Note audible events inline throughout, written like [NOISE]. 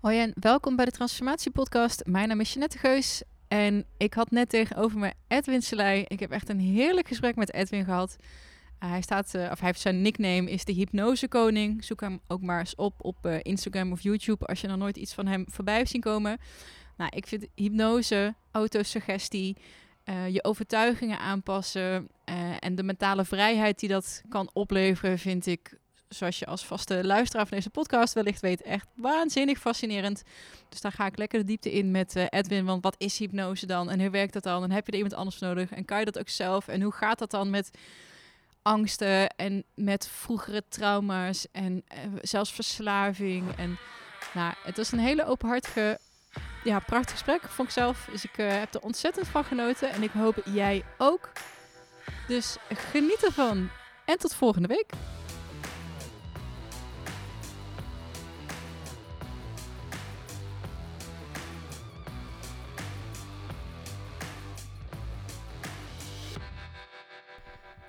Hoi en welkom bij de Transformatie Podcast. Mijn naam is Jeanette Geus en ik had net tegenover me Edwin Selei. Ik heb echt een heerlijk gesprek met Edwin gehad. Uh, hij, staat, uh, of hij heeft zijn nickname is de Hypnosekoning. Zoek hem ook maar eens op op uh, Instagram of YouTube als je nog nooit iets van hem voorbij hebt zien komen. Nou, ik vind hypnose, autosuggestie, je overtuigingen aanpassen en de mentale vrijheid die dat kan opleveren, vind ik zoals je als vaste luisteraar van deze podcast wellicht weet, echt waanzinnig fascinerend. Dus daar ga ik lekker de diepte in met uh, Edwin. Want wat is hypnose dan? En hoe werkt dat dan? En heb je er iemand anders nodig? En kan je dat ook zelf? En hoe gaat dat dan met angsten en met vroegere trauma's en uh, zelfs verslaving? En nou, het was een hele openhartige, ja, prachtig gesprek, vond ik zelf. Dus ik uh, heb er ontzettend van genoten. En ik hoop jij ook. Dus geniet ervan. En tot volgende week.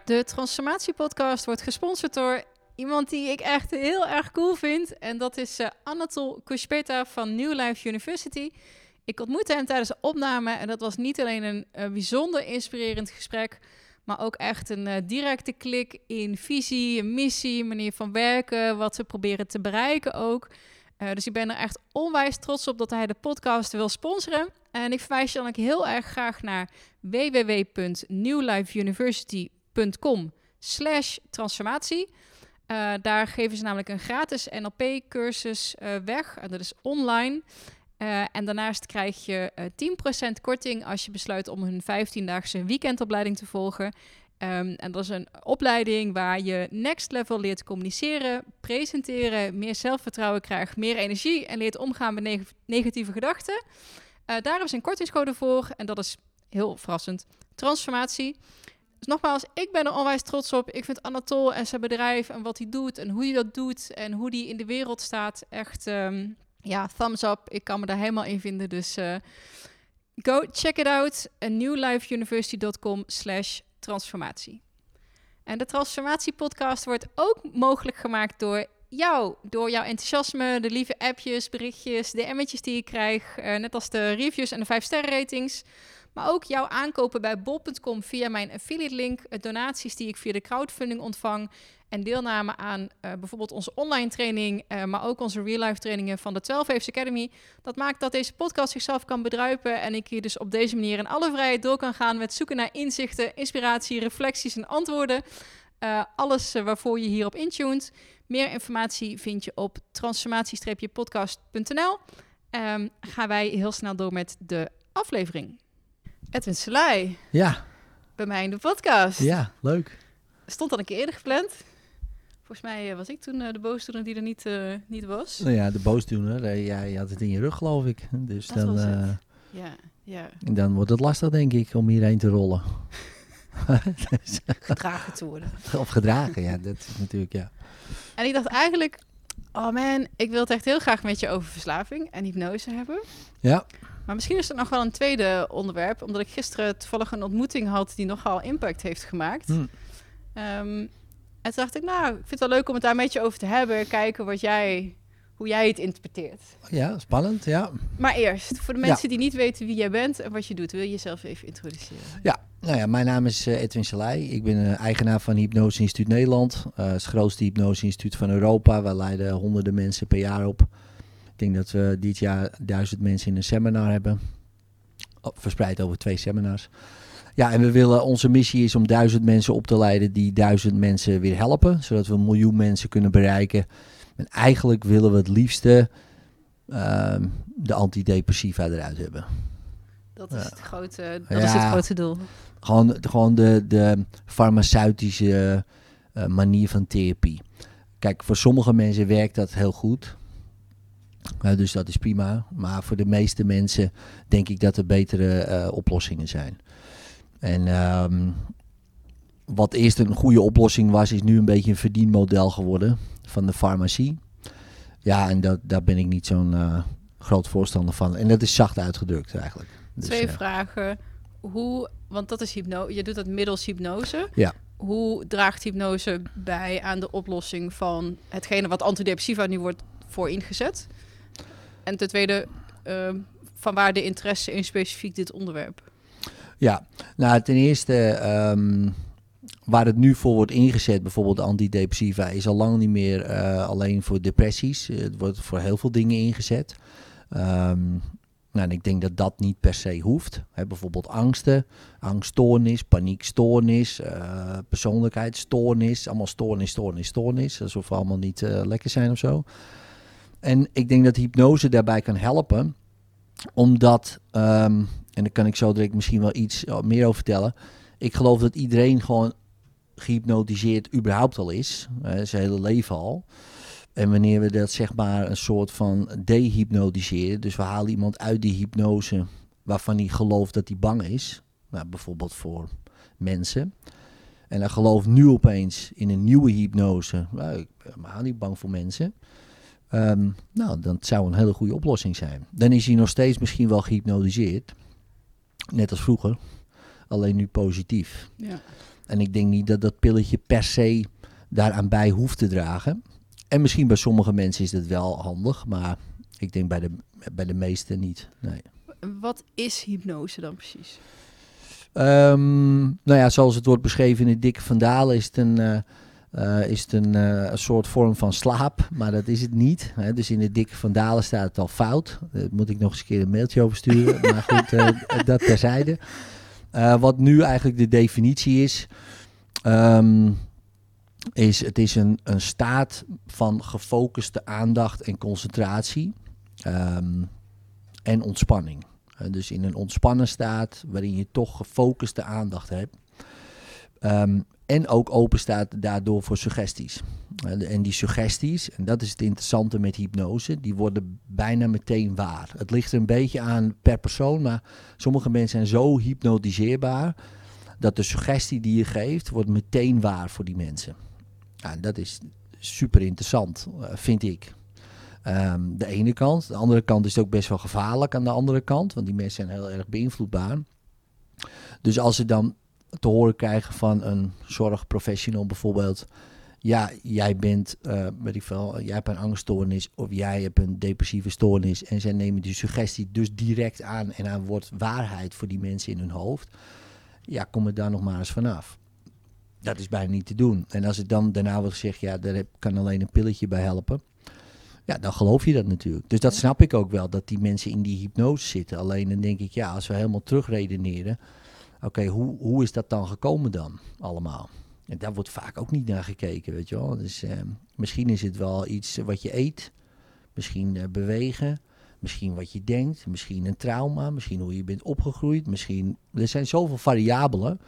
De Transformatie-podcast wordt gesponsord door iemand die ik echt heel erg cool vind. En dat is uh, Anatol van New Life University. Ik ontmoette hem tijdens de opname en dat was niet alleen een uh, bijzonder inspirerend gesprek, maar ook echt een uh, directe klik in visie, missie, manier van werken, wat ze proberen te bereiken ook. dus ik ben er echt onwijs trots op dat hij de podcast wil sponsoren. En ik verwijs je dan ook heel erg graag naar www.newlifeuniversity.com com slash transformatie. Uh, daar geven ze namelijk een gratis NLP-cursus uh, weg. En dat is online. Uh, en daarnaast krijg je 10% korting als je besluit om hun 15-daagse weekendopleiding te volgen. Um, en dat is een opleiding waar je next level leert communiceren, presenteren, meer zelfvertrouwen krijgt, meer energie en leert omgaan met neg negatieve gedachten. daar is een kortingscode voor en dat is heel verrassend. Transformatie. Dus nogmaals, ik ben er onwijs trots op. Ik vind Anatol en zijn bedrijf en wat hij doet en hoe hij dat doet en hoe hij in de wereld staat echt, um, ja, thumbs up. Ik kan me daar helemaal in vinden. Dus uh, go check it out. newlifeuniversity.com slash transformatie. En de Transformatie podcast wordt ook mogelijk gemaakt door jou, door jouw enthousiasme, de lieve appjes, berichtjes, de emmetjes die je krijgt, uh, net als de reviews en de 5 sterren ratings. Maar ook jouw aankopen bij bol.com via mijn affiliate link, donaties die ik via de crowdfunding ontvang en deelname aan uh, bijvoorbeeld onze online training, uh, maar ook onze real life trainingen van de 12 Waves Academy. Dat maakt dat deze podcast zichzelf kan bedruipen en ik hier dus op deze manier in alle vrijheid door kan gaan met zoeken naar inzichten, inspiratie, reflecties en antwoorden. Alles waarvoor je hierop intuned. Meer informatie vind je op transformatie-podcast.nl. Um, gaan wij heel snel door met de aflevering. Edwin Selei. Ja. Bij mij in de podcast. Ja, leuk. Stond al een keer eerder gepland. Volgens mij uh, was ik toen uh, de boosdoener die er niet, uh, niet was. Nou ja, de boosdoener. jij had het in je rug, geloof ik. Dus Dat dan. Ja, ja. dan wordt het lastig, denk ik, om hierheen te rollen. [LAUGHS] Gedragen te worden. of gedragen, ja. Dat is natuurlijk, ja. En ik dacht eigenlijk... Oh man, ik wil het echt heel graag met je over verslaving en hypnose hebben. Ja. Maar misschien is er nog wel een tweede onderwerp, omdat ik gisteren toevallig een ontmoeting had die nogal impact heeft gemaakt. Hm. Um, en toen dacht ik, nou, ik vind het wel leuk om het daar een beetje over te hebben. Kijken wat jij, hoe jij het interpreteert. Ja, spannend, ja. Maar eerst, voor de mensen die niet weten wie jij bent en wat je doet, wil je jezelf even introduceren? Ja, nou ja, mijn naam is uh, Edwin Selei. Ik ben uh, eigenaar van Hypnose Instituut Nederland. Uh, het grootste hypnose instituut van Europa. We leiden honderden mensen per jaar op. Ik denk dat we dit jaar duizend mensen in een seminar hebben. Verspreid over twee seminars. Ja, en we willen, onze missie is om duizend mensen op te leiden die duizend mensen weer helpen. Zodat we een miljoen mensen kunnen bereiken. En eigenlijk willen we het liefste uh, de antidepressiva eruit hebben. Dat is, het, grote, dat ja, is het grote doel. Gewoon, gewoon de, de farmaceutische uh, manier van therapie. Kijk, voor sommige mensen werkt dat heel goed. Uh, dus dat is prima. Maar voor de meeste mensen denk ik dat er betere uh, oplossingen zijn. En um, wat eerst een goede oplossing was, is nu een beetje een verdienmodel geworden van de farmacie. Ja, en dat, daar ben ik niet zo'n uh, groot voorstander van. En dat is zacht uitgedrukt eigenlijk. Dus, Twee vragen. Hoe, want dat is hypnose. Je doet dat middels hypnose. Ja. Hoe draagt hypnose bij aan de oplossing van hetgene wat antidepressiva nu wordt voor ingezet? En ten tweede, ehm, van waar de interesse in specifiek dit onderwerp? Ja, nou ten eerste, ehm, waar het nu voor wordt ingezet, bijvoorbeeld antidepressiva, is al lang niet meer eh, alleen voor depressies. Het wordt voor heel veel dingen ingezet. Ehm, nou, en ik denk dat dat niet per se hoeft. Bijvoorbeeld angsten, angststoornis, paniekstoornis, uh, persoonlijkheidsstoornis. Allemaal stoornis, stoornis, stoornis. Alsof we allemaal niet uh, lekker zijn of zo. En ik denk dat hypnose daarbij kan helpen. Omdat, um, en daar kan ik zo direct misschien wel iets meer over vertellen. Ik geloof dat iedereen gewoon gehypnotiseerd überhaupt al is. Uh, zijn hele leven al. En wanneer we dat zeg maar een soort van dehypnotiseren, dus we halen iemand uit die hypnose waarvan hij gelooft dat hij bang is, nou, bijvoorbeeld voor mensen. En hij gelooft nu opeens in een nieuwe hypnose, nou, ik ben helemaal niet bang voor mensen. Um, nou, dat zou een hele goede oplossing zijn. Dan is hij nog steeds misschien wel gehypnotiseerd, net als vroeger, alleen nu positief. Ja. En ik denk niet dat dat pilletje per se daaraan bij hoeft te dragen. En misschien bij sommige mensen is het wel handig, maar ik denk bij de, bij de meesten niet. Nee. Wat is hypnose dan precies? Um, nou ja, zoals het wordt beschreven in het dikke vandalen is het een, uh, uh, is het een, uh, een, soort vorm van slaap, maar dat is het niet. Hè? Dus in het dikke vandalen staat het al fout. Daar moet ik nog eens een keer een mailtje over sturen. [LAUGHS] maar goed, dat terzijde. wat nu eigenlijk de definitie is, um, is het is een, een staat van gefocuste aandacht en concentratie um, en ontspanning. Dus in een ontspannen staat waarin je toch gefocuste aandacht hebt. Um, en ook open staat daardoor voor suggesties. Uh, en die suggesties, en dat is het interessante met hypnose, die worden bijna meteen waar. Het ligt er een beetje aan per persoon, maar sommige mensen zijn zo hypnotiseerbaar dat de suggestie die je geeft, wordt meteen waar voor die mensen. Ja, dat is super interessant, uh, vind ik. Um, de ene kant. De andere kant is het ook best wel gevaarlijk aan de andere kant, want die mensen zijn heel erg beïnvloedbaar. Dus als ze dan te horen krijgen van een zorgprofessional bijvoorbeeld, ja, jij bent, uh, weet ik veel, jij hebt een angststoornis of jij hebt een depressieve stoornis en zij nemen die suggestie dus direct aan en dan wordt waarheid voor die mensen in hun hoofd. Ja, kom er daar nog maar eens vanaf dat is bijna niet te doen. En als het dan daarna wordt gezegd, ja, daar kan alleen een pilletje bij helpen. Ja, dan geloof je dat natuurlijk. Dus dat snap ik ook wel, dat die mensen in die hypnose zitten. Alleen dan denk ik, ja, als we helemaal terugredeneren. Oké, hoe, hoe is dat dan gekomen dan allemaal? En daar wordt vaak ook niet naar gekeken, weet je wel. Dus eh, misschien is het wel iets wat je eet. Misschien uh, bewegen. Misschien wat je denkt. Misschien een trauma. Misschien hoe je bent opgegroeid. Misschien... Er zijn zoveel variabelen.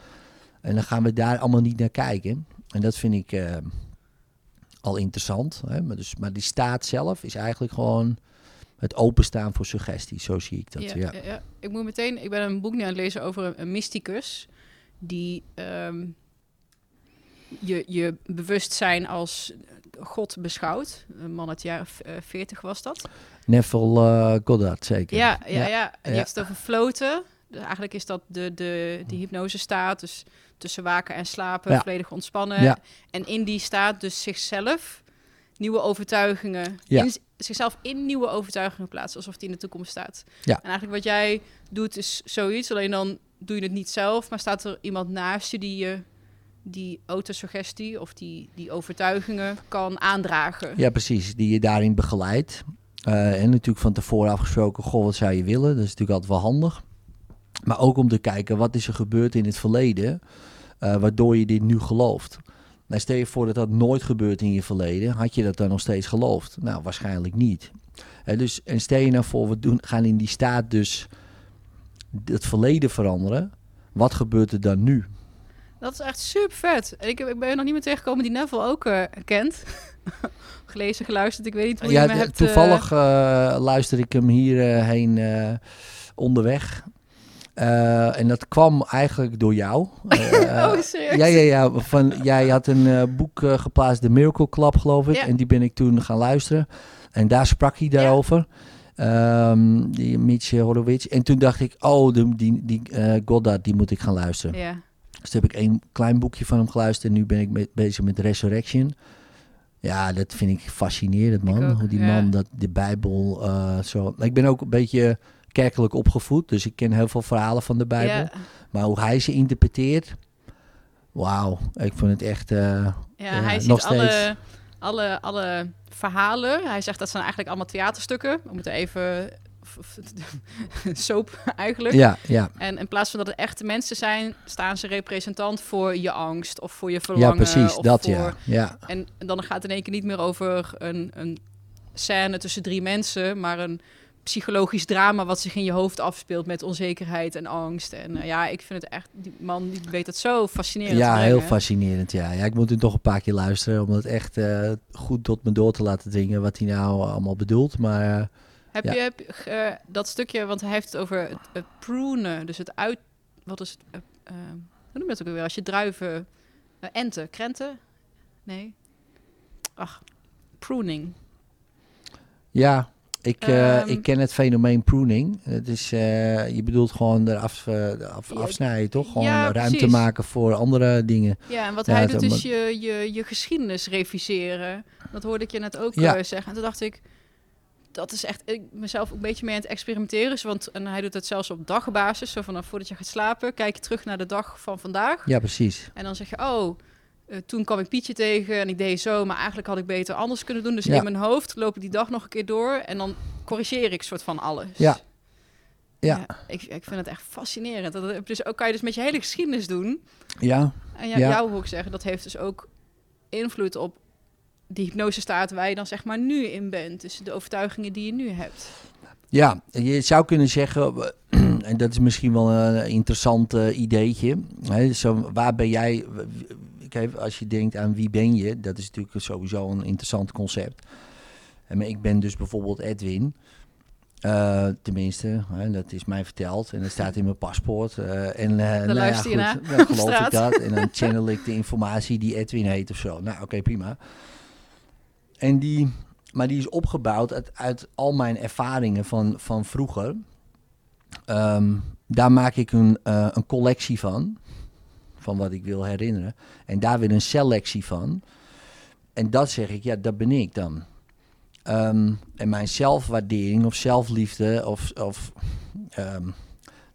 En dan gaan we daar allemaal niet naar kijken. En dat vind ik uh, al interessant. Hè? Maar, dus, maar die staat zelf is eigenlijk gewoon het openstaan voor suggesties. Zo zie ik dat. Ja, ja. ja, ik moet meteen. Ik ben een boek nu aan het lezen over een, een mysticus die um, je, je bewustzijn als God beschouwt. Een man uit de jaren 40 was dat. Neville uh, Goddard, zeker. Ja, ja, ja. En die heeft het over floten. Dus eigenlijk is dat de, de, die hypnose staat. Dus tussen waken en slapen, volledig ontspannen. Ja. En in die staat dus zichzelf nieuwe overtuigingen, ja. in, zichzelf in nieuwe overtuigingen plaatsen, alsof die in de toekomst staat. Ja. En eigenlijk wat jij doet is zoiets, alleen dan doe je het niet zelf, maar staat er iemand naast je die je die autosuggestie of die, die overtuigingen kan aandragen. Ja, precies. Die je daarin begeleidt. Uh, en natuurlijk van tevoren afgesproken, goh, wat zou je willen? Dat is natuurlijk altijd wel handig. Maar ook om te kijken, wat is er gebeurd in het verleden, uh, waardoor je dit nu gelooft. Nou, stel je voor dat dat nooit gebeurt in je verleden, had je dat dan nog steeds geloofd? Nou, waarschijnlijk niet. Uh, dus, en stel je nou voor, we doen, gaan in die staat dus het verleden veranderen. Wat gebeurt er dan nu? Dat is echt super vet. Ik, ik ben nog niet meer tegengekomen die Neville ook uh, kent. [LAUGHS] Gelezen, geluisterd, ik weet niet hoe ja, je me hebt... Toevallig uh, luister ik hem hierheen uh, onderweg. Uh, en dat kwam eigenlijk door jou. Uh, [LAUGHS] oh, serieus? Ja, ja, ja. Van, jij had een uh, boek geplaatst, de Miracle Club, geloof ik. Ja. En die ben ik toen gaan luisteren. En daar sprak hij daarover. Ja. Um, die Mitch Horowitz. En toen dacht ik, oh, de, die, die Goddard, die moet ik gaan luisteren. Ja. Dus toen heb ik één klein boekje van hem geluisterd. En nu ben ik met, bezig met Resurrection. Ja, dat vind ik fascinerend, man. Ook, hoe die man dat de Bijbel eh, zo. Ik ben ook een beetje kerkelijk opgevoed, dus ik ken heel veel verhalen van de Bijbel. Ja, Maar hoe hij ze interpreteert, wauw, ik vond het echt. eh, ja, hij ziet nog alle, steeds. alle, alle verhalen. Hij zegt dat zijn eigenlijk allemaal theaterstukken. We moeten even... [LAUGHS] soap eigenlijk. ja, ja, En in plaats van dat het echte mensen zijn, staan ze representant voor je angst of voor je verlangen. ja, precies, of dat voor... ja. ja. En dan gaat het in één keer niet meer over een, een scène tussen drie mensen, maar een psychologisch drama wat zich in je hoofd afspeelt met onzekerheid en angst. En eh, ja, ik vind het echt, die man die weet het zo fascinerend. Ja, heel fascinerend. Ja. ja, ik moet het nog een paar keer luisteren om het echt eh, goed tot me door te laten dringen wat hij nou allemaal bedoelt. Maar eh, Heb Ja. je heb, dat stukje, want hij heeft het over het, prunen, dus het uit, wat is het, hoe noem je dat ook weer, als je druiven, enten, krenten? Nee. Ach, pruning. ja, ik, eh, Ehm. ik ken het fenomeen pruning. Het is, eh, je bedoelt gewoon eraf, eh, af, afsnijden, toch? Gewoon ja, ruimte precies. maken voor andere dingen. Ja, en wat hij doet is je, je, je geschiedenis reviseren. Dat hoorde ik je net ook zeggen. En toen dacht ik, dat is echt, ik mezelf ook een beetje mee aan het experimenteren. is, Want en hij doet het zelfs op dagbasis. Zo vanaf voordat je gaat slapen, kijk je terug naar de dag van vandaag. Ja, precies. En dan zeg je, oh, eh, toen kwam ik Pietje tegen en ik deed zo, maar eigenlijk had ik beter anders kunnen doen. Dus Ja. in mijn hoofd loop ik die dag nog een keer door en dan corrigeer ik soort van alles. Ja. Ja. ik, ik vind het echt fascinerend. Dat, dus ook kan je dus met je hele geschiedenis doen. Ja, En ja, Ja. jou ik zeggen, dat heeft dus ook invloed op die hypnosestaat waar je dan zeg maar nu in bent. Dus de overtuigingen die je nu hebt. Ja, je zou kunnen zeggen, [CLEARS THROAT] en dat is misschien wel een interessant eh, ideetje. Hè, zo, waar ben jij, kijk, als je denkt aan wie ben je, dat is natuurlijk sowieso een interessant concept. En maar ik ben dus bijvoorbeeld Edwin. Eh, tenminste, hè, dat is mij verteld en dat staat in mijn paspoort. eh, en, eh, nou ja, luister je goed, naar dan [LAUGHS] geloof ik dat. En dan channel ik de informatie die Edwin heet of zo. Nou, oké, prima. En die, maar die is opgebouwd uit, uit al mijn ervaringen van, van vroeger. Ehm, daar maak ik een, eh, een collectie van, van wat ik wil herinneren. En daar weer een selectie van. En dat zeg ik, ja, dat ben ik dan. Ehm, en mijn zelfwaardering of zelfliefde, of, of, ehm,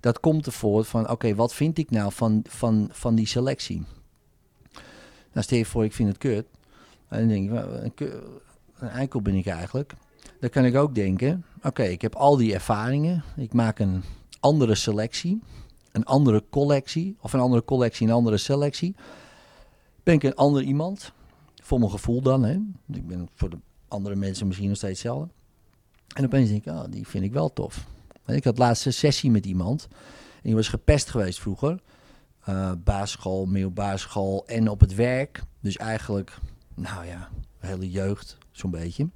dat komt ervoor van, oké, wat vind ik nou van, van, van die selectie? Nou, stel je voor, ik vind het kut. En dan denk ik, een, een eikel ben ik eigenlijk. Dan kan ik ook denken, oké, ik heb al die ervaringen. Ik maak een andere selectie, een andere collectie, of een andere collectie, een andere selectie. Ben ik een ander iemand, voor mijn gevoel dan. Hè? Ik ben voor de andere mensen misschien nog steeds hetzelfde. En opeens denk ik, oh, die vind ik wel tof. Ik had laatst een sessie met iemand. En die was gepest geweest vroeger. Eh basisschool, middelbare school en op het werk. Dus eigenlijk, nou ja, hele jeugd, zo'n beetje.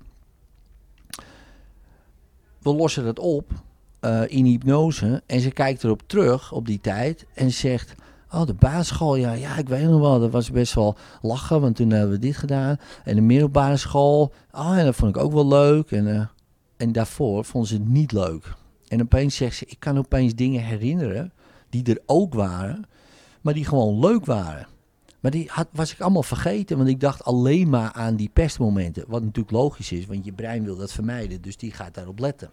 We lossen dat op eh, in hypnose. En ze kijkt erop terug op die tijd. En zegt, oh de basisschool, ja, ja ik weet nog wel. Dat was best wel lachen, want toen hebben we dit gedaan. En de middelbare school, oh en dat vond ik ook wel leuk. En, eh, en daarvoor vond ze het niet leuk. En opeens zegt ze, ik kan opeens dingen herinneren die er ook waren, maar die gewoon leuk waren. Maar die had, was ik allemaal vergeten, want ik dacht alleen maar aan die pestmomenten. Wat natuurlijk logisch is, want je brein wil dat vermijden, dus die gaat daarop letten.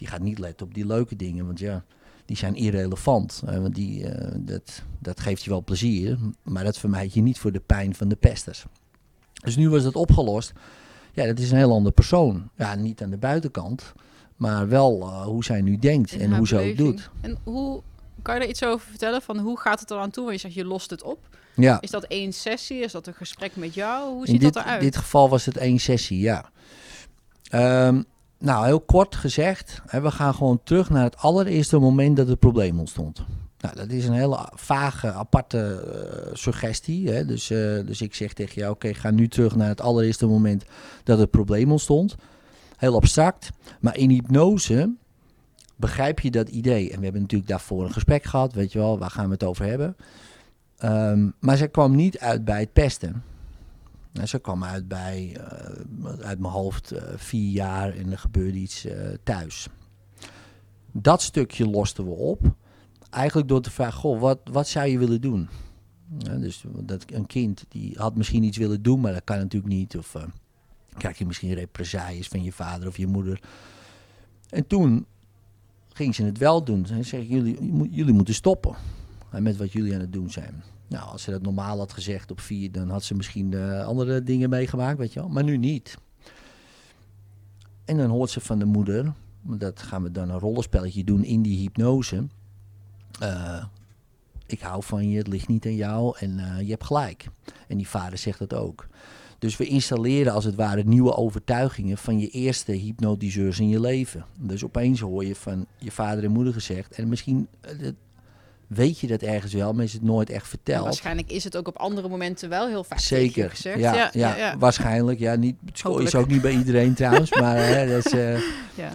Die gaat niet letten op die leuke dingen, want ja, die zijn irrelevant. Eh, want die, eh, dat, dat geeft je wel plezier, maar dat vermijd je niet voor de pijn van de pesters. Dus nu was dat opgelost. Ja, dat is een heel ander persoon. Ja, niet aan de buitenkant, maar wel eh, hoe zij nu denkt in en hoe ze het beleving. doet. En hoe, kan je daar iets over vertellen? Van hoe gaat het eraan toe? Want je zegt, je lost het op. Ja. Is dat één sessie? Is dat een gesprek met jou? Hoe In ziet dit, dat eruit? dit geval was het één sessie, ja. Ehm, nou, heel kort gezegd, hè, we gaan gewoon terug naar het allereerste moment dat het probleem ontstond. Nou, dat is een hele vage, aparte eh, suggestie. Hè? Dus, eh, dus ik zeg tegen jou, oké, ga nu terug naar het allereerste moment dat het probleem ontstond. Heel abstract, maar in hypnose begrijp je dat idee. En we hebben natuurlijk daarvoor een gesprek gehad, weet je wel, waar gaan we het over hebben. Ehm, maar ze kwam niet uit bij het pesten. Nou, ze kwam uit bij, eh, uit mijn hoofd, eh, vier jaar en er gebeurde iets eh, thuis. Dat stukje losten we op. Eigenlijk door te vragen, goh, wat, wat zou je willen doen? Ja, dus dat een kind die had misschien iets willen doen, maar dat kan natuurlijk niet. Of krijg je misschien represailles van je vader of je moeder. En toen ging ze het wel doen. Ze zeggen, jullie, jullie moeten stoppen met wat jullie aan het doen zijn. Nou, als ze dat normaal had gezegd op vier, dan had ze misschien uh, andere dingen meegemaakt, weet je wel. Maar nu niet. En dan hoort ze van de moeder, dat gaan we dan een rollenspelletje doen in die hypnose. Uh, ik hou van je, het ligt niet aan jou en uh, je hebt gelijk. En die vader zegt dat ook. Dus we installeren als het ware nieuwe overtuigingen van je eerste hypnotiseurs in je leven. Dus opeens hoor je van je vader en moeder gezegd. En misschien weet je dat ergens wel, maar is het nooit echt verteld. waarschijnlijk is het ook op andere momenten wel heel vaak Zeker. gezegd. Ja, ja, ja, ja, waarschijnlijk. Ja, niet, het is ook niet bij iedereen trouwens, maar, hè, [LAUGHS] dat is, uh,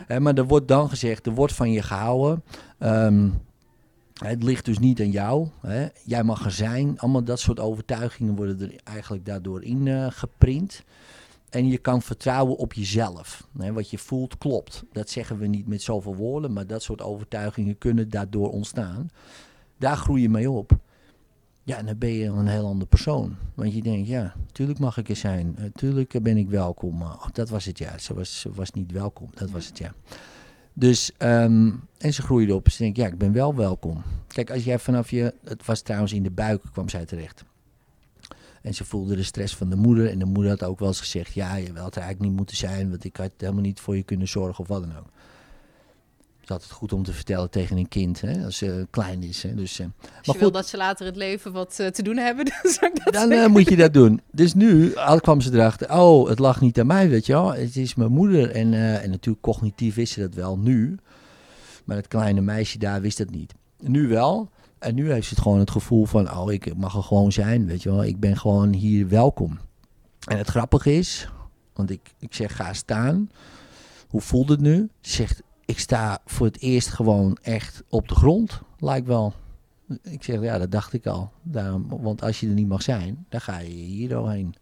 hè, maar er wordt dan gezegd, er wordt van je gehouden. Um, het ligt dus niet aan jou. Hè. Jij mag er zijn. Allemaal dat soort overtuigingen worden er eigenlijk daardoor in uh, geprint. En je kan vertrouwen op jezelf. Hè. Wat je voelt klopt. Dat zeggen we niet met zoveel woorden, maar dat soort overtuigingen kunnen daardoor ontstaan. Daar groei je mee op. Ja, en dan ben je een heel ander persoon. Want je denkt, ja, tuurlijk mag ik er zijn. Tuurlijk ben ik welkom. Oh, dat was het ja. Ze was, was niet welkom. Dat was het ja. Dus, um, en ze groeide op. Ze denkt, ja, ik ben wel welkom. Kijk, als jij vanaf je, het was trouwens in de buik, kwam zij terecht. En ze voelde de stress van de moeder. En de moeder had ook wel eens gezegd, ja, je wilt er eigenlijk niet moeten zijn, want ik had helemaal niet voor je kunnen zorgen of wat dan ook is altijd goed om te vertellen tegen een kind, hè, als ze klein is. Hè. Dus, uh, als je wil dat ze later het leven wat uh, te doen hebben, [LAUGHS] dan, zou ik dat dan uh, moet je dat doen. Dus nu al kwam ze erachter, oh, het lag niet aan mij, weet je wel. Het is mijn moeder. En, en natuurlijk cognitief wist ze dat wel nu. Maar het kleine meisje daar wist dat niet. Nu wel. En nu heeft ze het gewoon het gevoel van, oh, ik mag er gewoon zijn, weet je wel. Ik ben gewoon hier welkom. En het grappige is, want ik, ik zeg ga staan. Hoe voelt het nu? Ze zegt, ik sta voor het eerst gewoon echt op de grond, lijkt wel. Ik zeg, ja, dat dacht ik al. Daarom, want als je er niet mag zijn, dan ga je hier doorheen.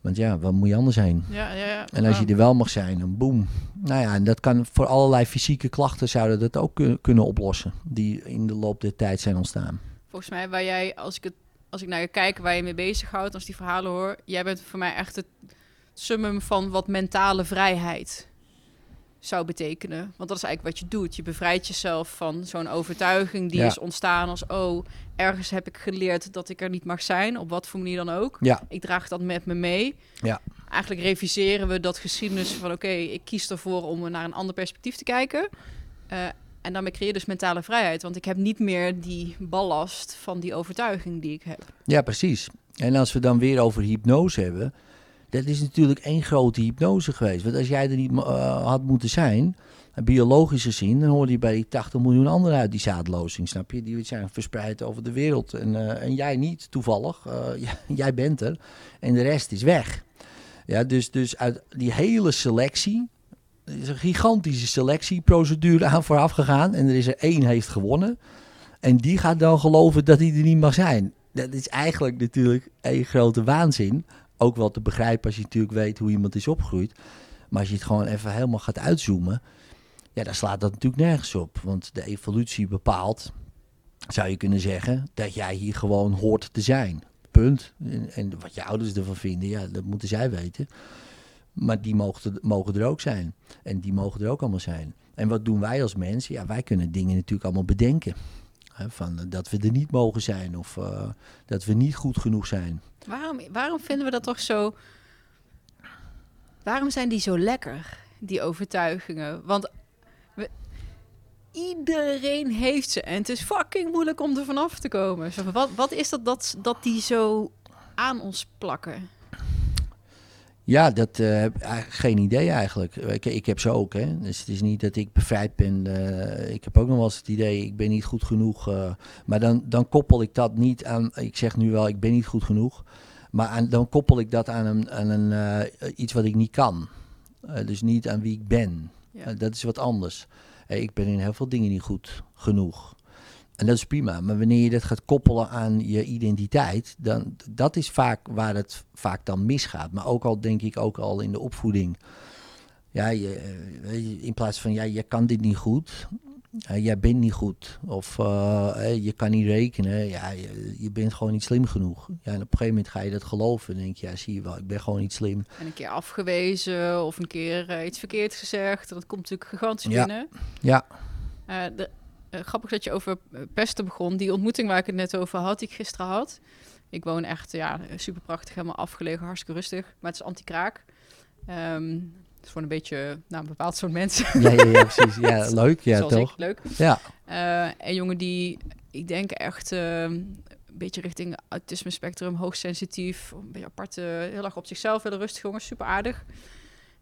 Want ja, wat moet je anders zijn? Ja, ja, ja. En als je er wel mag zijn, dan boem. Nou ja, en dat kan voor allerlei fysieke klachten zouden dat ook kunnen oplossen. Die in de loop der tijd zijn ontstaan. Volgens mij, waar jij, als ik, het, als ik naar je kijk, waar je mee bezighoudt, als die verhalen hoor, jij bent voor mij echt het summum van wat mentale vrijheid zou betekenen. Want dat is eigenlijk wat je doet. Je bevrijdt jezelf van zo'n overtuiging die is ontstaan als... oh, ergens heb ik geleerd dat ik er niet mag zijn, op wat voor manier dan ook. Ja. Ik draag dat met me mee. Ja. Eigenlijk reviseren we dat geschiedenis van... oké, ik kies ervoor om naar een ander perspectief te kijken... Uh, en daarmee creëer je dus mentale vrijheid. Want ik heb niet meer die ballast van die overtuiging die ik heb. Ja, precies. En als we dan weer over hypnose hebben dat is natuurlijk één grote hypnose geweest. Want als jij er niet uh, had moeten zijn, biologisch gezien, dan hoorde je bij die 80 miljoen anderen uit die zaadlozing, snap je? Die zijn verspreid over de wereld. En, uh, en jij niet, toevallig. [LAUGHS] Uh, jij bent er. En de rest is weg. Ja, dus, dus uit die hele selectie, er is een gigantische selectieprocedure aan vooraf gegaan. En er is er één heeft gewonnen. En die gaat dan geloven dat hij er niet mag zijn. Dat is eigenlijk natuurlijk één grote waanzin ook wel te begrijpen als je natuurlijk weet hoe iemand is opgegroeid. Maar als je het gewoon even helemaal gaat uitzoomen, ja, dan slaat dat natuurlijk nergens op. Want de evolutie bepaalt, zou je kunnen zeggen, dat jij hier gewoon hoort te zijn. Punt. En, wat je ouders ervan vinden, ja, dat moeten zij weten. Maar die mogen, mogen er ook zijn. En die mogen er ook allemaal zijn. En wat doen wij als mensen? Ja, wij kunnen dingen natuurlijk allemaal bedenken. van dat we er niet mogen zijn of uh, dat we niet goed genoeg zijn. Waarom, waarom vinden we dat toch zo... Waarom zijn die zo lekker, die overtuigingen? Want iedereen heeft ze en het is fucking moeilijk om er vanaf te komen. Wat, wat is dat, dat dat die zo aan ons plakken? Ja, dat uh, heb geen idee eigenlijk. Ik, ik, heb ze ook, hè. Dus het is niet dat ik bevrijd ben. Uh, ik heb ook nog wel eens het idee, ik ben niet goed genoeg. Uh, maar dan, dan koppel ik dat niet aan, ik zeg nu wel, ik ben niet goed genoeg. Maar aan, dan koppel ik dat aan, een, aan een, iets wat ik niet kan. dus niet aan wie ik ben. Ja. dat is wat anders. ik ben in heel veel dingen niet goed genoeg. En dat is prima. Maar wanneer je dat gaat koppelen aan je identiteit, dan dat is vaak waar het vaak dan misgaat. Maar ook al denk ik ook al in de opvoeding. Ja, je, eh, in plaats van ja, je kan dit niet goed. eh, jij bent niet goed. Of eh, je kan niet rekenen. Ja, je, je bent gewoon niet slim genoeg. Ja, en op een gegeven moment ga je dat geloven. En denk je, ja, zie je wel, ik ben gewoon niet slim. En een keer afgewezen of een keer iets verkeerd gezegd. Dat komt natuurlijk gigantisch Ja. binnen. Ja, de, eh, grappig dat je over eh, pesten begon. Die ontmoeting waar ik het net over had, die ik gisteren had. Ik woon echt, ja, super prachtig, helemaal afgelegen, hartstikke rustig. Maar het is anti-kraak. Ehm, het is voor een beetje, nou, een bepaald soort mensen. ja, ja, ja precies. Ja, [LAUGHS] leuk, ja, Zoals toch? ik, leuk. Ja, Eh, een jongen die, ik denk echt ehm, een beetje richting autisme spectrum, hoogsensitief, een beetje apart, heel erg op zichzelf, heel rustig jongen, super aardig.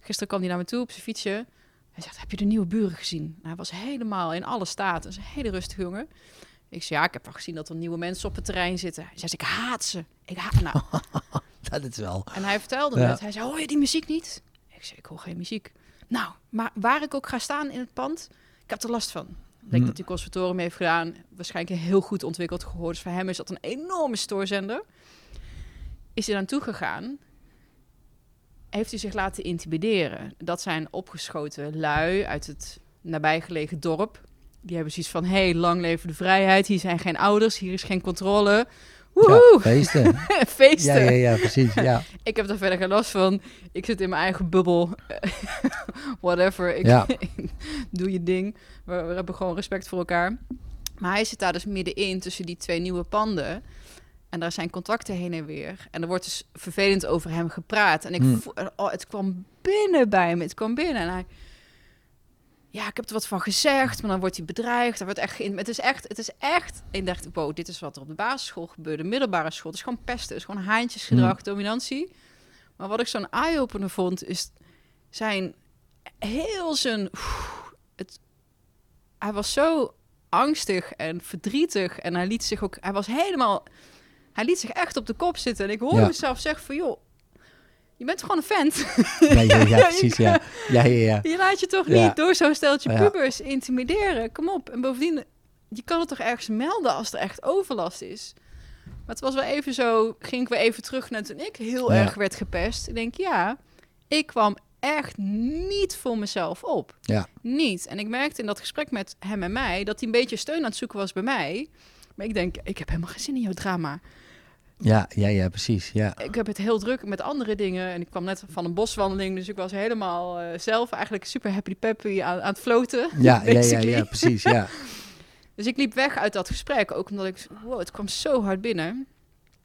Gisteren kwam hij naar me toe op zijn fietsje. Hij zegt, heb je de nieuwe buren gezien? Nou, hij was helemaal in alle staten. Dat is een hele rustige jongen. Ik zei, ja, ik heb wel gezien dat er nieuwe mensen op het terrein zitten. Hij zegt, ik haat ze. Ik haat nou. [LAUGHS] dat is wel. En hij vertelde Ja. net, hij zei, hoor je die muziek niet? Ik zei, ik hoor geen muziek. Nou, maar waar ik ook ga staan in het pand, ik heb er last van. Ik denk Hm. dat hij conservatorium heeft gedaan, waarschijnlijk heel goed ontwikkeld gehoord. Dus voor hem is dat een enorme stoorzender. Is hij naartoe gegaan, heeft hij zich laten intimideren. Dat zijn opgeschoten lui uit het nabijgelegen dorp. Die hebben zoiets van, hey, lang leven de vrijheid. Hier zijn geen ouders, hier is geen controle. Ja, Woehoe, feesten. [LAUGHS] feesten. Ja, ja, ja, precies. Ja, [LAUGHS] Ik heb daar verder geen last van. Ik zit in mijn eigen bubbel. [LAUGHS] Whatever. Ik, Ja. doe je ding. We, we hebben gewoon respect voor elkaar. Maar hij zit daar dus middenin tussen die twee nieuwe panden. En daar zijn contacten heen en weer. En er wordt dus vervelend over hem gepraat. En ik Hmm. oh, het kwam binnen bij me. Het kwam binnen. En hij... Ja, ik heb er wat van gezegd, maar dan wordt hij bedreigd. Er wordt echt geïn- het is echt, het is echt. Ik dacht, wow, dit is wat er op de basisschool gebeurde, middelbare school. Het is gewoon pesten, het is gewoon haantjesgedrag, Hmm. dominantie. Maar wat ik zo'n eye-opener vond, is zijn heel zijn. Het, hij was zo angstig en verdrietig en hij liet zich ook. Hij was helemaal. Hij liet zich echt op de kop zitten. En ik hoorde Ja. mezelf zeggen van joh, je bent gewoon een vent. ja, ja, ja, [LAUGHS] precies. Ja, ja, ja. ja. Je laat je toch niet door zo'n steltje pubers intimideren. Kom op. En bovendien, je kan het toch ergens melden als er echt overlast is. Maar het was wel even zo, ging ik weer even terug naar toen ik heel erg werd gepest. Ik denk, ja, ik kwam echt niet voor mezelf op. Ja. Niet. En ik merkte in dat gesprek met hem en mij, dat hij een beetje steun aan het zoeken was bij mij. Maar ik denk, ik heb helemaal geen zin in jouw drama. Ja, ja, ja, precies. Ja, Ik heb het heel druk met andere dingen. En ik kwam net van een boswandeling, dus ik was helemaal eh, zelf eigenlijk super happy peppy aan, aan het floten. ja, [LAUGHS] ja, ja, precies. Ja, [LAUGHS] Dus ik liep weg uit dat gesprek, ook omdat ik, wow, het kwam zo hard binnen.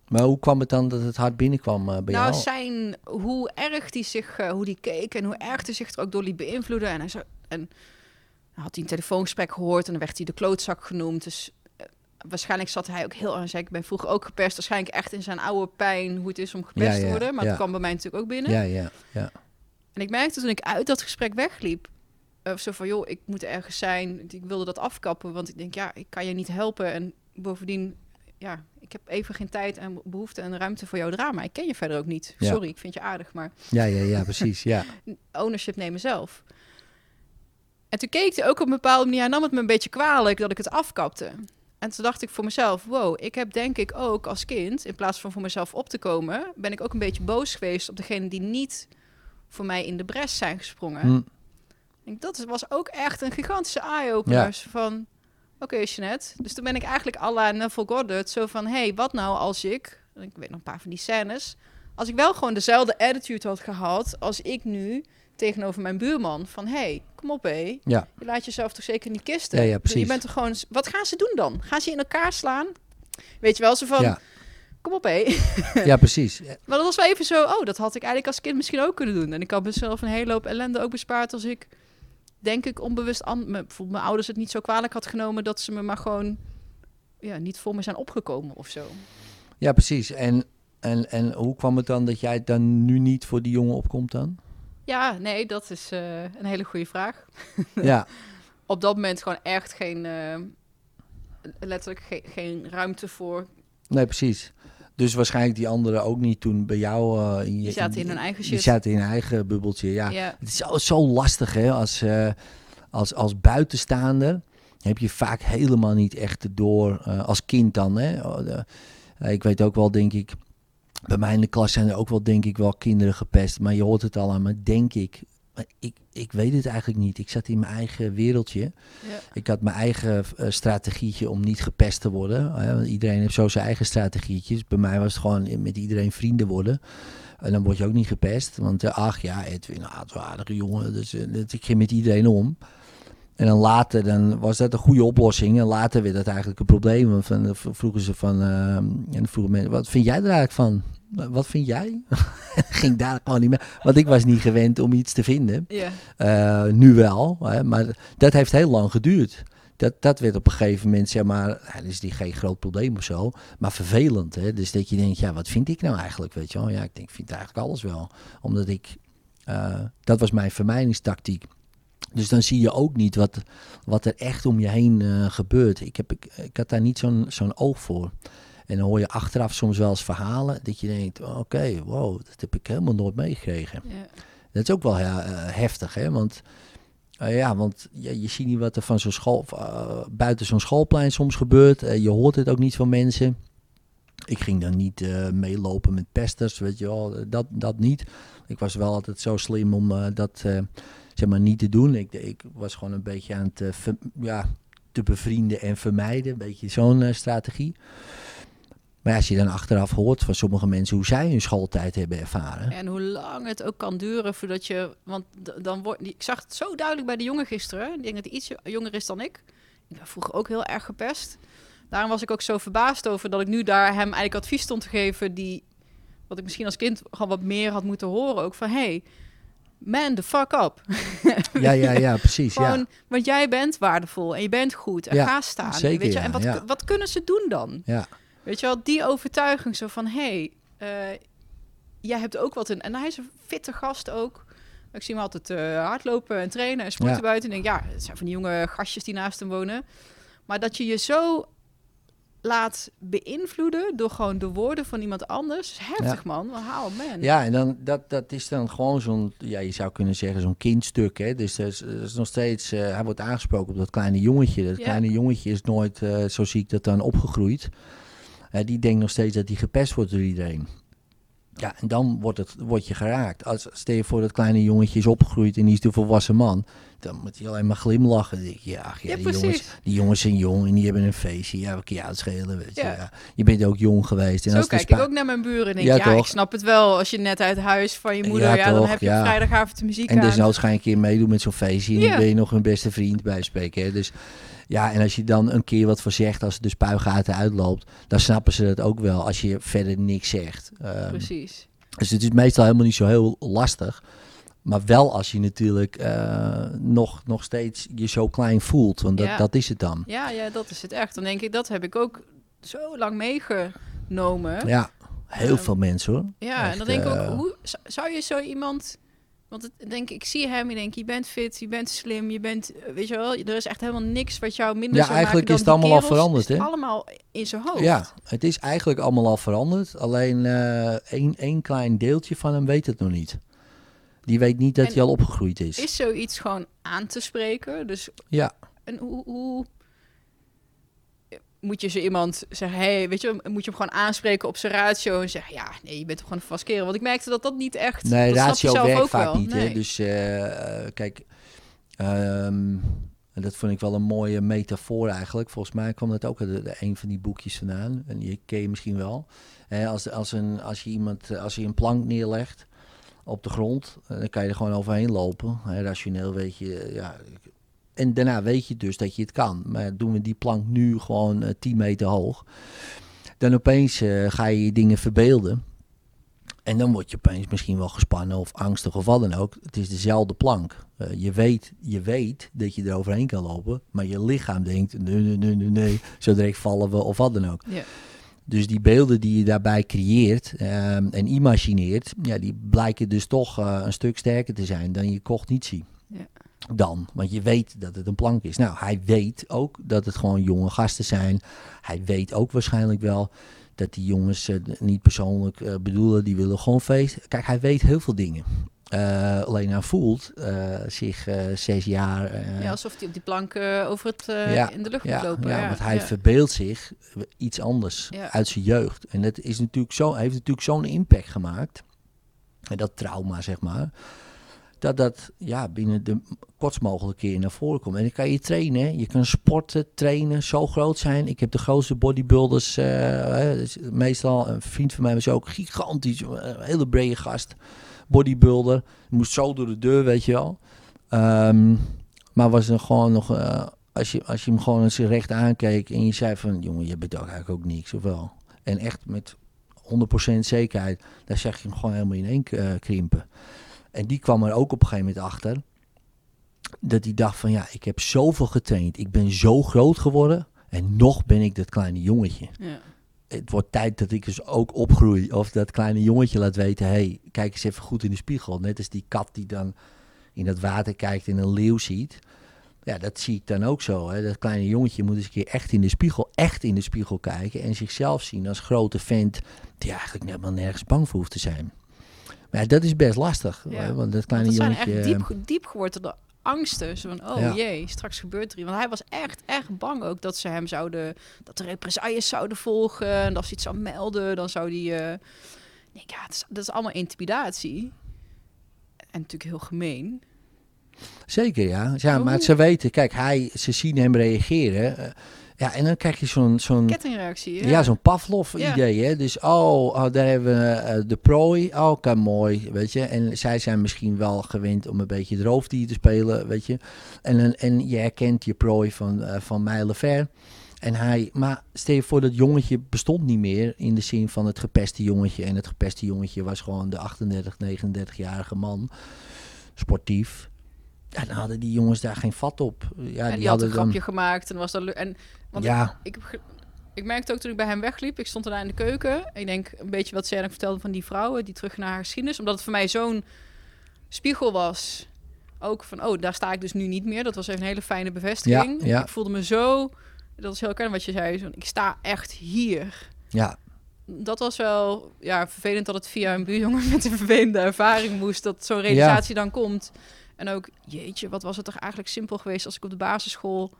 maar hoe kwam het dan dat het hard binnenkwam eh, bij nou, jou? zijn, hoe erg die zich, eh, hoe die keek en hoe erg hij zich er ook door liet beïnvloeden. En hij zo, en had hij een telefoongesprek gehoord en dan werd hij de klootzak genoemd. Dus waarschijnlijk zat hij ook heel aan Ik ben vroeger ook gepest. Waarschijnlijk echt in zijn oude pijn hoe het is om gepest Ja, te worden. Maar het kwam bij mij natuurlijk ook binnen. Ja, ja, ja. En ik merkte toen ik uit dat gesprek wegliep, eh, zo van, joh, ik moet ergens zijn. Ik wilde dat afkappen, want ik denk, ja, ik kan je niet helpen. En bovendien, ja, ik heb even geen tijd en behoefte en ruimte voor jouw drama. Ik ken je verder ook niet. Ja. Sorry, ik vind je aardig, maar Ja, ja, ja, precies. Ja, [LAUGHS] ownership nemen zelf. En toen keek hij ook op een bepaalde manier, hij nam het me een beetje kwalijk dat ik het afkapte. En toen dacht ik voor mezelf, wow, ik heb denk ik ook als kind, in plaats van voor mezelf op te komen, ben ik ook een beetje boos geweest op degene die niet voor mij in de bres zijn gesprongen. Hm. Ik dat was ook echt een gigantische eye-opener. Ja. Van, oké, Jeanette. Dus toen ben ik eigenlijk à la Neville Goddard zo van... hey, wat nou als ik... Ik weet nog een paar van die scènes. Als ik wel gewoon dezelfde attitude had gehad... als ik nu tegenover mijn buurman. Van, hey, kom op hé. ja, Je laat jezelf toch zeker niet kisten? Ja, ja, precies. Je bent er gewoon... Wat gaan ze doen dan? Gaan ze je in elkaar slaan? Weet je wel, zo van... ja, Kom op hé. ja, precies. [LAUGHS] Maar dat was wel even zo, oh, dat had ik eigenlijk als kind misschien ook kunnen doen. En ik had mezelf een hele hoop ellende ook bespaard als ik, denk ik, onbewust aan, bijvoorbeeld mijn ouders het niet zo kwalijk had genomen dat ze me maar gewoon ja, niet voor me zijn opgekomen of zo. Ja, precies. En, en, en hoe kwam het dan dat jij dan nu niet voor die jongen opkomt dan? Ja, nee, dat is eh, een hele goede vraag. [LAUGHS] Ja, Op dat moment gewoon echt geen, eh, letterlijk geen, geen ruimte voor. nee, precies. Dus waarschijnlijk die anderen ook niet toen bij jou... eh, in je, Die zaten in hun eigen Die shit. zaten in hun eigen bubbeltje, ja. Ja, Het is zo, zo lastig, hè. Als, als, als buitenstaander heb je vaak helemaal niet echt door... als kind dan, hè. Oh, ik weet ook wel, denk ik... Bij mij in de klas zijn er ook wel, denk ik, wel kinderen gepest. Maar je hoort het al aan me, denk ik. ik, ik weet het eigenlijk niet. Ik zat in mijn eigen wereldje. Ja. Ik had mijn eigen uh, strategietje om niet gepest te worden. Hè? Iedereen heeft zo zijn eigen strategietjes. Bij mij was het gewoon met iedereen vrienden worden. En dan word je ook niet gepest. Want uh, ach ja, Edwin, het aardige jongen. Dus uh, ik ging met iedereen om. En dan later dan was dat een goede oplossing. En later werd dat eigenlijk een probleem. Want van, vroegen ze van... Uh, en vroegen mensen, wat vind jij er eigenlijk van? Wat vind jij? [LAUGHS] Ging daar gewoon niet meer. Want ik was niet gewend om iets te vinden. Yeah. Uh, nu wel. Hè, maar dat heeft heel lang geduurd. Dat, dat werd op een gegeven moment, zeg maar, nou, dat is die geen groot probleem of zo, maar vervelend. Hè? Dus dat je denkt, ja, wat vind ik nou eigenlijk, weet je wel? Ja, ik denk, ik vind eigenlijk alles wel. Omdat ik, uh, dat was mijn vermijdingstactiek. Dus dan zie je ook niet wat, wat er echt om je heen uh, gebeurt. Ik, heb, ik, ik had daar niet zo'n zo'n oog voor. En dan hoor je achteraf soms wel eens verhalen dat je denkt, oké, okay, wow, dat heb ik helemaal nooit meegekregen. Ja. Dat is ook wel ja, uh, heftig, hè? Want, uh, ja, want ja, je ziet niet wat er van zo'n school, uh, buiten zo'n schoolplein soms gebeurt. je hoort het ook niet van mensen. Ik ging dan niet meelopen met pesters, weet je wel, dat, dat niet. Ik was wel altijd zo slim om dat zeg maar niet te doen. Ik, ik was gewoon een beetje aan het ver, ja, te bevrienden en vermijden. Een beetje zo'n strategie. Maar als je dan achteraf hoort van sommige mensen hoe zij hun schooltijd hebben ervaren. En hoe lang het ook kan duren voordat je. Want dan wordt. Ik zag het zo duidelijk bij de jongen gisteren. Ik denk dat hij iets jonger is dan ik. Ik ben vroeger ook heel erg gepest. Daarom was ik ook zo verbaasd over dat ik nu daar hem eigenlijk advies stond te geven. die. wat ik misschien als kind gewoon wat meer had moeten horen. Ook van hey, man the fuck up. [LAUGHS] Ja, ja, ja, precies. Gewoon, ja. Want jij bent waardevol en je bent goed en Ja, ga staan. zeker, weet je? En wat, ja. wat kunnen ze doen dan? Ja, Weet je wel, die overtuiging zo van... hé, hey, uh, jij hebt ook wat in... En hij is een fitte gast ook. Ik zie hem altijd uh, hardlopen en trainen en sporten buiten. En ik denk, ja, het zijn van die jonge gastjes die naast hem wonen. Maar dat je je zo laat beïnvloeden door gewoon de woorden van iemand anders. Heftig, man. Wow, man. ja en dan, dat, dat is dan gewoon zo'n, ja, je zou kunnen zeggen zo'n kindstuk. Hè? Dus dat is, dat is nog steeds, uh, hij wordt aangesproken op dat kleine jongetje. Dat Ja. kleine jongetje is nooit, uh, zo zie ik dat dan, opgegroeid. Uh, die denkt nog steeds dat hij gepest wordt door iedereen. Ja, en dan wordt, het, word je geraakt. Als, stel je voor dat kleine jongetje is opgegroeid en die is de volwassen man. Dan moet hij alleen maar glimlachen. Dan denk je, ja, ach, ja, Ja, die, precies. jongens, die jongens zijn jong en die hebben een feestje. Ja, wat kan jou het schelen, weet je. Ja. Ja. Je bent ook jong geweest. En Zo als kijk ik ook naar mijn buren en denk, Ja, ja, ik snap het wel. Als je net uit huis van je moeder, Ja, ja, dan heb je vrijdagavond de muziek En desnoods ga je een keer meedoen met zo'n feestje. En dan ben je nog hun beste vriend bij spreken. Hè? Dus ja, en als je dan een keer wat voor zegt, als de spuigaten uitloopt, dan snappen ze dat ook wel als je verder niks zegt. Ehm, Precies. dus het is meestal helemaal niet zo heel lastig. Maar wel als je natuurlijk eh, nog, nog steeds je zo klein voelt. Want dat, Ja. dat is het dan. Ja, ja, dat is het echt. Dan denk ik, dat heb ik ook zo lang meegenomen. Ja, heel Ehm, veel mensen hoor. Ja, en dan denk ik eh, ook, hoe zou- je zo iemand... Want het, denk ik, ik zie hem, je denk je bent fit, je bent slim, je bent, eh, weet je wel, er is echt helemaal niks wat jou minder Ja, zou eigenlijk maken is het allemaal al veranderd, hè? allemaal in zijn hoofd. Ja, het is eigenlijk allemaal al veranderd. Alleen eh, één, één klein deeltje van hem weet het nog niet. Die weet niet dat En hij al opgegroeid is. Is zoiets gewoon aan te spreken? Dus Ja, en hoe, hoe moet je zo iemand zeggen, hey, weet je, moet je hem gewoon aanspreken op zijn ratio en zeggen, ja, nee, je bent toch gewoon een vast kerel. Want ik merkte dat dat niet echt. nee, dat je ratio zelf werkt ook vaak wel. niet. Hè? Dus eh, eh, kijk, ehm, en dat vond ik wel een mooie metafoor eigenlijk. Volgens mij kwam dat ook uit een van die boekjes vandaan. En die ken je misschien wel. Als, als, een, als je iemand, als je een plank neerlegt op de grond, eh, dan kan je er gewoon overheen lopen. Rationeel weet je, eh, ja. En daarna weet je dus dat je het kan. Maar doen we die plank nu gewoon eh, 10 meter hoog, dan opeens eh, ga je je dingen verbeelden. En dan word je opeens misschien wel gespannen of angstig of wat dan ook. Het is dezelfde plank. Eh, je, weet, je weet dat je er overheen kan lopen, maar je lichaam denkt, nee, nee, nee, nee, nee, zo direct vallen we of wat dan ook. Ja. Dus die beelden die je daarbij creëert ehm, en imagineert, ja, die blijken dus toch eh, een stuk sterker te zijn dan je cognitie. Ja. Dan, want je weet dat het een plank is. Nou, hij weet ook dat het gewoon jonge gasten zijn. Hij weet ook waarschijnlijk wel dat die jongens eh, niet persoonlijk eh, bedoelen, die willen gewoon feest. Kijk, hij weet heel veel dingen. Eh, alleen hij voelt eh, zich eh, zes jaar. ja, alsof hij op die plank over het Ja, in de lucht ja, moet lopen. ja, Ja, want hij verbeeldt zich iets anders uit zijn jeugd. En dat is natuurlijk zo, heeft natuurlijk zo'n impact gemaakt. En dat trauma, zeg maar. dat dat ja, binnen de kortst mogelijke keer naar voren komt. En dan kan je trainen, hè. je kan sporten, trainen, zo groot zijn. Ik heb de grootste bodybuilders, dus meestal een vriend van mij was ook gigantisch, een hele brede gast, bodybuilder. Moest zo door de deur, weet je wel. Ehm, maar was er gewoon nog, eh, als, je, als je hem gewoon eens recht aankeek en je zei van, jongen, je bent eigenlijk ook niks, of wel? En echt met 100% zekerheid, daar zag je hem gewoon helemaal in één eh, krimpen. En die kwam er ook op een gegeven moment achter. Dat hij dacht van ja, ik heb zoveel getraind. Ik ben zo groot geworden. En nog ben ik dat kleine jongetje. Ja. Het wordt tijd dat ik dus ook opgroei. Of dat kleine jongetje laat weten. Hé, hey, kijk eens even goed in de spiegel. Net als die kat die dan in het water kijkt en een leeuw ziet. Ja, dat zie ik dan ook zo. Hè. Dat kleine jongetje moet eens een keer echt in de spiegel, echt in de spiegel kijken. En zichzelf zien als grote vent die eigenlijk helemaal nergens bang voor hoeft te zijn. Maar ja, dat is best lastig. Ja. Hè, want dat kleine dat jongetje... zijn echt diep, diep gewortelde angsten. Zo van, oh Ja. jee, straks gebeurt er iets. Want hij was echt, echt bang ook dat ze hem zouden... Dat de represailles zouden volgen. En als hij iets zou melden, dan zou hij... eh, denk, ja, het is, dat is allemaal intimidatie. En natuurlijk heel gemeen. Zeker, ja. ja maar Oeh. ze weten, kijk, hij, ze zien hem reageren. eh, ja, en dan krijg je zo'n... zo'n Kettingreactie. Ja, zo'n Pavlov Ja. idee, hè. Dus, oh, oh, daar hebben we eh, de prooi. Oh, kan mooi, weet je. En zij zijn misschien wel gewend om een beetje het roofdier te spelen, weet je. En, en, en je herkent je prooi van, eh van mijlen ver. En hij, maar stel je voor dat jongetje bestond niet meer in de zin van het gepeste jongetje. En het gepeste jongetje was gewoon de 38, 39-jarige man, sportief. Ja, dan hadden die jongens daar geen vat op. Ja, en die, die, had een hadden dan... grapje gemaakt. En was dat... En, want Ja, ik, ge- ik merkte ook toen ik bij hem wegliep, ik stond daarna in de keuken. Ik denk een beetje wat Serena vertelde van die vrouwen die terug naar haar geschiedenis. Omdat het voor mij zo'n spiegel was. Ook van, oh, daar sta ik dus nu niet meer. Dat was even een hele fijne bevestiging. Ja, ja. Ik voelde me zo, dat is heel herkenbaar wat je zei. Zo, ik sta echt hier. ja, Dat was wel ja, vervelend dat het via een buurjongen [LAUGHS] met een vervelende ervaring moest. Dat zo'n realisatie dan komt. En ook, jeetje, wat was het toch eigenlijk simpel geweest als ik op de basisschool...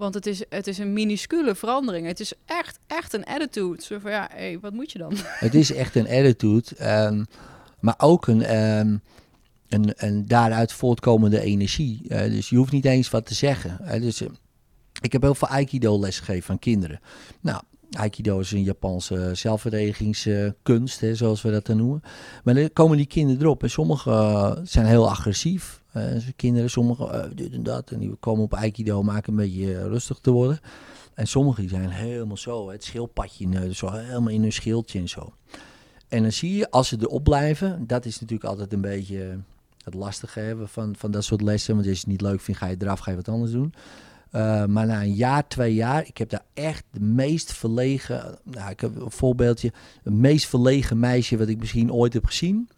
Want het is, het is een minuscule verandering. Het is echt, echt een attitude. Zo van, ja, hé, wat moet je dan? [LAUGHS] Het is echt een attitude. ehm, maar ook een, ehm, een, een daaruit voortkomende energie. Eh, dus je hoeft niet eens wat te zeggen. hè. dus, eh, ik heb heel veel Aikido les gegeven aan kinderen. Nou, Aikido is een Japanse zelfverdedigingskunst, zoals we dat dan noemen. Maar dan komen die kinderen erop. En sommige eh, zijn heel agressief. Eh, kinderen, sommige eh, dit en dat. En die komen op Aikido, maken een beetje eh, rustig te worden. En sommigen zijn helemaal zo, het schildpadje, in, zo helemaal in hun schildje en zo. En dan zie je, als ze erop blijven, dat is natuurlijk altijd een beetje het lastige hè, van, van dat soort lessen. Want als je het niet leuk vindt, ga je eraf, ga je wat anders doen. Maar na een jaar, twee jaar, ik heb daar echt de meest verlegen, nou, ik heb een voorbeeldje, het meest verlegen meisje wat ik misschien ooit heb gezien.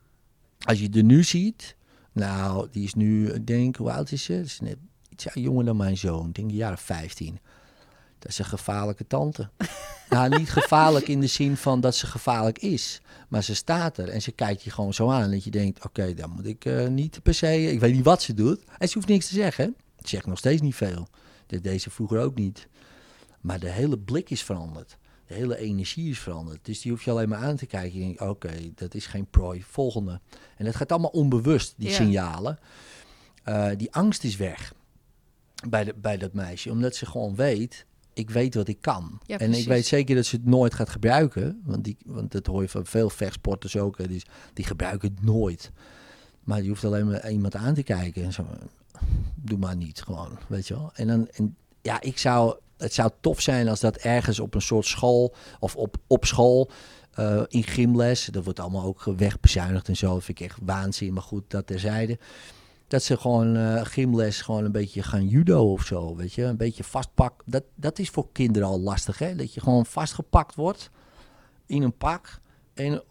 Als je er nu ziet, nou, die is nu, ik denk, hoe oud is ze? Ze is net iets jonger dan mijn zoon, ik denk een jaar of 15. Dat is een gevaarlijke tante. [LAUGHS] nou, niet gevaarlijk in de zin van dat ze gevaarlijk is. Maar ze staat er en ze kijkt je gewoon zo aan. Dat je denkt, oké, dan moet ik uh, niet per se... Ik weet niet wat ze doet. En ze hoeft niks te zeggen. Ze zegt nog steeds niet veel. Dat deed ze vroeger ook niet. Maar de hele blik is veranderd. De hele energie is veranderd. Dus die hoef je alleen maar aan te kijken. Je denkt, oké, okay, dat is geen prooi. Volgende. En dat gaat allemaal onbewust, die ja. signalen. Uh, die angst is weg bij, de, bij dat meisje. Omdat ze gewoon weet, ik weet wat ik kan. Ja, en ik weet zeker dat ze het nooit gaat gebruiken. Want, die, want dat hoor je van veel vechtsporters ook. Hè, die, die gebruiken het nooit. Maar je hoeft alleen maar iemand aan te kijken. En zo, doe maar niet gewoon, weet je wel. En dan, en, ja, ik zou, het zou tof zijn als dat ergens op een soort school of op, op school uh, in gymles, dat wordt allemaal ook wegbezuinigd en zo. Dat vind ik echt waanzin, maar goed, dat terzijde. Dat ze gewoon uh, gymles gewoon een beetje gaan judo of zo, weet je. Een beetje vastpak. Dat, dat is voor kinderen al lastig, hè. Dat je gewoon vastgepakt wordt in een pak en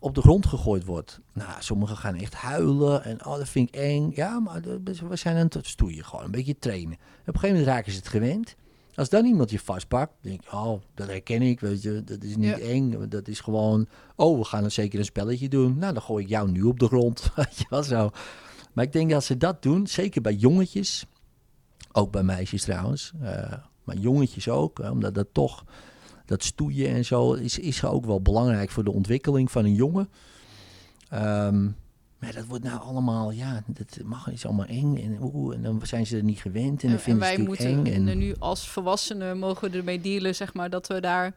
op de grond gegooid wordt. Nou, sommigen gaan echt huilen en oh, dat vind ik eng. Ja, maar we zijn aan het stoeien, gewoon een beetje trainen. Op een gegeven moment raken ze het gewend. Als dan iemand je vastpakt, denk ik, oh, dat herken ik, weet je. Dat is niet ja. eng, dat is gewoon, oh, we gaan een zeker een spelletje doen. Nou, dan gooi ik jou nu op de grond, [LAUGHS] weet je wel zo. Maar ik denk dat ze dat doen, zeker bij jongetjes, ook bij meisjes trouwens, uh, maar jongetjes ook, omdat dat toch, dat stoeien en zo, is, is ook wel belangrijk voor de ontwikkeling van een jongen. Um, Maar dat wordt nou allemaal, ja, dat mag is allemaal eng. En, oeh, en dan zijn ze er niet gewend en dan En, en vinden wij ze het moeten eng. en nu als volwassenen mogen we ermee dealen, zeg maar, dat we daar...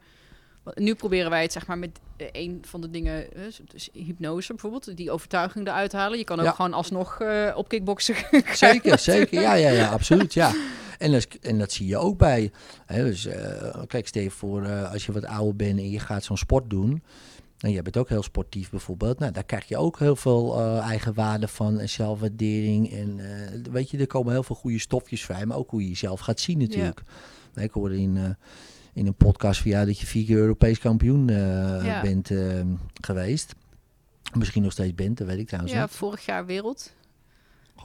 Nu proberen wij het, zeg maar, met eh, een van de dingen, eh, dus hypnose bijvoorbeeld, die overtuiging eruit halen. Je kan ook Ja. gewoon alsnog eh, op kickboksen [LAUGHS] Zeker, zeker. Ja, ja, ja, absoluut. Ja. En, dat, en dat zie je ook bij. Hè, dus, kijk, stel je voor, als je wat ouder bent en je gaat zo'n sport doen. En je bent ook heel sportief bijvoorbeeld. Nou, daar krijg je ook heel veel eh eigenwaarde van en zelfwaardering. En eh, weet je, er komen heel veel goede stofjes vrij. Maar ook hoe je jezelf gaat zien natuurlijk. Nee, ik hoorde in, eh, in een podcast via dat je vier keer Europees kampioen Ja. bent eh, geweest. Misschien nog steeds bent, dat weet ik trouwens Ja, niet. vorig jaar wereld.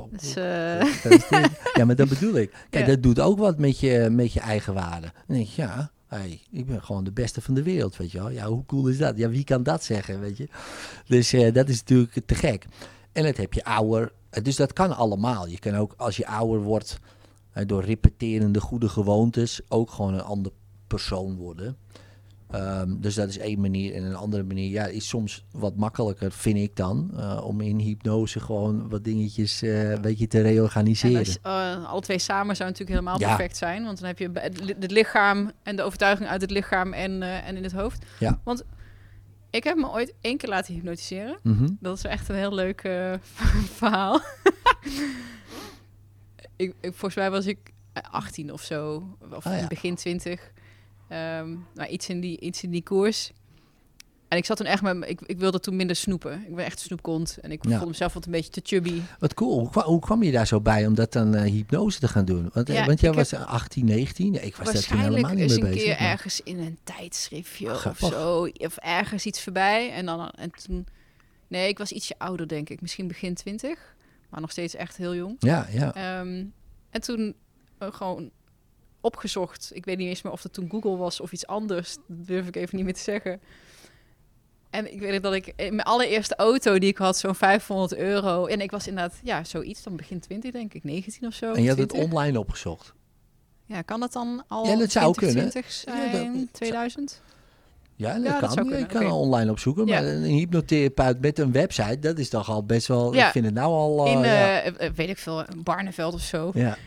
Dus, Gefeliciteerd. ja, maar dat bedoel ik. Kijk, [LAUGHS] Ja. dat doet ook wat met je, met je eigen waarde. Dan denk je, ja, hey, ik ben gewoon de beste van de wereld, weet je wel. Ja, hoe cool is dat? Ja, wie kan dat zeggen, weet je? Dus eh, dat is natuurlijk te gek. En dat heb je ouder. eh, Dus dat kan allemaal. Je kan ook, als je ouder wordt, eh, door repeterende goede gewoontes, ook gewoon een ander persoon worden. Ehm, dus dat is één manier. En een andere manier ja, is soms wat makkelijker, vind ik dan, eh, om in hypnose gewoon wat dingetjes eh, een beetje te en reorganiseren. als, eh, alle twee samen zou natuurlijk helemaal Ja. perfect zijn. Want dan heb je het li- het lichaam en de overtuiging uit het lichaam en, en in het hoofd. Ja. Want ik heb me ooit één keer laten hypnotiseren. Mhm. Dat is echt een heel leuk [LAUGHS] verhaal. [LAUGHS] ik, ik, volgens mij was ik eh, 18 of zo, of Ah, begin 20. Ehm maar iets in, die, iets in die koers. En ik zat toen echt met... me- Ik, ik wilde toen minder snoepen. Ik ben echt een snoepkont. En ik Ja. vond mezelf wat een beetje te chubby. Wat cool. Hoe, kwa- hoe kwam je daar zo bij om dat dan eh, hypnose te gaan doen? Want, eh, Ja, want jij was 18, 19? Nee, ik was daar toen Waarschijnlijk helemaal niet eens mee een bezig. keer maar- ergens in een tijdschriftje of zo. Of ergens iets voorbij. En, dan, en toen... Nee, ik was ietsje ouder, denk ik. Misschien begin 20. Maar nog steeds echt heel jong. Ja, ja. Ehm, en toen eh, gewoon opgezocht. Ik weet niet eens meer of het toen Google was of iets anders. Dat durf ik even niet meer te zeggen. En ik weet dat ik in mijn allereerste auto die ik had, zo'n 500 euro. En ik was inderdaad, ja, zoiets. Dan begin 20, denk ik, 19 of zo. En je had het 20. online opgezocht. Ja, kan dat dan al Ja, dat zou kunnen. 2020 Ja, zijn? dat- dat- 2000? Ja, dat Ja, dat kan. zou je kunnen, kan online opzoeken. Maar Ja. een hypnotherapeut met een website, dat is toch al best wel... Ja. Ik vind het nou al... eh, In, ja. eh, eh, weet ik veel, Barneveld of zo. ja.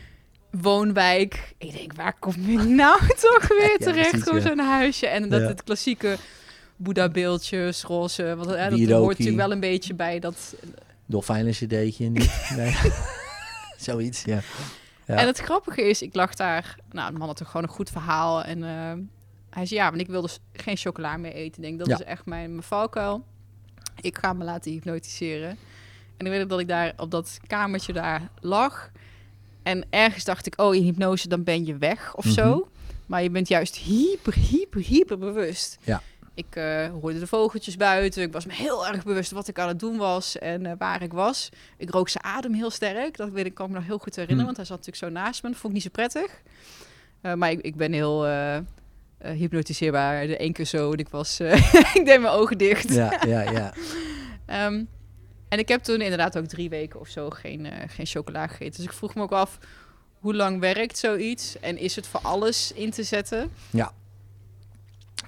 Woonwijk. Ik denk, waar kom ik nou [LAUGHS] toch weer Ja, terecht? precies, Gewoon ja. zo'n huisje. En dat Ja. het klassieke Boeddha-beeldjes, roze. Want hè, dat Wieroki. hoort natuurlijk wel een beetje bij dat... Dolfijnen cd'tje niet. [LAUGHS] Nee. [LAUGHS] Zoiets, ja. Ja. En het grappige is, ik lag daar... Nou, de man had toch gewoon een goed verhaal. En eh, hij zei, ja, want ik wilde s- geen chocola meer eten. Ik denk, dat Ja. is echt mijn, mijn valkuil. Ik ga me laten hypnotiseren. En ik weet dat ik daar op dat kamertje daar lag. En ergens dacht ik, oh, in hypnose, dan ben je weg of Mhm. zo. Maar je bent juist hyper, hyper, hyper bewust. Ja. Ik eh, hoorde de vogeltjes buiten. Ik was me heel erg bewust wat ik aan het doen was en eh, waar ik was. Ik rook zijn adem heel sterk. Dat weet ik, kan ik me nog heel goed herinneren, Hmm. want hij zat natuurlijk zo naast me. Dat vond ik niet zo prettig. Eh, maar ik, ik ben heel hypnotiseerbaar. De één keer zo en ik was... [LAUGHS] ik deed mijn ogen dicht. ja, ja, ja. [LAUGHS] Ehm, en ik heb toen inderdaad ook drie weken of zo geen, eh, geen chocola gegeten. Dus ik vroeg me ook af, hoe lang werkt zoiets? En is het voor alles in te zetten?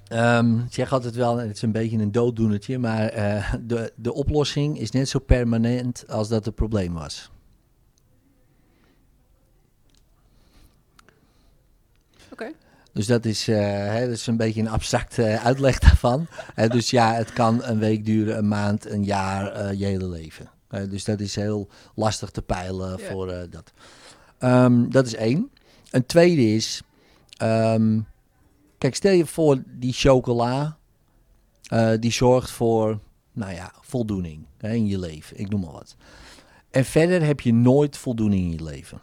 Ehm, ik zeg altijd wel, het is een beetje een dooddoenertje, maar eh, de, de oplossing is net zo permanent als dat het probleem was. Oké. Dus dat is, eh, hè, dat is een beetje een abstracte eh, uitleg daarvan. Hè, dus ja, het kan een week duren, een maand, een jaar, eh, je hele leven. Dus dat is heel lastig te peilen Ja. voor dat. Ehm, dat is één. Een tweede is, ehm, kijk, stel je voor die chocola, die zorgt voor, nou ja, voldoening hè, in je leven. Ik noem maar wat. En verder heb je nooit voldoening in je leven.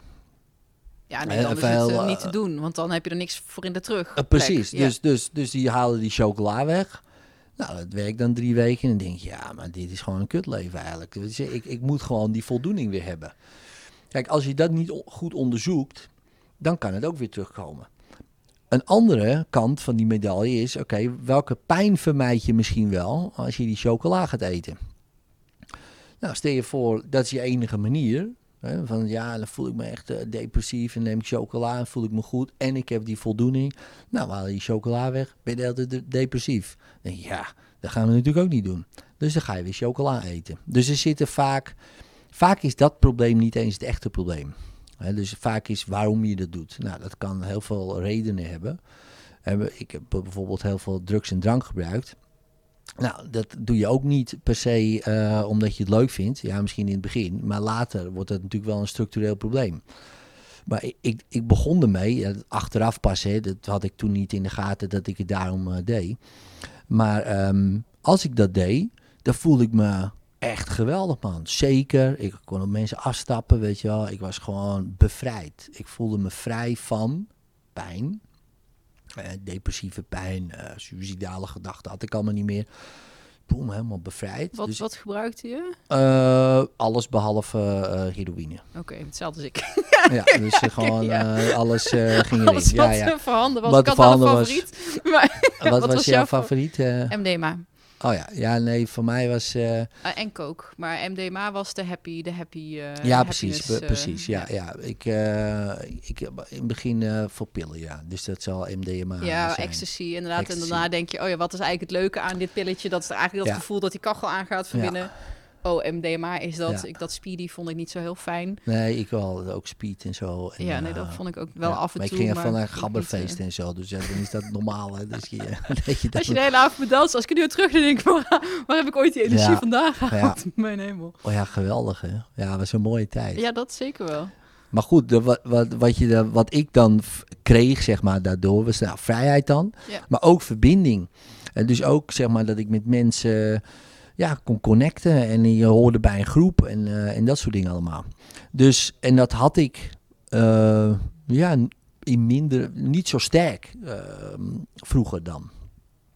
Ja, nee, Eh, is het eh, eh, niet te doen, want dan heb je er niks voor in de terug. Uh, precies. Ja. dus, dus, dus die halen die chocola weg. Nou, dat werkt dan drie weken en dan denk je, ja, maar dit is gewoon een kutleven eigenlijk. Dus ik, ik moet gewoon die voldoening weer hebben. Kijk, als je dat niet goed onderzoekt, dan kan het ook weer terugkomen. Een andere kant van die medaille is, oké, welke pijn vermijd je misschien wel als je die chocola gaat eten? Nou, stel je voor, dat is je enige manier. Hè, van ja, dan voel ik me echt eh, depressief en neem ik chocola en voel ik me goed en ik heb die voldoening. Nou, we die chocola weg, ben je de- depressief. Je, ja, Dat gaan we natuurlijk ook niet doen. Dus dan ga je weer chocola eten. Dus er zitten vaak, vaak is dat probleem niet eens het echte probleem. Dus vaak is waarom je dat doet. Nou, dat kan heel veel redenen. Hebben- Ik heb bijvoorbeeld heel veel drugs en drank gebruikt. Nou, dat doe je ook niet per se eh, omdat je het leuk vindt. Ja, misschien in het begin. Maar later wordt dat natuurlijk wel een structureel probleem. Maar ik, ik, ik begon ermee, achteraf pas, hè, dat had ik toen niet in de gaten dat ik het daarom eh, deed. Maar ehm, als ik dat deed, dan voelde ik me echt geweldig, man. Zeker, ik kon op mensen afstappen, weet je wel. Ik was gewoon bevrijd. Ik voelde me vrij van pijn. Eh, depressieve pijn, eh suïcidale gedachten had ik allemaal niet meer. Boem, helemaal bevrijd. Wat, Dus, wat gebruikte je? eh, alles behalve eh, heroïne. Oké, hetzelfde als ik. Ja, dus [LAUGHS] gewoon ja. alles [LAUGHS] ging erin. Alles Ja, wat ja. eh, voorhanden was. Wat ik had wel een voorhanden was. favoriet. [LAUGHS] Maar, Wat, wat was, was jouw jouw fa- favoriet? MDMA. Oh ja, ja, nee, voor mij was... Eh, en coke. Maar MDMA was de happy, de happy. eh, ja, precies, pre- eh, precies. Ja, ja. Ik, ik in het begin voor pillen, ja. Dus dat zal MDMA Ja, zijn. ecstasy inderdaad. Ecstasy. En daarna denk je, oh ja, wat is eigenlijk het leuke aan dit pilletje? Dat is eigenlijk dat Ja. gevoel dat die kachel aangaat van Ja. Oh, MDMA is dat. Ja. Ik, dat speedy vond ik niet zo heel fijn. Nee, ik wel. Ook speed en zo. En, ja, nee, eh, dat vond ik ook wel ja, af en maar toe. ik ging maar van een niet, gabberfeest eh, en zo. Dus ja, dan is dat normaal, hè. Dus je, [LAUGHS] dat je dat Als je de hele avond als ik er nu terug denk, waar, waar heb ik ooit die energie Ja. vandaan gehaald? [LAUGHS] Mijn hemel. Oh ja, geweldig, hè. Ja, was een mooie tijd. Ja, dat zeker wel. Maar goed, de, wat, wat, wat, je, de- wat ik dan kreeg, zeg maar, daardoor, was nou, vrijheid dan. Maar ook verbinding. En dus ook, zeg maar, dat ik met mensen ja, kon connecten. En je hoorde bij een groep en, eh, en dat soort dingen allemaal. Dus, en dat had ik, eh, ja, in minder, niet zo sterk eh, vroeger dan.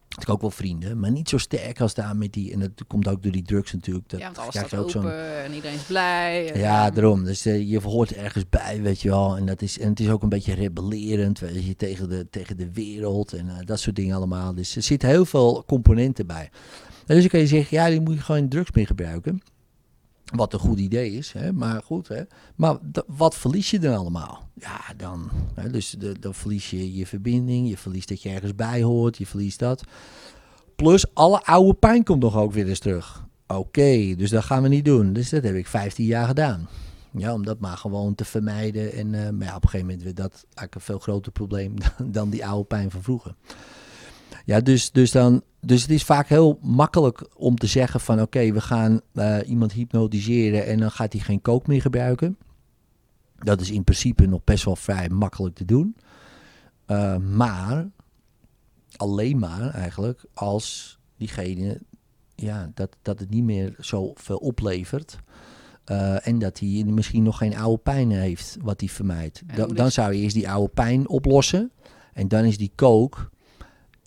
Had ik ook wel vrienden, maar niet zo sterk als daar met die. En dat komt ook door die drugs natuurlijk. Dat ja, want alles staat ook zo'n open en iedereen is blij. en, ja, daarom. Dus eh, je hoort ergens bij, weet je wel. En, dat is, en het is ook een beetje rebellerend, weet je, tegen de, tegen de wereld en dat soort dingen allemaal. Dus er zitten heel veel componenten bij. En dus dan kan je zeggen, ja, die moet je gewoon drugs mee gebruiken. Wat een goed idee is, hè? maar goed. Hè? Maar wat verlies je dan allemaal? Ja, dan, hè, dus de, dan verlies je je verbinding, je verliest dat je ergens bij hoort, je verliest dat. Plus alle oude pijn komt nog ook weer eens terug. Oké, dus dat gaan we niet doen. Dus dat heb ik 15 jaar gedaan. Ja, om dat maar gewoon te vermijden. En eh, maar ja, op een gegeven moment werd dat eigenlijk een veel groter probleem [LAUGHS] dan, dan die oude pijn van vroeger. Ja, dus, dus, dan, dus het is vaak heel makkelijk om te zeggen van oké, we gaan eh, iemand hypnotiseren en dan gaat hij geen kook meer gebruiken. Dat is in principe nog best wel vrij makkelijk te doen. Eh, maar alleen maar eigenlijk als diegene ja, dat, dat het niet meer zoveel oplevert. Eh, en dat hij misschien nog geen oude pijn heeft wat hij vermijdt. Dan, zou je eerst die oude pijn oplossen. En dan is die kook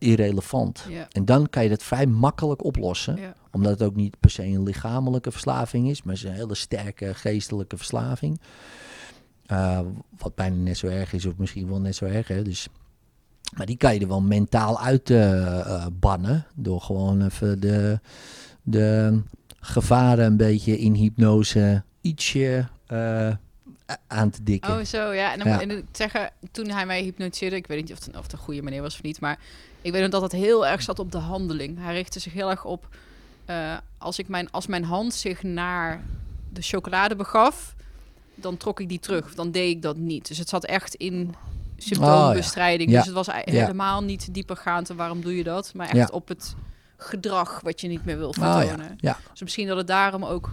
irrelevant. Ja, En dan kan je dat vrij makkelijk oplossen. ja. Omdat het ook niet per se een lichamelijke verslaving is. Maar het is een hele sterke geestelijke verslaving. Eh, wat bijna net zo erg is, of misschien wel net zo erg. Hè? Dus, maar die kan je er wel mentaal uit eh, eh, bannen. Door gewoon even de, de gevaren een beetje in hypnose ietsje aan te dikken. Oh, zo, ja. En dan Ja. en zeggen, toen hij mij hypnotiseerde, ik weet niet of het, of het een goede manier was of niet, maar ik weet nog dat het heel erg zat op de handeling. Hij richtte zich heel erg op, eh, als, ik mijn, als mijn hand zich naar de chocolade begaf, dan trok ik die terug. Dan deed ik dat niet. Dus het zat echt in symptoombestrijding. Ja. Dus het was helemaal niet diepergaand en waarom doe je dat, maar echt op het gedrag wat je niet meer wil Oh, vertonen. ja. ja. Dus misschien dat het daarom ook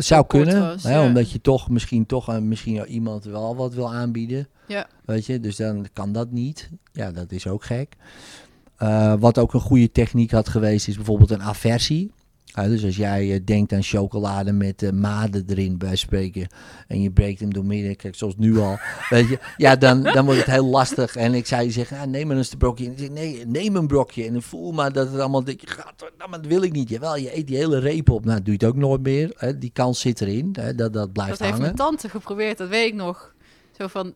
Dat zou kunnen, was, hè, ja. omdat je toch misschien toch aan misschien iemand wel wat wil aanbieden. Ja. Weet je, dus dan kan dat niet. Ja, dat is ook gek. Eh, wat ook een goede techniek had geweest, is bijvoorbeeld een aversie. Ja, dus als jij eh, denkt aan chocolade met eh, maden erin, bij spreken, en je breekt hem door midden, kijk, zoals nu al, [LAUGHS] weet je, ja, dan, dan wordt het heel lastig. En ik zou je zeggen, ja, neem maar eens een brokje. En ik zeg, nee, neem een brokje. En dan voel maar dat het allemaal, denk je, gaat, nou, maar dat wil ik niet. Jawel, je eet die hele reep op. Nou, doe je het ook nooit meer. Hè? Die kans zit erin, hè? Dat, dat blijft Dat heeft hangen. mijn tante geprobeerd, dat weet ik nog. Zo van,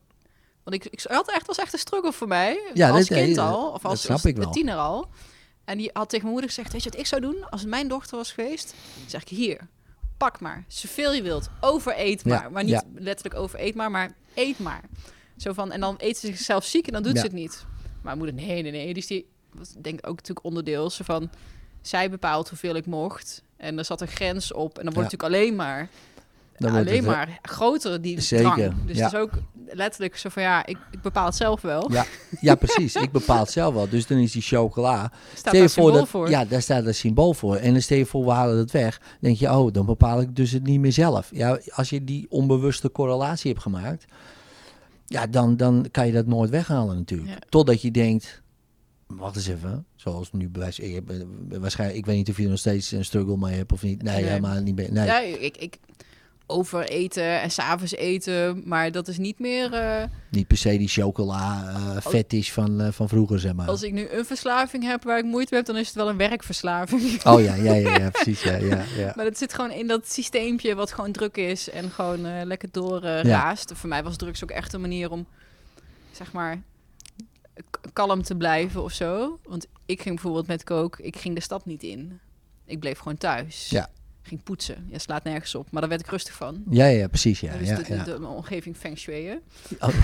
want ik, ik had echt was echt een struggle voor mij Ja, als kind nee, al, of dat als, snap als ik wel. tiener al. En die had tegen mijn moeder gezegd, weet je wat ik zou doen als het mijn dochter was geweest? Zeg ik hier, pak maar, zoveel je wilt, overeet maar, Ja, maar niet ja. letterlijk overeet maar, maar eet maar. Zo van, en dan eet ze zichzelf ziek en dan doet Ja. ze het niet. Maar moeder, nee, nee, nee. Dus die was denk ik ook natuurlijk onderdeel. Zo van, zij bepaalt hoeveel ik mocht. En er zat een grens op. En dan wordt natuurlijk alleen maar, alleen het, maar groter die Zeker, drang. Dus ja. het is ook letterlijk zo van, ja, ik, ik bepaal het zelf wel. Ja, ja, precies. Ik bepaal het zelf wel. Dus dan is die chocola. Staat daar symbool dat, voor. Ja, daar staat een symbool voor. En dan stel je voor, we halen het weg. Dan denk je, oh, dan bepaal ik dus het niet meer zelf. Ja, als je die onbewuste correlatie hebt gemaakt, ja, dan, dan kan je dat nooit weghalen natuurlijk. Ja. Totdat je denkt, wacht eens even, zoals nu bij wijze- ik heb, eh, waarschijnlijk, ik weet niet of je er nog steeds een struggle mee hebt of niet. Nee, Nee. helemaal niet. meer. Nee. Ja, ik, ik overeten en s'avonds eten, maar dat is niet meer... eh, Niet per se die chocola eh vet is van, eh, van vroeger, zeg maar. als ik nu een verslaving heb waar ik moeite mee heb, dan is het wel een werkverslaving. [LAUGHS] Oh ja, ja, ja, ja precies. Ja, ja, ja. Maar het zit gewoon in dat systeempje wat gewoon druk is en gewoon lekker doorraast. Ja. Voor mij was drugs ook echt een manier om, zeg maar, kalm te blijven of zo. Want ik ging bijvoorbeeld met coke, ik ging de stad niet in. Ik bleef gewoon thuis. Ja. Ging poetsen. Je slaat nergens op. Maar daar werd ik rustig van. Ja, ja, precies. Ja, dus ja, de, de, ja. de- omgeving feng shuiën. Oh, [LAUGHS]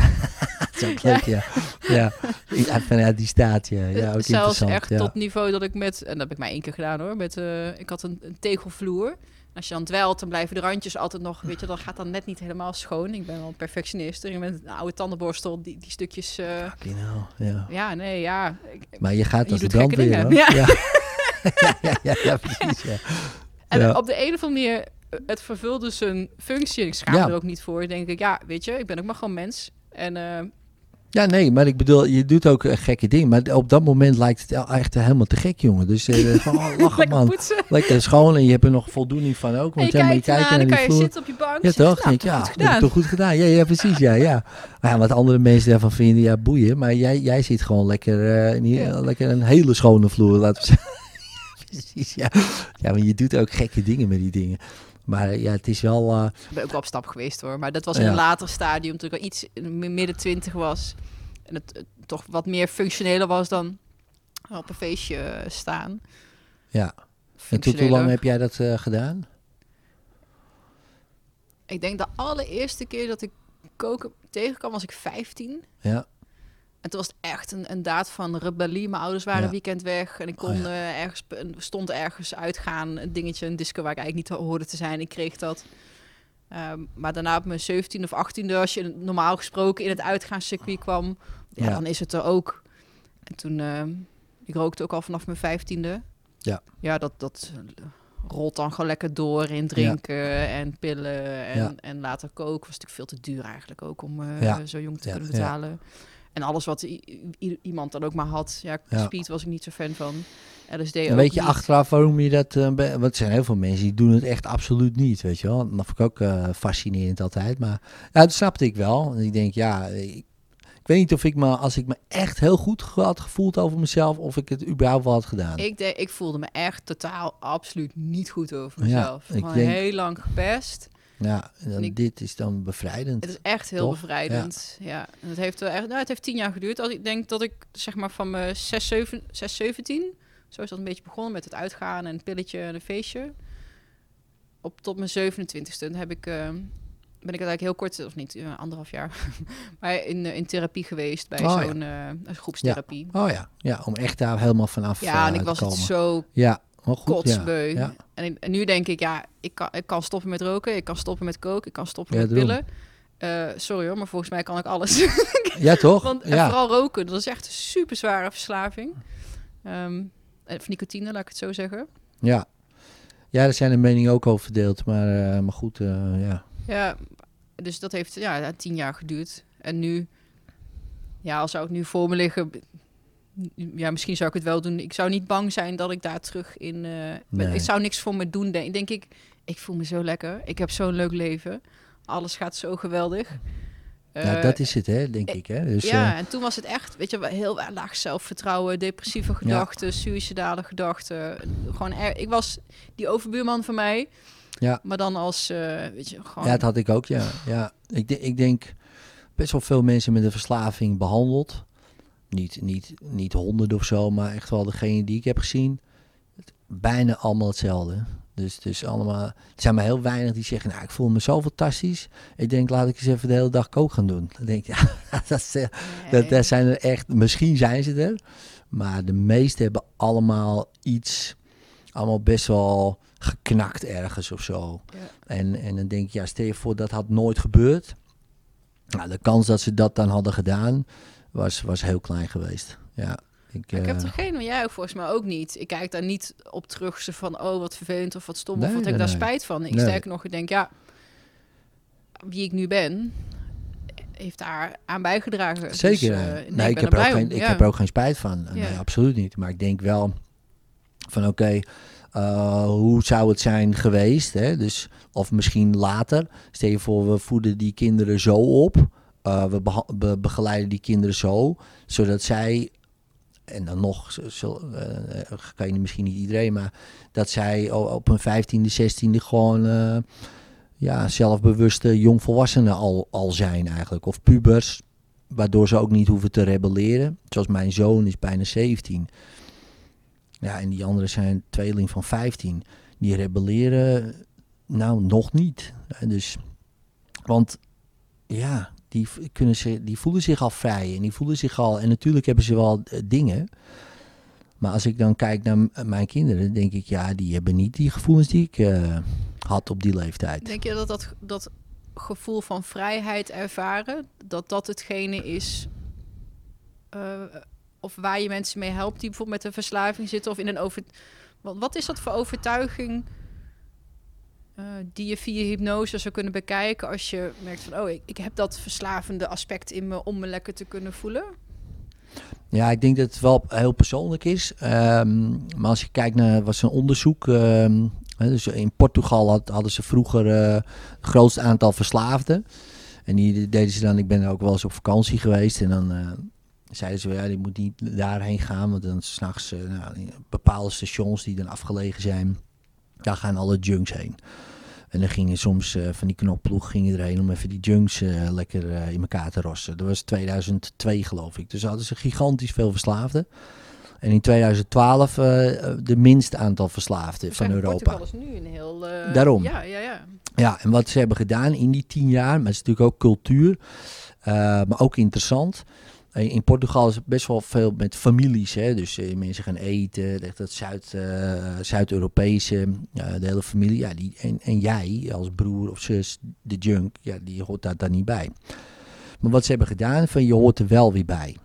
dat is ook leuk, ja. [LAUGHS] ja. Ja, Vanuit die staat, ja. ja ook Zelfs echt ja. tot niveau dat ik met, en dat heb ik maar één keer gedaan hoor, met, eh, ik had een, een tegelvloer. Als je dan dwelt, dan blijven de randjes altijd nog, weet je, dan gaat dan net niet helemaal schoon. Ik ben wel een perfectionist. En met een oude tandenborstel, die, die stukjes, hell, ja. ja, nee, ja. Ik- Maar je gaat Je als de doet gekke brandweer. Ja. Ja. [LAUGHS] ja, ja, ja, ja, precies, ja. En Ja. op de een of andere manier, eh, het vervulde zijn functie. Ik schaam Ja. er ook niet voor. Denk ik, ja, weet je, ik ben ook maar gewoon mens. En eh, Ja, nee, maar ik bedoel, je doet ook eh, gekke dingen. Maar op dat moment lijkt het el- echt helemaal te gek, jongen. Dus eh, [LAUGHS] gewoon oh, lachen, man. Lekker schoon en je hebt er nog voldoening van ook. Want ja, maar je kijkt kijkt dan naar kan je vloer. zitten op je bank. Ja, toch? nou, ja, goed toch goed gedaan. Ja, ja precies. Ja, ja. Maar ja, wat andere mensen daarvan vinden, ja, boeien. Maar jij, jij ziet gewoon lekker, niet, Ja. lekker een hele schone vloer, laten we zeggen. [LAUGHS] precies, ja. Ja, maar je doet ook gekke dingen met die dingen. Maar eh, ja, het is wel... eh, Ik ben ook wel op stap geweest hoor. Maar dat was in Ja. een later stadium, toen ik al iets midden twintig was. En het eh, toch wat meer functioneler was dan op een feestje eh, staan. ja. En tot hoe lang heb jij dat gedaan? Ik denk de allereerste keer dat ik koken tegenkwam was ik 15. Ja. En toen was het echt een, een daad van rebellie. Mijn ouders waren Ja. weekend weg en ik kon Oh ja. eh, ergens, stond ergens uitgaan. Een dingetje, een disco waar ik eigenlijk niet hoorde te zijn. Ik kreeg dat. Ehm, maar daarna op mijn 17 of 18e, als je normaal gesproken in het uitgaanscircuit kwam, ja, Ja. dan is het er ook. En toen, ehm, ik rookte ook al vanaf mijn 15e. Ja. Ja, dat, dat rolt dan gewoon lekker door in drinken en pillen en, en later koken. Was natuurlijk veel te duur eigenlijk ook om eh, zo jong te kunnen ja. betalen. En alles wat iemand dan ook maar had. Ja, speed was ik niet zo fan van. LSD ook weet je niet. achteraf waarom je dat... be- want er zijn heel veel mensen die doen het echt absoluut niet, weet je wel. Dat vond ik ook eh, fascinerend altijd. Maar ja, dat snapte ik wel. En ik denk, ja... Ik, ik weet niet of ik me, als ik me echt heel goed had gevoeld over mezelf... of ik het überhaupt wel had gedaan. Ik, denk, ik voelde me echt totaal absoluut niet goed over Ja, mezelf. ik Gewoon denk- heel lang gepest. Ja, en dan, en ik- dit is dan bevrijdend. Het is echt heel Toch? bevrijdend. Ja. En het heeft wel echt, nou, het heeft tien jaar geduurd. Als ik denk dat ik zeg maar van mijn 6, 7, 6 17, zo is dat een beetje begonnen met het uitgaan en een pilletje en een feestje. Op tot mijn 27ste heb ik, eh, ben ik eigenlijk heel kort, of niet, eh, anderhalf jaar, [LAUGHS] maar in, eh, in therapie geweest bij Oh, ja. zo'n een groepstherapie. Oh ja, ja, om echt daar helemaal vanaf Ja, en ik was het zo Ja, wel goed. Kotsbeu. ja. En, nu denk ik, ja, ik kan, ik kan stoppen met roken, ik kan stoppen met koken, ik kan stoppen met pillen. Eh, sorry hoor, maar volgens mij kan ik alles. [LAUGHS] ja, toch? [LAUGHS] Want en ja. vooral roken, dat is echt een super zware verslaving. Ehm of nicotine, laat ik het zo zeggen. ja. ja, daar zijn de meningen ook over verdeeld. Maar, eh, maar goed, ja. Ja, dus dat heeft ja, tien jaar geduurd. En nu, ja, als zou het nu voor me liggen, ja, misschien zou ik het wel doen. Ik zou niet bang zijn dat ik daar terug in. eh. Nee. Ik zou niks voor me doen. Denk, denk ik, ik voel me zo lekker. Ik heb zo'n leuk leven. Alles gaat zo geweldig. ja, Eh, dat is het, hè, denk ik. Hè? Dus, ja, eh, en toen was het echt, weet je, heel laag zelfvertrouwen, depressieve gedachten, suïcidale gedachten. Gewoon, er, ik was die overbuurman van mij, Ja. maar dan als, eh, weet je, gewoon. ja, dat had ik ook, ja. ja. Ik, de- ik denk best wel veel mensen met een verslaving behandeld. Niet, niet, niet honderden of zo, maar echt wel degene die ik heb gezien. Bijna allemaal hetzelfde. Dus, dus allemaal, er zijn maar heel weinig die zeggen, nou, ik voel me zo fantastisch. Ik denk, laat ik eens even de hele dag kook gaan doen. Dan denk ik, [LAUGHS] ja, dat, is, eh, Nee. dat, dat zijn er echt, misschien zijn ze er. Maar de meesten hebben allemaal iets allemaal best wel geknakt ergens of zo. Ja. En, en dan denk je, ja, stel je voor dat had nooit gebeurd. Nou, de kans dat ze dat dan hadden gedaan, was, was heel klein geweest. Ja, ik, Ik heb eh, er geen, maar jij ook volgens mij ook niet. Ik kijk daar niet op terug zo van, oh wat vervelend of wat stom of wat nee, ik daar nee. spijt van. Ik Nee. sterk nog, ik denk, ja, wie ik nu ben, heeft daar aan bijgedragen. Zeker. Dus, eh, eh, nee, ik, heb er ook geen, om, ik ja. heb er ook geen spijt van. Ja. Nee, absoluut niet. Maar ik denk wel van oké, eh, hoe zou het zijn geweest? Hè? Dus, of misschien later. Stel je voor, we voeden die kinderen zo op. eh, we, begeleiden die kinderen zo. Zodat zij, en dan nog, eh, kan je misschien niet iedereen, maar dat zij op hun vijftiende, zestiende gewoon... eh, ja, zelfbewuste jongvolwassenen al, al zijn eigenlijk. Of pubers, waardoor ze ook niet hoeven te rebelleren. Zoals mijn zoon is bijna 17. Ja, en die anderen zijn tweeling van 15. Die rebelleren nou nog niet. Dus, want ja, die, kunnen ze, die voelen zich al vrij en die voelen zich al... En natuurlijk hebben ze wel eh, dingen... Maar als ik dan kijk naar m- mijn kinderen, denk ik, ja, die hebben niet die gevoelens die ik eh, had op die leeftijd. Denk je dat, dat dat gevoel van vrijheid ervaren, dat dat hetgene is, eh, of waar je mensen mee helpt die bijvoorbeeld met een verslaving zitten of in een over... Wat is dat voor overtuiging eh, die je via hypnose zou kunnen bekijken als je merkt van, oh, ik, ik heb dat verslavende aspect in me om me lekker te kunnen voelen? Ja, ik denk dat het wel heel persoonlijk is. Ehm, maar als je kijkt naar was een onderzoek. ehm, dus in Portugal had- hadden ze vroeger eh, het grootste aantal verslaafden. En die deden ze dan. Ik ben ook wel eens op vakantie geweest. En dan eh, zeiden ze: ja, je moet niet daarheen gaan. Want dan s'nachts uh, nou, bepaalde stations die dan afgelegen zijn. Daar gaan alle junks heen. En dan gingen soms eh, van die knopploeg gingen erheen om even die junks eh, lekker eh, in elkaar te rossen. Dat was 2002 geloof ik. Dus hadden ze gigantisch veel verslaafden. En in 2012 eh, eh, de minste aantal verslaafden van Europa. Portugal is nu een heel... Daarom. Ja, ja, ja. Ja, en wat ze hebben gedaan in die tien jaar, maar het is natuurlijk ook cultuur, maar ook interessant. Eh, In Portugal is het best wel veel met families, hè? dus eh, mensen gaan eten, dat Zuid, eh, Zuid-Europese, de hele familie. Ja, die, en, jij als broer of zus, de junk, ja, die hoort daar dan niet bij. Maar wat ze hebben gedaan, van je hoort er wel weer bij.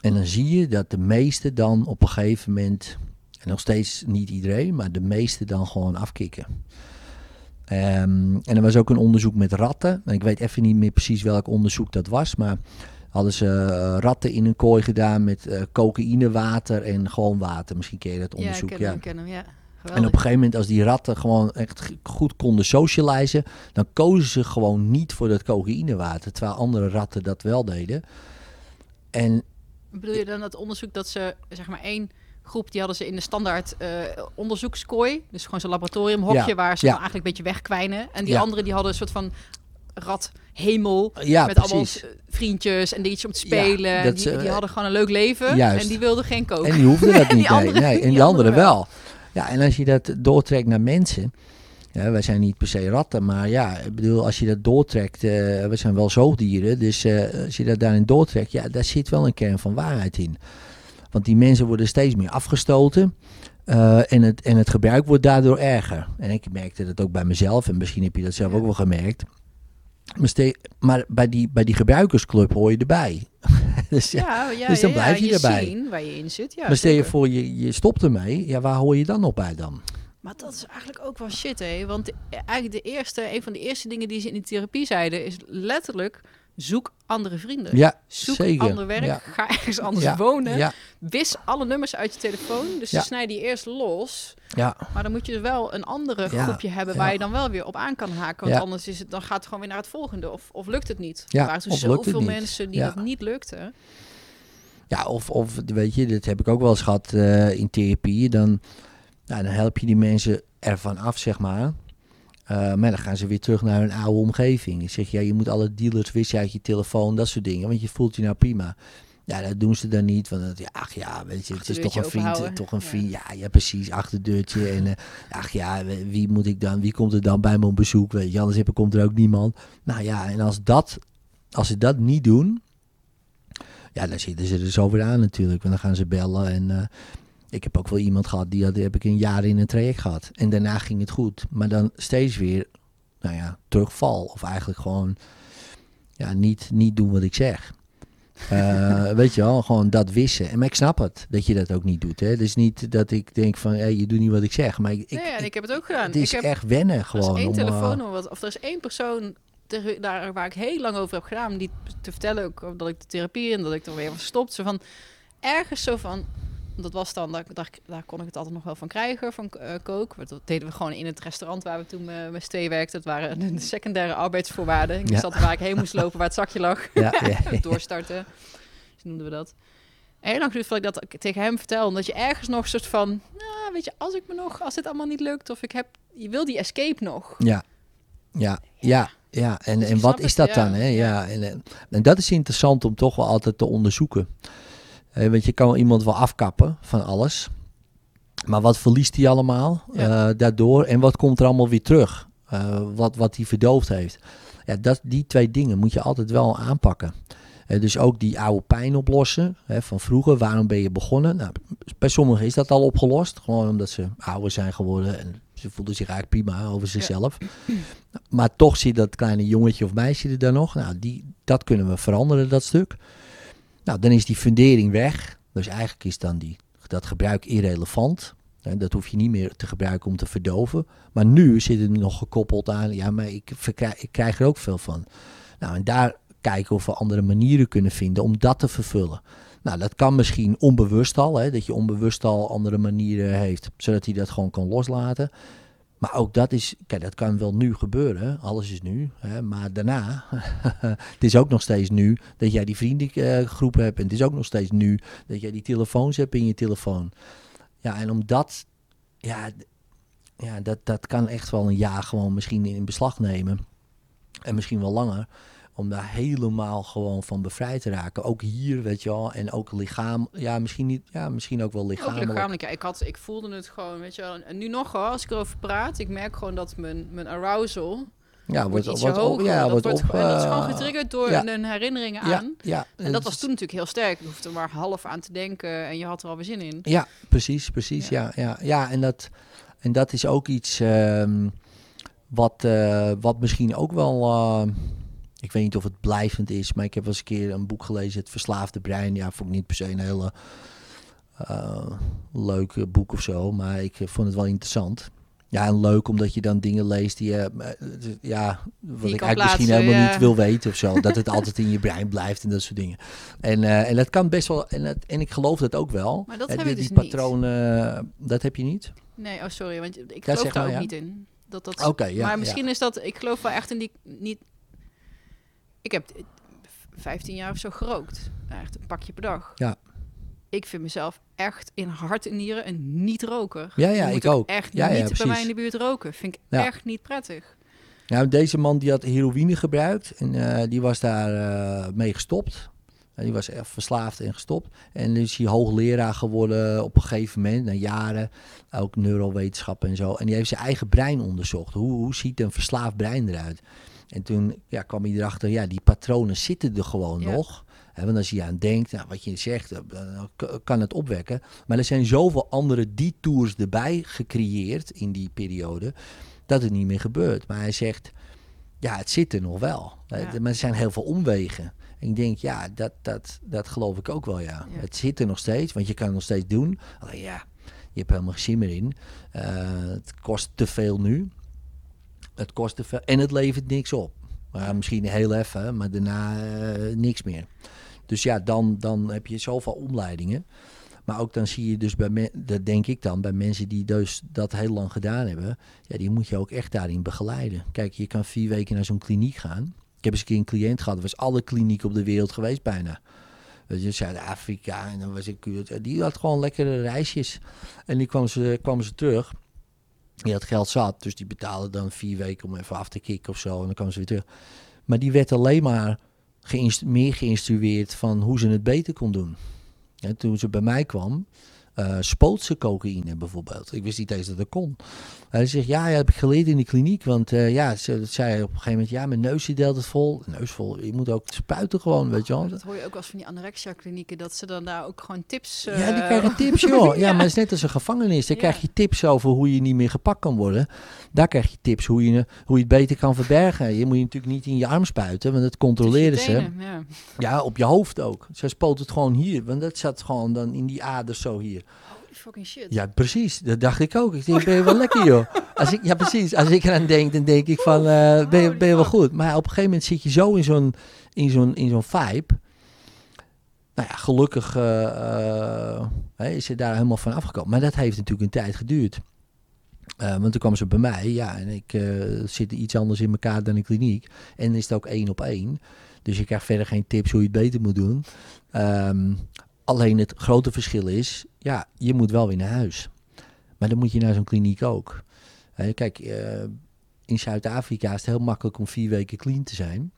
En dan zie je dat de meesten dan op een gegeven moment, en nog steeds niet iedereen, maar de meesten dan gewoon afkicken. Ehm, en er was ook een onderzoek met ratten. En ik weet even niet meer precies welk onderzoek dat was, maar hadden ze eh, ratten in een kooi gedaan met eh cocaïne, water en gewoon water. Misschien ken je dat Ja, onderzoek. ik ken Ja, hem, ik ken hem, ja. En Geweldig. op een gegeven moment, als die ratten gewoon echt goed konden socializen, dan kozen ze gewoon niet voor dat cocaïnewater, terwijl andere ratten dat wel deden. En Bedoel je dan dat onderzoek dat ze, zeg maar, één groep, die hadden ze in de standaard eh, onderzoekskooi. Dus gewoon zo'n laboratoriumhokje Ja, waar ze ja. eigenlijk een beetje wegkwijnen. En die Ja. anderen die hadden een soort van rat hemel. ja, met allemaal precies. eh, vriendjes en dingetjes om te spelen. Ja, En dat die, die hadden gewoon een leuk leven. Juist. En die wilden geen koken. En die hoefden dat [LAUGHS] En die niet. nee, en die anderen wel. Ja, en als je dat doortrekt naar mensen. Ja, wij zijn niet per se ratten, maar ja, ik bedoel, als je dat doortrekt, eh, we zijn wel zoogdieren, dus eh, als je dat daarin doortrekt, ja, daar zit wel een kern van waarheid in. Want die mensen worden steeds meer afgestoten eh, en, het, en het gebruik wordt daardoor erger. En ik merkte dat ook bij mezelf, en misschien heb je dat zelf ook wel gemerkt. Maar, bij, die, bij die gebruikersclub hoor je erbij. [LAUGHS] dus ja, dus dan ja, blijf je erbij. zien waar je in zit. Ja, maar stel je voor, je, je stopt ermee. Ja, waar hoor je dan nog bij dan? Maar dat is eigenlijk ook wel shit, hè? Want eigenlijk de eerste, een van de eerste dingen die ze in de therapie zeiden, is letterlijk zoek andere vrienden. Ja, Zoek zeker. ander werk, Ja. ga ergens anders Ja, wonen. Ja, Wis alle nummers uit je telefoon. Dus snijden die eerst los. ja, Maar dan moet je dus wel een andere groepje hebben waar je dan wel weer op aan kan haken. Want anders is het, dan gaat het gewoon weer naar het volgende. Of, of lukt het niet. Ja, er waren toen zoveel niet. mensen die dat niet lukte. ja of, of weet je, dat heb ik ook wel eens gehad eh, in therapie. Dan, nou, dan help je die mensen ervan af, zeg maar. Eh, maar dan gaan ze weer terug naar hun oude omgeving. Ik zeg, ja, je moet alle dealers wissen uit je telefoon, dat soort dingen. Want je voelt je nou prima. Ja, dat doen ze dan niet. Want dat- ja, ach ja, weet je, het is toch Achterdeurtje een vriend. eh. Toch een vriend. Ja, ja, precies. Achterdeurtje. En eh, ach ja, wie moet ik dan? Wie komt er dan bij me op bezoek? Weet je, anders heb- komt er ook niemand. Nou ja, en als dat, als ze dat niet doen, ja, dan zitten ze er zo weer aan natuurlijk. Want dan gaan ze bellen en. eh, Ik heb ook wel iemand gehad, die had, heb ik een jaar in een traject gehad. En daarna ging het goed. Maar dan steeds weer, nou ja, terugval. Of eigenlijk gewoon, ja, niet, niet doen wat ik zeg. Eh, [LAUGHS] weet je wel, gewoon dat wissen. En maar ik snap het, dat je dat ook niet doet. Hè. Dus niet dat ik denk van, hey, je doet niet wat ik zeg. Maar ik, nee, en ik heb het ook gedaan. Het is ik heb, echt wennen er gewoon. is één eh, telefoonnummer, wat- of er is één persoon ter- daar waar ik heel lang over heb gedaan, om die te vertellen ook dat ik de therapie en dat ik er weer was gestopt. Zo van, ergens zo van, dat was dan, daar, daar, daar kon ik het altijd nog wel van krijgen, van eh kook. Dat deden we gewoon in het restaurant waar we toen eh, met z'n tweeën werkten. Dat waren de secundaire arbeidsvoorwaarden. Ik Ja. altijd waar ik heen moest lopen, waar het zakje lag. [LAUGHS] ja, ja, [LAUGHS] Doorstarten, zo noemden we dat. En heel lang duurde voordat ik dat tegen hem vertel, omdat je ergens nog een soort van, nou, weet je, als ik me nog, als dit allemaal niet lukt, of ik heb, je wil die escape nog. Ja, ja, ja. ja. En, Dus en wat is dat dan? Hè? Ja. En, en dat is interessant om toch wel altijd te onderzoeken. Want je kan iemand wel afkappen van alles. Maar wat verliest hij allemaal Ja. eh, daardoor? En wat komt er allemaal weer terug? Eh, wat, wat hij verdoofd heeft. Ja, dat, die twee dingen moet je altijd wel aanpakken. Dus ook die oude pijn oplossen hè, van vroeger. Waarom ben je begonnen? Nou, bij sommigen is dat al opgelost. Gewoon omdat ze ouder zijn geworden. En ze voelden zich eigenlijk prima over zichzelf. Maar toch zit dat kleine jongetje of meisje er dan nog. Nou, die, dat kunnen we veranderen, dat stuk. Nou, dan is die fundering weg. Dus eigenlijk is dan die, dat gebruik irrelevant. Dat hoef je niet meer te gebruiken om te verdoven. Maar nu zit het nog gekoppeld aan, ja, maar ik, ik krijg er ook veel van. Nou, en daar kijken of we andere manieren kunnen vinden om dat te vervullen. Nou, dat kan misschien onbewust al, hè, dat je onbewust al andere manieren heeft, zodat hij dat gewoon kan loslaten. Maar ook dat is, kijk, dat kan wel nu gebeuren, alles is nu. Hè, maar daarna, [LAUGHS] het is ook nog steeds nu dat jij die vriendengroep hebt. En het is ook nog steeds nu dat jij die telefoons hebt in je telefoon. Ja, en omdat, ja, ja dat, dat kan echt wel een jaar gewoon misschien in beslag nemen. En misschien wel langer. Om daar helemaal gewoon van bevrijd te raken. Ook hier, weet je wel. En ook lichaam. Ja, misschien niet. Ja, misschien ook wel Ook lichamelijk. lichamelijk. Ja, ik, had, ik voelde het gewoon, weet je wel. En nu nog hoor, als ik erover praat, ik merk gewoon dat mijn, mijn arousal Ja, wordt iets wordt hoger. ja, dat, wordt wordt, op, en dat is gewoon eh, getriggerd door ja. een herinneringen ja, aan. ja. En dat was toen natuurlijk heel sterk. Je hoefde er maar half aan te denken en je had er alweer zin in. Ja, precies, precies. Ja, ja, ja. en, dat, en dat is ook iets ehm, wat, eh, wat misschien ook wel. eh, ik weet niet of het blijvend is, maar ik heb wel eens een keer een boek gelezen, Het Verslaafde Brein. Ja, vond ik niet per se een hele eh, leuke boek of zo, maar ik eh, vond het wel interessant. Ja, en leuk omdat je dan dingen leest die je, eh, ja, wat ik eigenlijk misschien helemaal ja. niet wil weten of zo. [LAUGHS] dat het altijd in je brein blijft en dat soort dingen. En, en dat kan best wel, en, dat, en ik geloof dat ook wel. Maar dat heb die, dus die niet. patronen, dat heb je niet? Nee, oh sorry, want ik geloof daar maar, ook ja. niet in. Dat, dat, ja. maar ja. misschien is dat, ik geloof wel echt in die, niet... Ik heb eh, 15 jaar of zo gerookt. Echt een pakje per dag. Ja. Ik vind mezelf echt in hart en nieren een niet-roker. Ja, ja, ik ook. echt Ja, ja, niet bij precies. mij in de buurt roken. Vind ik Ja. echt niet prettig. Nou, deze man die had heroïne gebruikt en eh, die was daar eh, mee gestopt. En die was echt verslaafd en gestopt. En dus is hij hoogleraar geworden op een gegeven moment, na jaren. Ook neurowetenschap en zo. En die heeft zijn eigen brein onderzocht. Hoe, hoe ziet een verslaafd brein eruit? En toen ja, kwam hij erachter, ja, die patronen zitten er gewoon Ja. nog. Hè, want als je aan denkt, nou, wat je zegt, eh, dan k- kan het opwekken. Maar er zijn zoveel andere detours erbij gecreëerd in die periode, dat het niet meer gebeurt. Maar hij zegt, ja, het zit er nog wel. Eh, Ja. Maar er zijn heel veel omwegen. En ik denk, ja, dat, dat, dat geloof ik ook wel, ja. Ja. Het zit er nog steeds, want je kan het nog steeds doen. Alleen ja, je hebt helemaal geen zin meer in. Eh, het kost te veel nu. Het kost te veel en het levert niks op. Misschien heel even, maar daarna eh, niks meer. Dus ja, dan, dan heb je zoveel omleidingen. Maar ook dan zie je dus bij dat denk ik dan, bij mensen die dus dat heel lang gedaan hebben, ja, die moet je ook echt daarin begeleiden. Kijk, je kan vier weken naar zo'n kliniek gaan. Ik heb eens een keer een cliënt gehad, dat was alle klinieken op de wereld geweest bijna. Weet je, Zuid-Afrika en dan was ik, die had gewoon lekkere reisjes. En die kwam ze, kwam ze terug. Die had geld zat, dus die betaalde dan vier weken om even af te kicken of zo. En dan kwam ze weer terug. Maar die werd alleen maar meer geïnstrueerd van hoe ze het beter kon doen. En toen ze bij mij kwam, uh, spootse cocaïne bijvoorbeeld. Ik wist niet eens dat dat kon. Hij zegt, ja, ja, heb ik geleerd in de kliniek. Want uh, ja, ze zei op een gegeven moment, ja, mijn neus deelt het vol. Neus vol, je moet ook spuiten gewoon, weet je wel. Dat hoor je ook als van die anorexia-klinieken, dat ze dan daar ook gewoon tips... Uh... Ja, die krijgen [LAUGHS] tips, joh. ja, maar het is net als een gevangenis. Daar krijg je tips over hoe je niet meer gepakt kan worden. Daar krijg je tips hoe je, hoe je het beter kan verbergen. Je moet je natuurlijk niet in je arm spuiten, want dat controleren ze. Ja. ja, op je hoofd ook. Ze spoot het gewoon hier, want dat zat gewoon dan in die aders zo hier. Fucking shit. Ja, precies. Dat dacht ik ook. Ik denk, ben je wel lekker, joh. Als ik, ja, precies. Als ik eraan denk, dan denk ik van, uh, ben, je, ben je wel goed. Maar op een gegeven moment zit je zo in zo'n in zo'n in zo'n vibe. Nou ja, gelukkig uh, uh, is het daar helemaal van afgekomen. Maar dat heeft natuurlijk een tijd geduurd. Uh, want toen kwam ze bij mij, ja, en ik uh, zit iets anders in elkaar dan een kliniek. En is het ook één op één. Dus je krijgt verder geen tips hoe je het beter moet doen. Um, alleen het grote verschil is, ja, je moet wel weer naar huis. Maar dan moet je naar zo'n kliniek ook. Kijk, in Zuid-Afrika is het heel makkelijk om vier weken clean te zijn.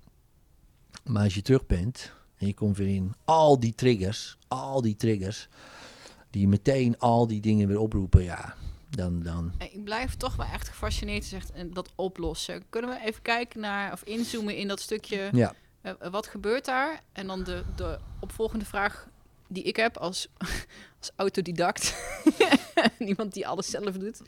Maar als je terug bent en je komt weer in al die triggers, al die triggers, die meteen al die dingen weer oproepen, ja, dan, dan... Ik blijf toch wel echt gefascineerd zegt, en dat oplossen. Kunnen we even kijken naar, of inzoomen in dat stukje, ja. Uh, wat gebeurt daar? En dan de, de opvolgende vraag die ik heb als, als autodidact, [LAUGHS] niemand die alles zelf doet,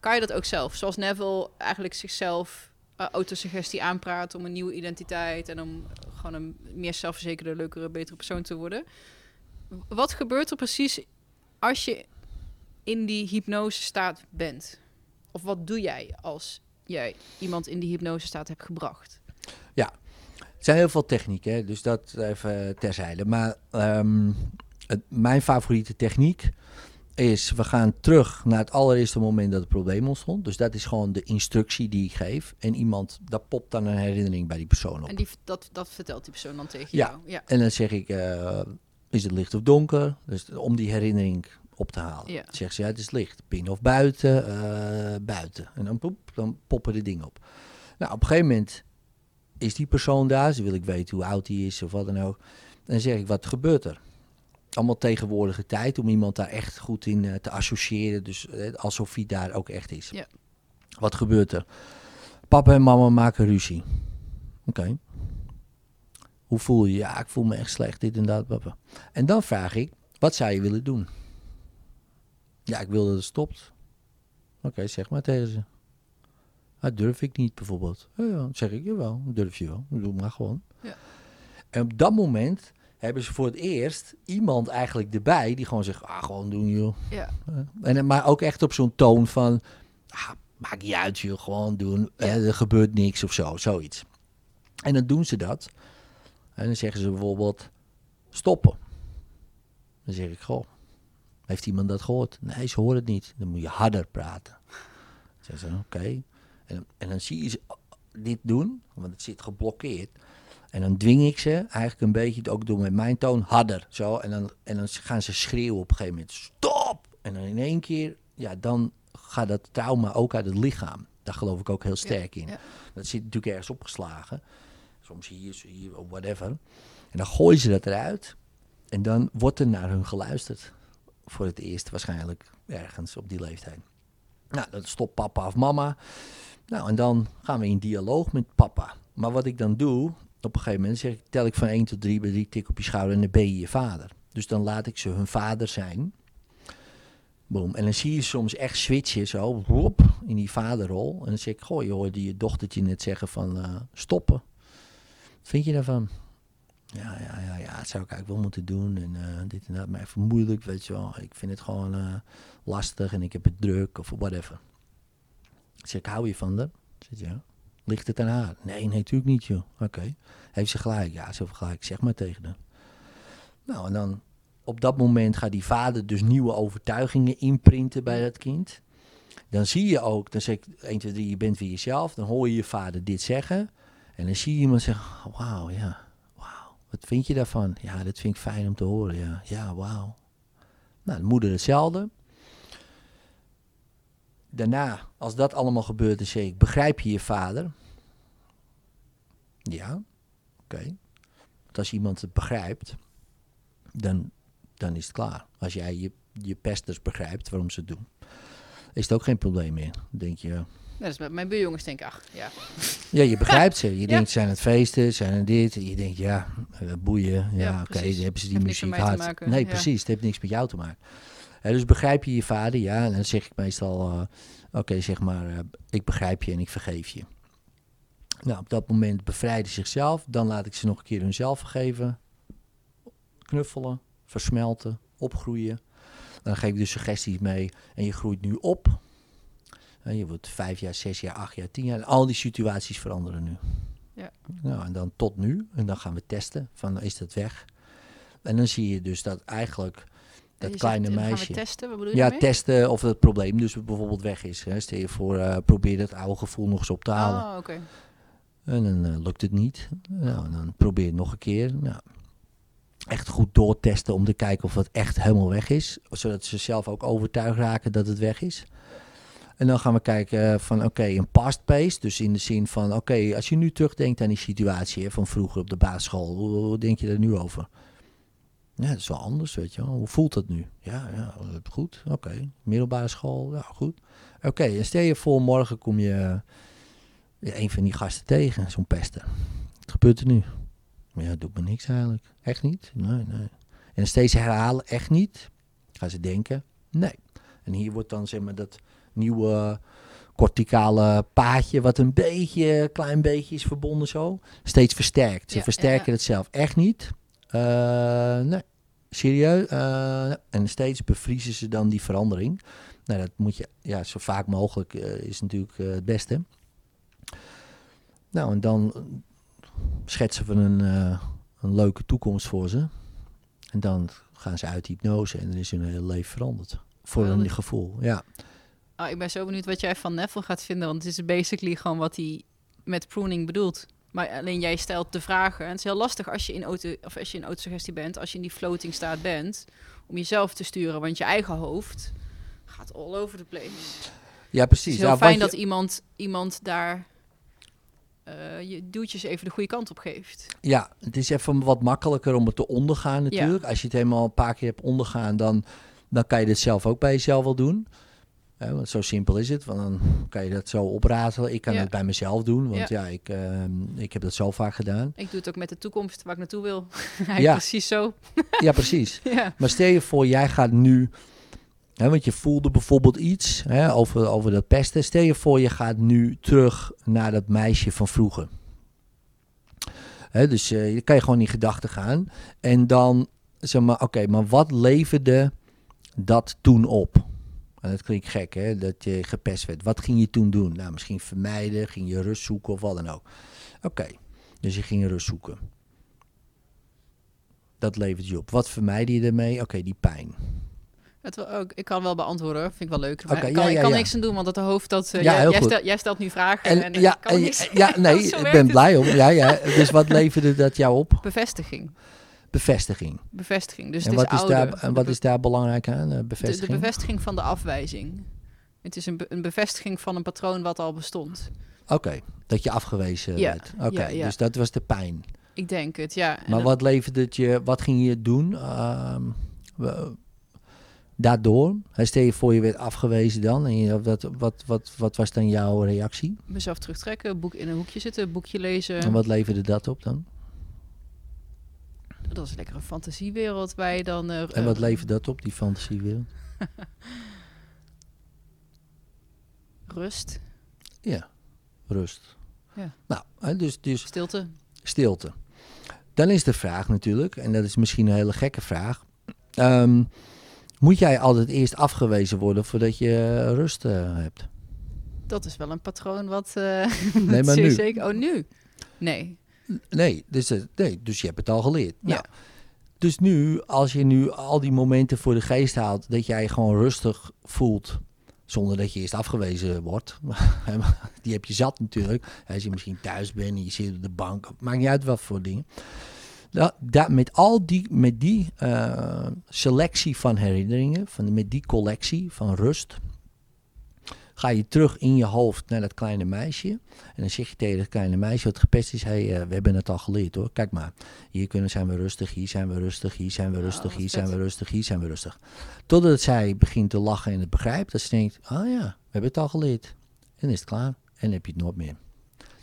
kan je dat ook zelf? Zoals Neville eigenlijk zichzelf uh, autosuggestie aanpraat om een nieuwe identiteit en om gewoon een meer zelfverzekerde, leukere, betere persoon te worden. Wat gebeurt er precies als je in die hypnose staat bent? Of wat doe jij als jij iemand in die hypnose staat hebt gebracht? Ja, zijn heel veel technieken, dus dat even terzijde. Maar um, het, mijn favoriete techniek is, we gaan terug naar het allereerste moment dat het probleem ontstond. Dus dat is gewoon de instructie die ik geef. En iemand, dat popt dan een herinnering bij die persoon op. En die, dat, dat vertelt die persoon dan tegen ja. jou? Ja, en dan zeg ik, uh, is het licht of donker? Dus om die herinnering op te halen. Ja. Zegt ze, ja, het is licht. Binnen of buiten? Uh, buiten. En dan, poep, dan poppen de dingen op. Nou, op een gegeven moment is die persoon daar. Ze wil ik weten hoe oud hij is of wat dan ook. Dan zeg ik, wat gebeurt er? Allemaal tegenwoordige tijd om iemand daar echt goed in uh, te associëren. Dus uh, alsof hij daar ook echt is. Ja. Wat gebeurt er? Papa en mama maken ruzie. Oké. Okay. Hoe voel je? Ja, ik voel me echt slecht, dit en dat. Papa. En dan vraag ik, wat zou je willen doen? Ja, ik wil dat het stopt. Oké, okay, zeg maar tegen ze. Dat durf ik niet bijvoorbeeld. Ja, ja, zeg ik, jawel, durf je wel. Doe maar gewoon. Ja. En op dat moment hebben ze voor het eerst iemand eigenlijk erbij die gewoon zegt, ah, gewoon doen joh. Ja. En, maar ook echt op zo'n toon van, ah, maakt niet uit joh, gewoon doen. Ja. Eh, er gebeurt niks of zo, zoiets. En dan doen ze dat. En dan zeggen ze bijvoorbeeld, stoppen. Dan zeg ik, goh, heeft iemand dat gehoord? Nee, ze horen het niet. Dan moet je harder praten. Dan zeggen ze, oké. Okay. En, en, dan zie je ze dit doen, want het zit geblokkeerd. En dan dwing ik ze eigenlijk een beetje, ook door met mijn toon, harder. Zo, en, dan, en dan gaan ze schreeuwen op een gegeven moment, stop! En dan in één keer, ja, dan gaat dat trauma ook uit het lichaam. Daar geloof ik ook heel sterk ja, in. Ja. Dat zit natuurlijk ergens opgeslagen. Soms hier, hier, of whatever. En dan gooien ze dat eruit. En dan wordt er naar hun geluisterd. Voor het eerst waarschijnlijk ergens op die leeftijd. Nou, dat stopt papa of mama. Nou, en dan gaan we in dialoog met papa. Maar wat ik dan doe, op een gegeven moment zeg ik, tel ik van 1 tot 3 bij 3 tik op je schouder en dan ben je je vader. Dus dan laat ik ze hun vader zijn. Boom. En dan zie je soms echt switchen zo, wop, in die vaderrol. En dan zeg ik, goh, je hoorde je dochtertje net zeggen van uh, stoppen. Wat vind je daarvan? Ja, ja, ja, ja, dat zou ik eigenlijk wel moeten doen. En uh, dit en dat, maar even moeilijk, weet je wel. Ik vind het gewoon uh, lastig en ik heb het druk of whatever. Ik zeg, hou je van haar? Zeg ja. Ligt het aan haar? Nee, nee, natuurlijk niet, joh. Oké. Heeft ze gelijk? Ja, ze heeft gelijk. Zeg maar tegen haar. Nou, en dan op dat moment gaat die vader dus nieuwe overtuigingen inprinten bij dat kind. Dan zie je ook, dan zeg ik 1, 2, 3, je bent weer jezelf. Dan hoor je je vader dit zeggen. En dan zie je iemand zeggen, wauw, ja, wauw. Wat vind je daarvan? Ja, dat vind ik fijn om te horen, ja. Ja, wauw. Nou, de moeder hetzelfde daarna, als dat allemaal gebeurt, dan zeg ik, begrijp je je vader? Ja, oké. Okay. Want als iemand het begrijpt, dan, dan is het klaar. Als jij je je pesters begrijpt waarom ze het doen, is het ook geen probleem meer. Dan denk je, Net als met mijn buurjongens denk ik, ach, ja. ja, je begrijpt ze. Je [LAUGHS] Ja. denkt, zijn het feesten, zijn het dit? Je denkt, ja, eh, boeien. Ja, Ja, oké, dan hebben ze die muziek hard. Nee, ja. precies. Het heeft niks met jou te maken. Dus begrijp je je vader? Ja, en dan zeg ik meestal, eh, oké, zeg maar, eh, ik begrijp je en ik vergeef je. Nou, op dat moment bevrijden ze zichzelf. Dan laat ik ze nog een keer hunzelf vergeven. Knuffelen, versmelten, opgroeien. Dan geef ik dus suggesties mee. En je groeit nu op. En je wordt vijf jaar, zes jaar, acht jaar, tien jaar. En al die situaties veranderen nu. Ja. Nou, en dan tot nu. En dan gaan we testen. Van, is dat weg? En dan zie je dus dat eigenlijk dat zegt, kleine meisje... Gaan we testen? Wat bedoel je Ja, testen of het probleem dus bijvoorbeeld weg is. Hè. Stel je voor, eh, probeer het oude gevoel nog eens op te halen. Oh, oké. En dan eh, lukt het niet. Nou, dan probeer het nog een keer. Nou, echt goed doortesten om te kijken of het echt helemaal weg is. Zodat ze zelf ook overtuigd raken dat het weg is. En dan gaan we kijken van oké, een past pace. Dus in de zin van oké, als je nu terugdenkt aan die situatie hè, van vroeger op de basisschool. Hoe, hoe denk je er nu over? Ja, dat is wel anders, weet je wel. Hoe voelt dat nu? Ja, ja goed, oké. Middelbare school, ja, goed. Oké, en stel je voor, morgen kom je een van die gasten tegen, zo'n pesten. Wat gebeurt er nu? Maar ja, doet me niks eigenlijk. Echt niet? Nee, nee. En steeds herhalen, echt niet. Gaan ze denken, nee. En hier wordt dan zeg maar dat nieuwe corticale paadje, wat een beetje, klein beetje is verbonden zo, steeds versterkt. Ze Ja, versterken ja. het zelf. Echt niet? Eh, nee. Serieus? Eh, en steeds bevriezen ze dan die verandering. Nou, dat moet je, ja, zo vaak mogelijk eh, is natuurlijk het beste. Nou, en dan schetsen we een, een leuke toekomst voor ze. En dan gaan ze uit hypnose en dan is hun hele leven veranderd. Voor een Geweldig. gevoel, ja. Ah, ik ben zo benieuwd wat jij van Neville gaat vinden, want het is basically gewoon wat hij met pruning bedoelt. Maar alleen jij stelt de vragen. En het is heel lastig als je in auto of als je in autosuggestie bent, als je in die floating staat bent, om jezelf te sturen, want je eigen hoofd gaat all over the place. Ja, Het precies. is heel fijn dat je- iemand, iemand daar eh, je duwtjes even de goede kant op geeft. Ja, het is even wat makkelijker om het te ondergaan natuurlijk. Als je het helemaal een paar keer hebt ondergaan, dan, dan kan je dit zelf ook bij jezelf wel doen. Hè, want zo simpel is het. Want dan kan je dat zo opratelen. Ik kan Ja. het bij mezelf doen, want ja, ik, ehm, ik heb dat zo vaak gedaan. Ik doe het ook met de toekomst waar ik naartoe wil. [LAUGHS] Ja. Precies zo. [LAUGHS] Ja, precies. [LAUGHS] Ja. Maar stel je voor, jij gaat nu... Hè, want je voelde bijvoorbeeld iets hè, over, over dat pesten. Stel je voor, je gaat nu terug naar dat meisje van vroeger. Hè, dus eh, je kan je gewoon in gedachten gaan. En dan zeg maar, oké, maar wat leverde dat toen op? En dat klinkt gek, hè, dat je gepest werd. Wat ging je toen doen? Nou, misschien vermijden, ging je rust zoeken of wat dan ook. Oké, dus je ging rust zoeken. Dat levert je op. Wat vermijdde je ermee? Oké, die pijn. Het wel ook, ik kan wel beantwoorden, vind ik wel leuk. Maar ik kan, ja, ik kan ja. niks aan doen, want het hoofd dat... eh, Ja, jij, heel jij, stelt nu vragen en, En, ik ja, kan en- niks. ja, [LAUGHS] nee, ik ben blij om. Ja, ja. Dus wat leverde dat jou op? Bevestiging. Bevestiging. Bevestiging. Dus en het wat, is, ouder. daar, en wat is daar belangrijk aan? eh, de, de bevestiging? bevestiging van de afwijzing. Het is een, be- een bevestiging van een patroon wat al bestond. Oké, dat je afgewezen Ja, werd. Oké, ja, ja. dus dat was de pijn. Ik denk het, ja. En Maar wat leverde het je, wat ging je doen ehm, daardoor? Hè, Stel je voor je werd afgewezen dan. En je, wat, wat, wat, wat was dan jouw reactie? mezelf terugtrekken, boek in een hoekje zitten, boekje lezen. En wat leverde dat op dan? Dat is lekker een fantasiewereld waar je dan... eh, En wat eh, levert dat op, die fantasiewereld? [LAUGHS] Rust, Ja, rust. Ja. Nou, dus, dus stilte. stilte. Dan is de vraag natuurlijk, en dat is misschien een hele gekke vraag. ehm, moet jij altijd eerst afgewezen worden voordat je eh, rust hebt? Dat is wel een patroon wat... [LAUGHS] Nee, maar nu. Zeker. Oh, nu? Nee. Nee dus, eh, nee, dus je hebt het al geleerd. Ja. Nou, dus nu, als je nu al die momenten voor de geest haalt, dat jij gewoon rustig voelt, zonder dat je eerst afgewezen wordt. [LAUGHS] die heb je zat natuurlijk. Als je misschien thuis bent en je zit op de bank, maakt niet uit wat voor dingen. Da, da- met al die, met die eh, selectie van herinneringen, van, met die collectie van rust, ga je terug in je hoofd naar dat kleine meisje. En dan zeg je tegen het kleine meisje wat gepest is, hey, uh, we hebben het al geleerd hoor. Kijk maar, hier kunnen, zijn we rustig, hier zijn we rustig, hier zijn we rustig, hier zijn we rustig, hier zijn we rustig. Totdat zij begint te lachen en het begrijpt, dat ze denkt, oh ja, we hebben het al geleerd. En is het klaar en heb je het nooit meer.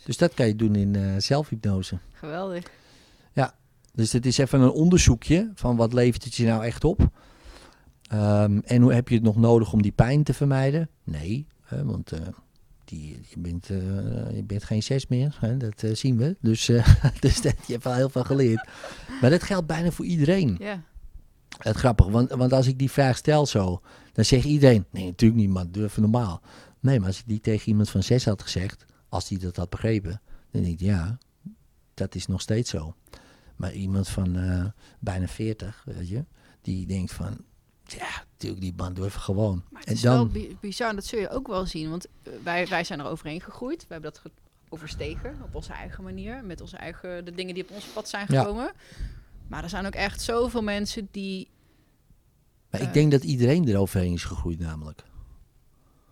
Dus dat kan je doen in uh, zelfhypnose. Geweldig. Ja, dus dit is even een onderzoekje van wat levert het je nou echt op. Um, en hoe heb je het nog nodig om die pijn te vermijden? Nee, hè, want uh, die, je, bent, uh, je bent geen zes meer, hè, dat uh, zien we. Dus, [LAUGHS] dus dat, je hebt wel heel veel geleerd. Maar dat geldt bijna voor iedereen. Ja. Het grappig, want, want als ik die vraag stel zo, dan zegt iedereen, nee natuurlijk niet, maar durf normaal. Nee, maar als ik die tegen iemand van zes had gezegd, als die dat had begrepen, dan denk ik, ja, dat is nog steeds zo. Maar iemand van bijna veertig, weet je, die denkt van, ja, natuurlijk, die band durven gewoon. Maar het is en dan, wel bizar, dat zul je ook wel zien. Want wij, wij zijn er overheen gegroeid. We hebben dat overstegen op onze eigen manier. Met onze eigen, de dingen die op ons pad zijn gekomen. Ja. Maar er zijn ook echt zoveel mensen die... Maar ik denk dat iedereen er overheen is gegroeid namelijk.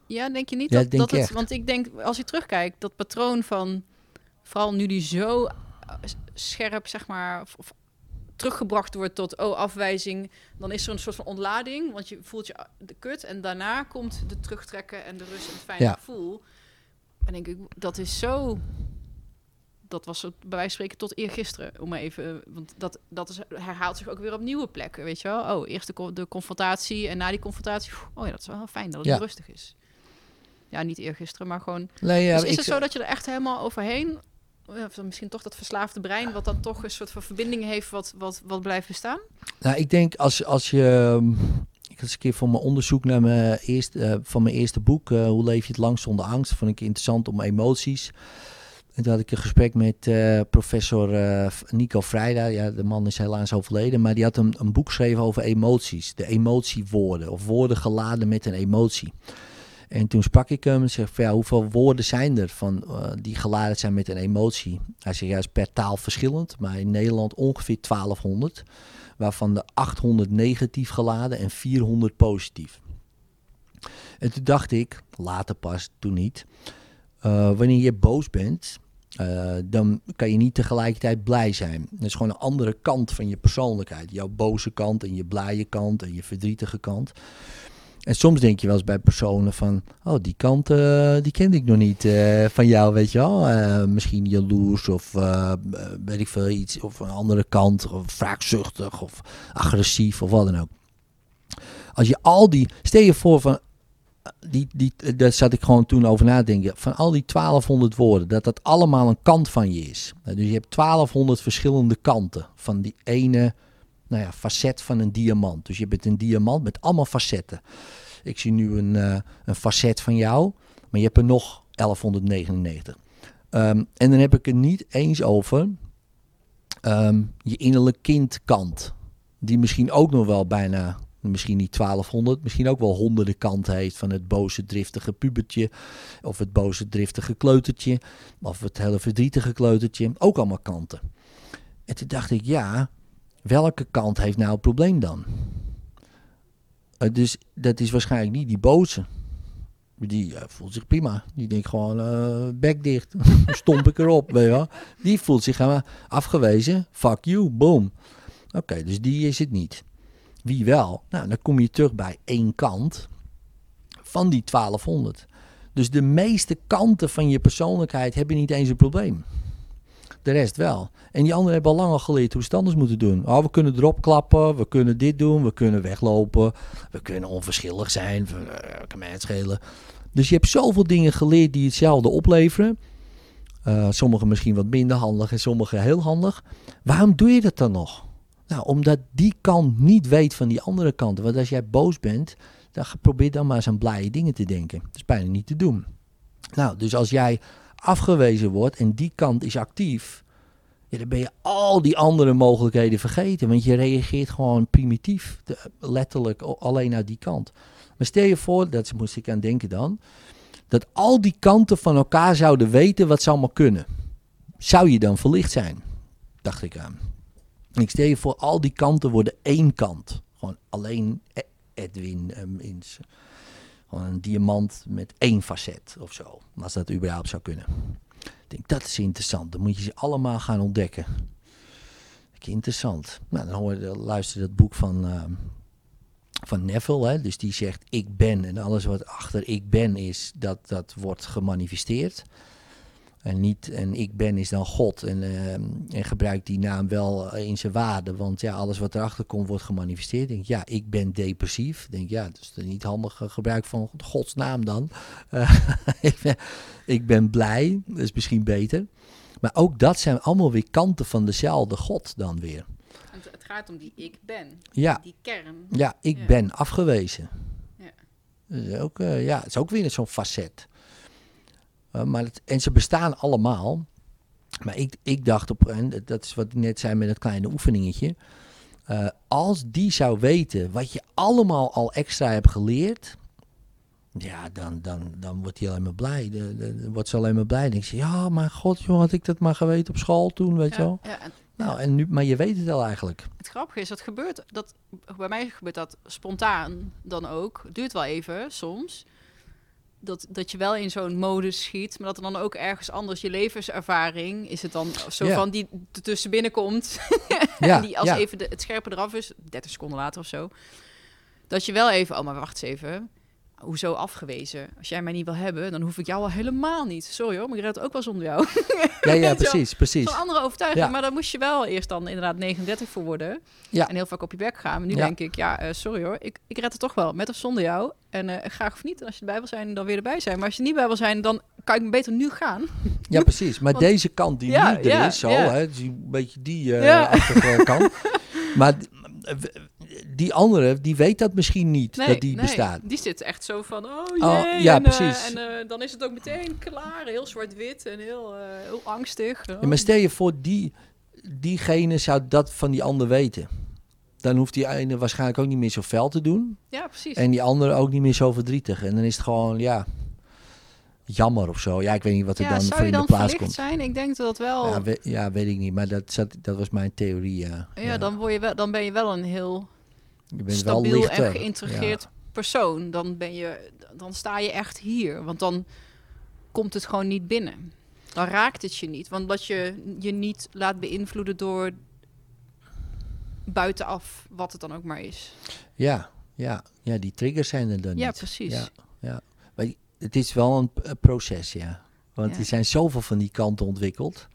Ja, denk je niet? Ja, dat, denk dat het, want ik denk, als je terugkijkt, dat patroon van... Vooral nu die zo scherp, zeg maar... Of, teruggebracht wordt tot oh afwijzing, dan is er een soort van ontlading, want je voelt je de kut en daarna komt de terugtrekken en de rust en het fijne Ja. gevoel. En denk ik, dat is zo. Dat was het bij wijze van spreken tot eergisteren, om maar even, want dat, dat is, herhaalt zich ook weer op nieuwe plekken, weet je wel? Oh, eerst de, de confrontatie en na die confrontatie, oh ja, dat is wel fijn dat het Ja. rustig is. Ja, niet eergisteren, maar gewoon Nee, ja, dus is ik, het zo dat je er echt helemaal overheen... Of misschien toch dat verslaafde brein... wat dan toch een soort van verbinding heeft... wat, wat, wat blijft bestaan? Nou, ik denk als, als je. ehm, Ik had eens een keer voor mijn onderzoek naar mijn eerste, eh, van mijn eerste boek, eh, Hoe leef je het lang zonder angst, vond ik interessant om emoties. En toen had ik een gesprek met eh, professor Nico Vrijda. Ja, de man is helaas overleden, maar die had een, een boek geschreven over emoties. De emotiewoorden, of woorden geladen met een emotie. En toen sprak ik hem en zei ja, hoeveel woorden zijn er van, eh, die geladen zijn met een emotie? Hij zei, ja, is per taal verschillend, maar in Nederland ongeveer 1200 waarvan de 800 negatief geladen en 400 positief. En toen dacht ik, later pas, toen niet, eh, wanneer je boos bent, eh, dan kan je niet tegelijkertijd blij zijn. Dat is gewoon een andere kant van je persoonlijkheid. Jouw boze kant en je blije kant en je verdrietige kant. En soms denk je wel eens bij personen van, oh, die kant, eh, die kende ik nog niet eh, van jou, weet je wel. Eh, misschien jaloers of weet ik veel iets, of een andere kant, of wraakzuchtig of agressief of wat dan ook. Als je al die, stel je voor van, die, die, daar zat ik gewoon toen over na te denken, van al die 1200 woorden, dat dat allemaal een kant van je is. Nou, dus je hebt 1200 verschillende kanten van die ene nou ja, facet van een diamant. Dus je bent een diamant met allemaal facetten. Ik zie nu een, eh, een facet van jou, maar je hebt er nog 1199. Ehm, en dan heb ik het niet eens over ehm, je innerlijk kindkant. Die misschien ook nog wel bijna, misschien niet 1200, misschien ook wel honderden kanten heeft van het boze driftige pubertje. Of het boze driftige kleutertje. Of het hele verdrietige kleutertje. Ook allemaal kanten. En toen dacht ik, ja, welke kant heeft nou het probleem dan? Eh, dus dat is waarschijnlijk niet die boze. Die eh, voelt zich prima. Die denkt gewoon, eh bek dicht. [LAUGHS] Stomp ik erop, weet je wel. Die voelt zich gewoon afgewezen. Fuck you, boom. Oké, dus die is het niet. Wie wel? Nou, dan kom je terug bij één kant van die 1200. Dus de meeste kanten van je persoonlijkheid hebben niet eens een probleem. De rest wel. En die anderen hebben al lang al geleerd hoe ze het anders moeten doen. Oh, we kunnen erop klappen, we kunnen dit doen, we kunnen weglopen, we kunnen onverschillig zijn, we, eh, kan mij het schelen. Dus je hebt zoveel dingen geleerd die hetzelfde opleveren. Eh, sommige misschien wat minder handig en sommige heel handig. Waarom doe je dat dan nog? Nou, omdat die kant niet weet van die andere kant. Want als jij boos bent, dan probeer dan maar eens aan blije dingen te denken. Dat is bijna niet te doen. Nou, dus als jij afgewezen wordt en die kant is actief, dan ben je al die andere mogelijkheden vergeten. Want je reageert gewoon primitief, letterlijk alleen naar die kant. Maar stel je voor, dat moest ik aan denken dan, dat al die kanten van elkaar zouden weten wat ze allemaal kunnen. Zou je dan verlicht zijn? Dacht ik aan. Ik stel je voor, al die kanten worden één kant. Gewoon alleen E- Edwin. ehm, in een diamant met één facet of zo. Als dat überhaupt zou kunnen. Ik denk, dat is interessant. Dan moet je ze allemaal gaan ontdekken. Interessant. Nou, dan luister dat boek van, ehm, van Neville. Hè? Dus die zegt, ik ben. En alles wat achter ik ben is, dat, dat wordt gemanifesteerd. En, niet, en ik ben is dan God. En, uh, en gebruik die naam wel in zijn waarde. Want ja, alles wat erachter komt wordt gemanifesteerd. Denk ja, ik ben depressief. Denk ja, dat is niet handig gebruik van Gods naam dan. Uh, [LAUGHS] ik, ben, ik ben blij. Dat is misschien beter. Maar ook dat zijn allemaal weer kanten van dezelfde God dan weer. Het, gaat om die ik ben. Ja. Die kern. Ja, ik ben afgewezen. Ja. Dus ook, uh, ja, het is ook weer zo'n facet. Uh, maar het, en ze bestaan allemaal. Maar ik, ik dacht op, en dat is wat ik net zei met het kleine oefeningetje. Uh, als die zou weten wat je allemaal al extra hebt geleerd. Ja, dan, dan, dan wordt hij alleen maar blij. Dan, wordt ze alleen maar blij. Dan denk je, ja, maar god, joh, had ik dat maar geweten op school toen, weet ja, je wel. Ja, en, nou, en nu, maar je weet het al eigenlijk. Het grappige is, dat gebeurt, dat, bij mij gebeurt dat spontaan dan ook. Het duurt wel even, soms dat, dat je wel in zo'n modus schiet, maar dat er dan ook ergens anders je levenservaring is het dan zo van die er tussen binnenkomt. [LAUGHS] Ja, [LAUGHS] die als ja. even de, het scherpe eraf is, 30 seconden later of zo. Dat je wel even, oh maar wacht eens even. Hoezo afgewezen? Als jij mij niet wil hebben, dan hoef ik jou al helemaal niet. Sorry hoor, maar ik red het ook wel zonder jou. Ja, ja, [LAUGHS] precies, precies. Zo'n andere overtuiging. Ja. Maar daar moest je wel eerst dan inderdaad 39 voor worden. Ja. En heel vaak op je werk gaan. Maar nu Ja. denk ik, ja, eh, sorry hoor. Ik, ik red het toch wel, met of zonder jou. En eh, graag of niet. En als je erbij wil zijn, dan weer erbij zijn. Maar als je niet bij wil zijn, dan kan ik me beter nu gaan. Ja, precies. Maar [LAUGHS] Want- deze kant die Ja, nu er is, zo, hè, dus een beetje die eh Ja. achtige kant. [LAUGHS] Maar die andere, die weet dat misschien niet, dat die nee, bestaat. Die zit echt zo van, oh Oh, jee. ja, en, eh, precies. en eh, dan is het ook meteen klaar. Heel zwart-wit en heel, eh, heel angstig. Ja, maar stel je voor, die, diegene zou dat van die ander weten. Dan hoeft die ene waarschijnlijk ook niet meer zo fel te doen. Ja, precies. En die andere ook niet meer zo verdrietig. En dan is het gewoon, ja, jammer of zo. Ja, ik weet niet wat er ja, dan voor in de dan plaats komt. zijn? Ik denk dat dat wel... Ja, we- ja, weet ik niet. Maar dat, zat, dat was mijn theorie, ja. ja, Dan, word je wel, dan ben je wel een heel je bent stabiel wel lichter. en geïntegreerd persoon. Dan, ben je, dan sta je echt hier. Want dan komt het gewoon niet binnen. Dan raakt het je niet. Want dat je je niet laat beïnvloeden door buitenaf, wat het dan ook maar is. Ja, ja, ja, die triggers zijn er dan Ja, niet. precies. Ja, ja. Maar het is wel een proces, ja. Want Ja. er zijn zoveel van die kanten ontwikkeld.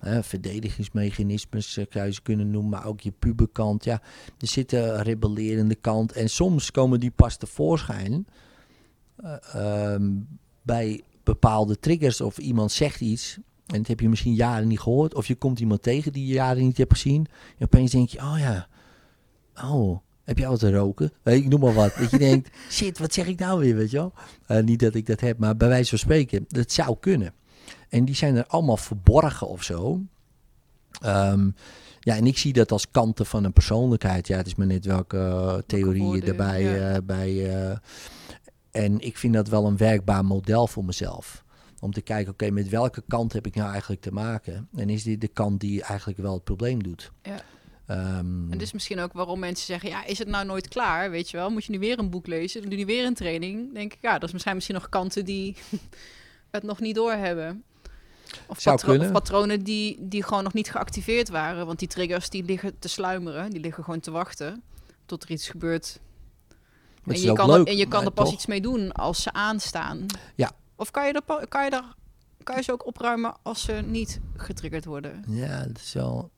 Hè, verdedigingsmechanismes eh, zou je ze kunnen noemen, maar ook je puberkant. Ja, er zit een rebellerende kant. En soms komen die pas tevoorschijn eh, ehm, bij bepaalde triggers. Of iemand zegt iets en dat heb je misschien jaren niet gehoord. Of je komt iemand tegen die je jaren niet hebt gezien. En opeens denk je, oh ja, oh, heb jij wat te roken? Ik noem maar wat. Dat je denkt, [LAUGHS] shit, wat zeg ik nou weer, weet je wel? Eh, niet dat ik dat heb, maar bij wijze van spreken, dat zou kunnen. En die zijn er allemaal verborgen of zo. Ehm, ja, en ik zie dat als kanten van een persoonlijkheid. Ja, het is maar net welke uh, theorie je woorden, erbij... ja. eh, bij, eh, en ik vind dat wel een werkbaar model voor mezelf. Om te kijken, oké, met welke kant heb ik nou eigenlijk te maken? En is dit de kant die eigenlijk wel het probleem doet? Ja. Ehm, En dus misschien ook waarom mensen zeggen, ja, is het nou nooit klaar? Weet je wel, moet je nu weer een boek lezen? Dan doe je weer een training. denk ik, ja, dat zijn misschien nog kanten die [LAUGHS] het nog niet doorhebben. Of, Zou patro- kunnen. of patronen die, die gewoon nog niet geactiveerd waren. Want die triggers die liggen te sluimeren, die liggen gewoon te wachten tot er iets gebeurt. En je, kan leuk, er, en je kan er pas toch? iets mee doen als ze aanstaan. Ja. Of kan je, er, kan, je daar, kan je ze ook opruimen als ze niet getriggerd worden? Ja, dat is wel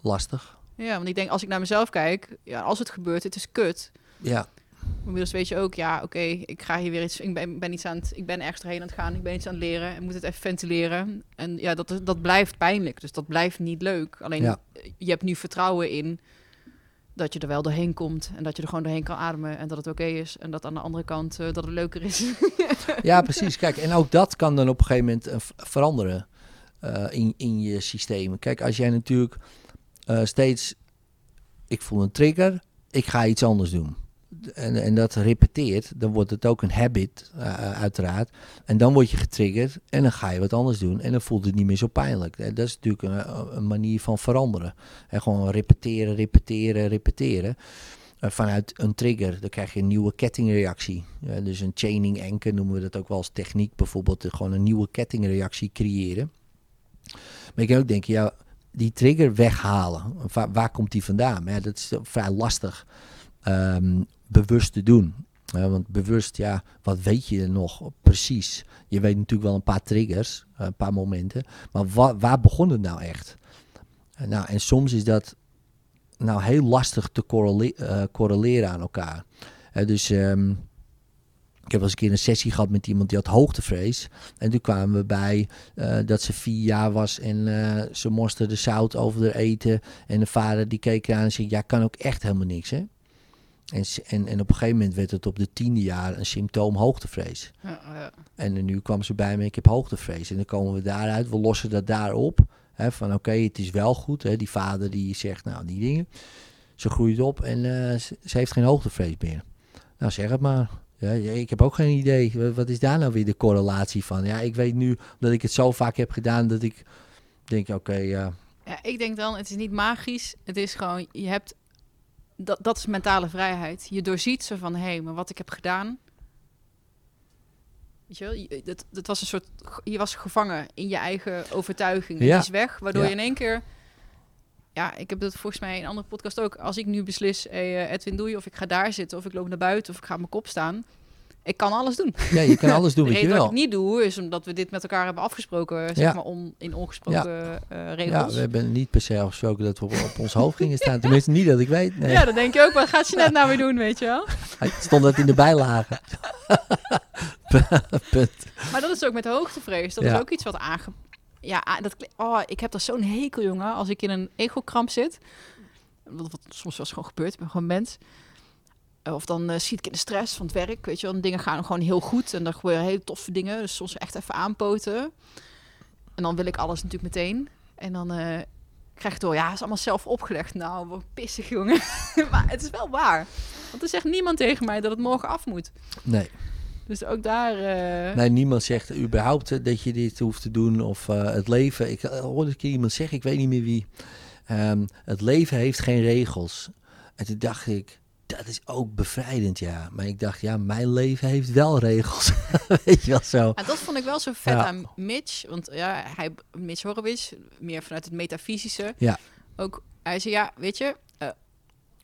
lastig. Ja, want ik denk als ik naar mezelf kijk, ja, als het gebeurt, het is kut. Ja, inmiddels weet je ook, ja, oké, ik ga hier weer iets, ik ben, ben iets aan het, ik ben ergens erheen aan het gaan, ik ben iets aan het leren en moet het even ventileren. En ja, dat, dat blijft pijnlijk, dus dat blijft niet leuk. Alleen Ja. je hebt nu vertrouwen in dat je er wel doorheen komt en dat je er gewoon doorheen kan ademen en dat het oké is en dat aan de andere kant eh, dat het leuker is. [LAUGHS] ja, precies. Kijk, en ook dat kan dan op een gegeven moment eh, veranderen eh, in, in je systeem. Kijk, als jij natuurlijk steeds, ik voel een trigger, ik ga iets anders doen. En, en dat repeteert, dan wordt het ook een habit, eh, uiteraard. En dan word je getriggerd en dan ga je wat anders doen. En dan voelt het niet meer zo pijnlijk. Eh, Dat is natuurlijk een, een manier van veranderen. En gewoon repeteren, repeteren, repeteren. eh, vanuit een trigger. Dan krijg je een nieuwe kettingreactie. Dus een chaining anchor noemen we dat ook wel als techniek. Bijvoorbeeld gewoon een nieuwe kettingreactie creëren. Maar je kan ook denken, ja, die trigger weghalen. Waar, komt die vandaan? Ja, dat is vrij lastig um, bewust te doen. want bewust, ja, wat weet je nog precies? Je weet natuurlijk wel een paar triggers, een paar momenten. Maar wa waar begon het nou echt? nou, en soms is dat nou heel lastig te correle correleren aan elkaar. Dus um, ik heb wel eens een keer een sessie gehad met iemand die had hoogtevrees. En toen kwamen we bij dat ze vier jaar was en ze mosterde zout over haar eten. En de vader die keek eraan en zei, ja, kan ook echt helemaal niks, hè? En, en, en op een gegeven moment werd het op de tiende jaar een symptoom hoogtevrees. Ja, ja. En nu kwam ze bij me, ik heb hoogtevrees. En dan komen we daaruit, we lossen dat daarop. Hè, van oké, okay, het is wel goed. Hè, die vader die zegt, nou die dingen. Ze groeit op en uh, ze, ze, heeft geen hoogtevrees meer. Nou zeg het maar. Ja, ik heb ook geen idee. Wat is daar nou weer de correlatie van? Ja, ik weet nu dat ik het zo vaak heb gedaan dat ik denk, oké, okay, ja. Ja, ik denk dan, het is niet magisch. Het is gewoon, je hebt, dat, dat is mentale vrijheid. Je doorziet ze van, hé, hey, maar wat ik heb gedaan, Weet je wel, dat, dat was een soort, je was gevangen in je eigen overtuiging. Ja. Die is weg, waardoor je in één keer, ja, ik heb dat volgens mij in een andere podcast ook. Als ik nu beslis, hey, uh, Edwin doe je, of ik ga daar zitten, of ik loop naar buiten, of ik ga op mijn kop staan. Ik kan alles doen. Ja, je kan alles doen [LAUGHS] wat je wil. Wat ik niet doe, is omdat we dit met elkaar hebben afgesproken, zeg maar, on, in ongesproken ja. uh, regels. Ja, we hebben niet per se afgesproken dat we op, op ons hoofd gingen staan. Tenminste, niet dat ik weet. Nee. Ja, dan denk je ook, wat gaat je net nou weer doen, weet je wel? Stond dat in de bijlage. [LAUGHS] maar dat is ook met hoogtevrees. Dat is ook iets wat aange... Ja, dat, oh, ik heb daar zo'n hekel, jongen. Als ik in een ego-kramp zit... Wat, wat soms wel eens gewoon gebeurt. Ik ben gewoon mens. Of dan uh, zie ik in de stress van het werk, weet je wel. dingen gaan gewoon heel goed en dan gebeuren hele toffe dingen. Dus soms echt even aanpoten. En dan wil ik alles natuurlijk meteen. En dan uh, krijg ik door, ja, is allemaal zelf opgelegd. Nou, wat pissig, jongen. [LAUGHS] maar het is wel waar. Want er zegt niemand tegen mij dat het morgen af moet. Nee. Dus ook daar... Uh... Nee, niemand zegt überhaupt dat je dit hoeft te doen. Of het leven... Ik hoorde een keer iemand zeggen, ik weet niet meer wie. Um, het leven heeft geen regels. En toen dacht ik dat is ook bevrijdend, ja. Maar ik dacht, ja, mijn leven heeft wel regels. [LAUGHS] Weet je wel zo. Ja, dat vond ik wel zo vet aan Mitch. Want ja, hij, Mitch Horowitz, meer vanuit het metafysische. Ja. Ook, hij zei, ja, weet je, uh,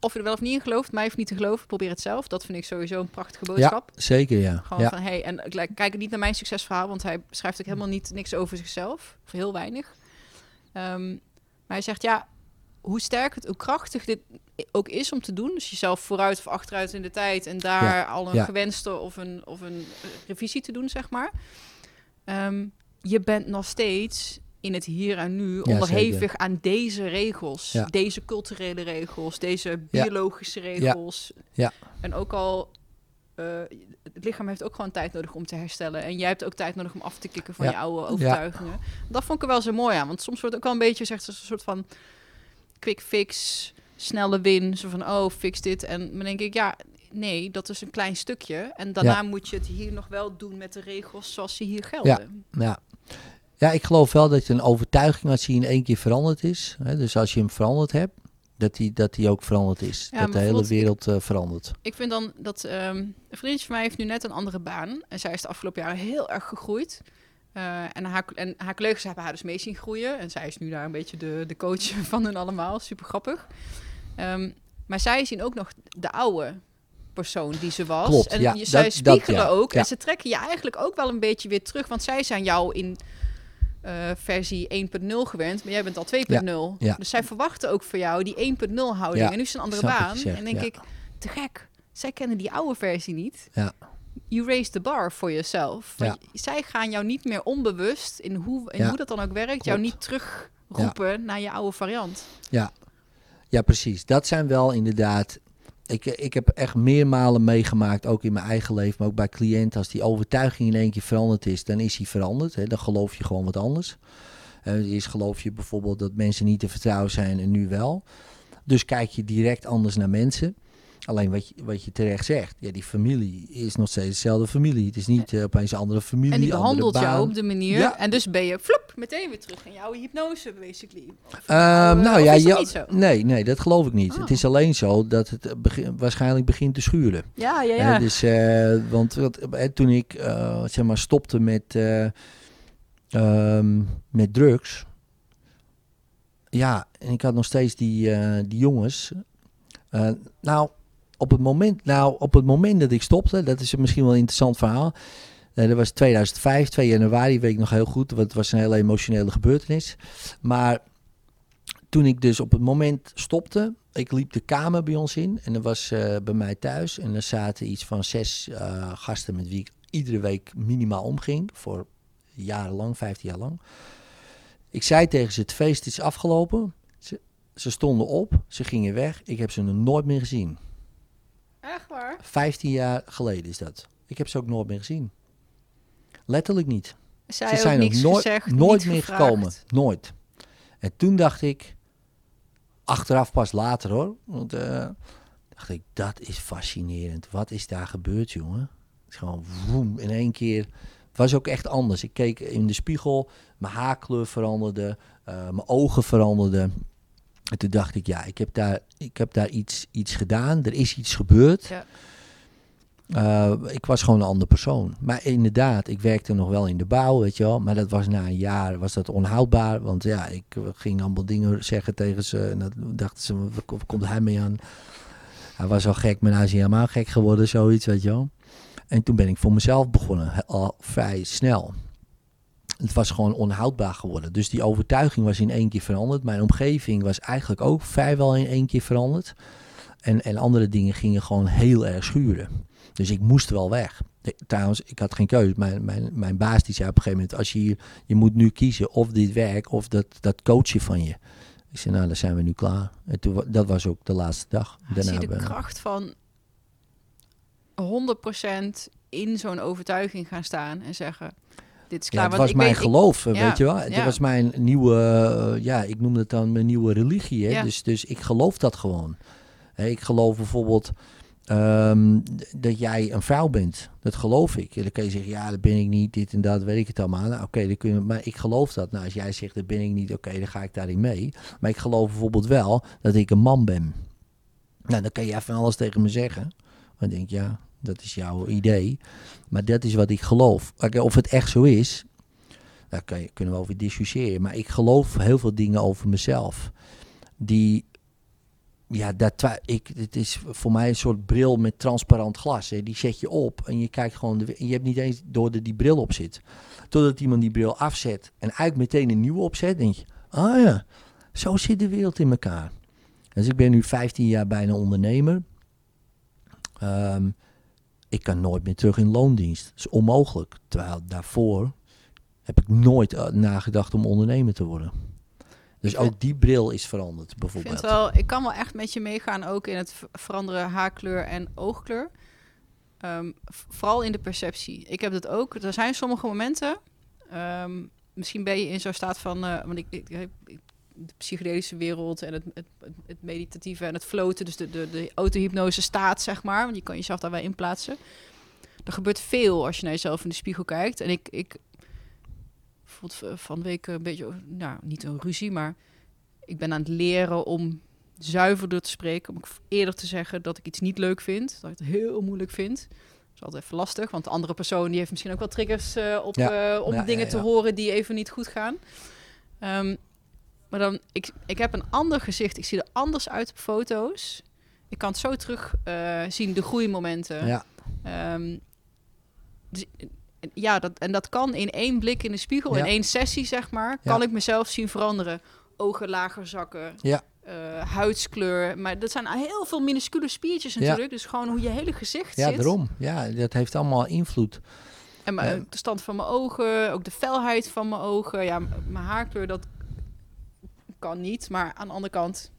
of je er wel of niet in gelooft, mij hoeft niet te geloven, probeer het zelf. Dat vind ik sowieso een prachtige boodschap. Ja, zeker, ja. Gewoon ja. van, hey, en kijk niet naar mijn succesverhaal, want hij schrijft ook helemaal niet niks over zichzelf. Of heel weinig. Um, maar hij zegt, ja, hoe sterk het, hoe krachtig dit ook is om te doen. Dus jezelf vooruit of achteruit in de tijd en daar al een gewenste of een, of een revisie te doen, zeg maar. Um, je bent nog steeds in het hier en nu onderhevig aan deze regels, deze culturele regels, deze biologische regels. Ja. En ook al uh, het lichaam heeft ook gewoon tijd nodig om te herstellen. En jij hebt ook tijd nodig om af te kicken van je oude overtuigingen. Dat vond ik er wel zo mooi aan. Want soms wordt ook wel een beetje zegt een soort van quick fix, snelle win. Zo van, oh, fix dit. En dan denk ik, ja, nee, dat is een klein stukje. En daarna moet je het hier nog wel doen met de regels zoals ze hier gelden. Ja, ja. ja ik geloof wel dat je een overtuiging als die in één keer veranderd is. Hè, dus als je hem veranderd hebt, dat die, dat die ook veranderd is. dat de hele wereld uh, verandert. Ik vind dan dat um, een vriendje van mij heeft nu net een andere baan. En zij is de afgelopen jaren heel erg gegroeid. Uh, en, haar, en haar collega's hebben haar dus mee zien groeien. En zij is nu daar een beetje de, de coach [LAUGHS] van hen allemaal. Super grappig. Um, maar zij zien ook nog de oude persoon die ze was. Klopt, en ja, je, zij spiegelen dat, ja, ook. Ja. En ze trekken je eigenlijk ook wel een beetje weer terug. Want zij zijn jou in uh, versie 1.0 gewend. Maar jij bent al 2.0. Dus zij verwachten ook voor jou die 1.0 houding. En nu is een andere baan. En denk ik, te gek. Zij kennen die oude versie niet. Ja you raise the bar voor jezelf. Ja. Zij gaan jou niet meer onbewust, in hoe, in hoe dat dan ook werkt, Klopt. jou niet terugroepen ja. naar je oude variant. Ja. ja, precies. Dat zijn wel inderdaad. Ik, ik heb echt meermalen meegemaakt, ook in mijn eigen leven, maar ook bij cliënten. Als die overtuiging in één keer veranderd is, dan is die veranderd. Hè. Dan geloof je gewoon wat anders. Uh, eerst geloof je bijvoorbeeld dat mensen niet te vertrouwen zijn en nu wel. Dus kijk je direct anders naar mensen. Alleen wat je, wat je terecht zegt, ja, die familie is nog steeds dezelfde familie. Het is niet eh, opeens een andere familie. En die behandelt jou op de manier. Ja. En dus ben je flop, meteen weer terug in jouw hypnose, basically. Of, Ehm, eh, nou ja, niet zo? nee, nee, dat geloof ik niet. Oh. Het is alleen zo dat het begin- waarschijnlijk begint te schuren. Ja, ja, ja. dus, eh, want wat, toen ik zeg maar stopte met, eh, ehm, met drugs, ja, en ik had nog steeds die, die jongens. Nou, op het, moment, nou, op het moment dat ik stopte, dat is misschien wel een interessant verhaal. Eh, dat was 2005, 2 januari, weet ik nog heel goed, want het was een hele emotionele gebeurtenis. Maar toen ik dus op het moment stopte, ik liep de kamer bij ons in en er was eh, bij mij thuis en er zaten iets van zes eh, gasten met wie ik iedere week minimaal omging, voor jarenlang, 15 jaar lang. Ik zei tegen ze, het feest is afgelopen. Ze, ze stonden op, ze gingen weg. Ik heb ze nog nooit meer gezien. Echt waar? 15 jaar geleden is dat. Ik heb ze ook nooit meer gezien. Letterlijk niet. Zij ze zijn ook niks nooit, gezegd, nooit meer gevraagd. gekomen. Nooit. En toen dacht ik, achteraf pas later hoor, want eh, dacht ik, dat is fascinerend. Wat is daar gebeurd, jongen? Het is gewoon woem, in één keer. Het was ook echt anders. Ik keek in de spiegel, mijn haarkleur veranderde, eh, mijn ogen veranderden. En toen dacht ik, ja, ik heb daar, ik heb daar iets, iets gedaan. Er is iets gebeurd. Ja. Eh, ik was gewoon een andere persoon. Maar inderdaad, ik werkte nog wel in de bouw, weet je wel. Maar dat was na een jaar was dat onhoudbaar. Want ja, ik ging allemaal dingen zeggen tegen ze. En dat dachten ze, komt hij mee aan? Hij was al gek, maar nou is hij helemaal gek geworden, zoiets, weet je wel. En toen ben ik voor mezelf begonnen, al vrij snel. Het was gewoon onhoudbaar geworden. Dus die overtuiging was in één keer veranderd. Mijn omgeving was eigenlijk ook vrijwel in één keer veranderd. En, en andere dingen gingen gewoon heel erg schuren. Dus ik moest wel weg. De- Trouwens, ik had geen keuze. Mijn, mijn, mijn baas die zei op een gegeven moment... Als je, hier, je moet nu kiezen of dit werk of dat, dat coachen van je. Ik zei, nou, dan zijn we nu klaar. En toen, dat was ook de laatste dag. Zie je de kracht van 100% in zo'n overtuiging gaan staan en zeggen: Dit is Ja, het want was ik mijn weet, geloof, weet je wel. Het was mijn nieuwe, eh, ja, ik noem het dan mijn nieuwe religie. Hè? Dus, dus ik geloof dat gewoon. Ik geloof bijvoorbeeld ehm, dat jij een vrouw bent. Dat geloof ik. En dan kan je zeggen, ja, dat ben ik niet, dit en dat, weet ik het allemaal. Nou, oké, dan kun je, maar ik geloof dat. Nou, als jij zegt, dat ben ik niet, oké, dan ga ik daarin mee. Maar ik geloof bijvoorbeeld wel dat ik een man ben. Nou, dan kan jij van alles tegen me zeggen. Maar ik denk, ja, dat is jouw idee. Maar dat is wat ik geloof. Of het echt zo is, daar kunnen we over discussiëren. Maar ik geloof heel veel dingen over mezelf. Die, ja, dat ik, het is voor mij een soort bril met transparant glas. Hè. Die zet je op en je kijkt gewoon, en je hebt niet eens door dat die bril op zit. Totdat iemand die bril afzet en eigenlijk meteen een nieuwe opzet, denk je, ah ja, zo zit de wereld in elkaar. Dus ik ben nu 15 jaar bijna ondernemer. Ehm, ik kan nooit meer terug in loondienst. Dat is onmogelijk. Terwijl daarvoor heb ik nooit eh, nagedacht om ondernemer te worden. Dus Ik ook die bril is veranderd, Ik, bijvoorbeeld. vind wel, ik kan wel echt met je meegaan, ook in het veranderen haarkleur en oogkleur. Ehm, vooral in de perceptie. Ik heb dat ook. Er zijn sommige momenten. ehm, misschien ben je in zo'n staat van. eh, want ik, ik, ik- de psychedelische wereld en het, het, het, meditatieve en het floten, dus de, de, de autohypnose staat, zeg maar. Want je kan jezelf daar wel in plaatsen. Er gebeurt veel als je naar jezelf in de spiegel kijkt. En ik, ik bijvoorbeeld v- van week een beetje, nou, niet een ruzie, maar ik ben aan het leren om zuiverder te spreken. Om eerder te zeggen dat ik iets niet leuk vind. Dat ik het heel moeilijk vind. Dat is altijd even lastig, want de andere persoon die heeft misschien ook wel triggers eh, op, Ja. eh, om Ja, dingen ja, te horen die even niet goed gaan. Ehm, maar dan, ik, ik heb een ander gezicht. Ik zie er anders uit op foto's. Ik kan het zo terug eh, zien, de groeimomenten. Ja, Ehm, dus, eh, ja, dat, en dat kan in één blik in de spiegel, Ja. in één sessie, zeg maar, Ja. kan ik mezelf zien veranderen. Ogen lager zakken, Ja. eh, huidskleur. Maar dat zijn heel veel minuscule spiertjes Ja. natuurlijk. Dus gewoon hoe je hele gezicht ja zit. daarom. Ja, dat heeft allemaal invloed. En mijn- Ja. de stand van mijn ogen, ook de felheid van mijn ogen. Ja, mijn haarkleur, dat kan niet. Maar aan de andere kant,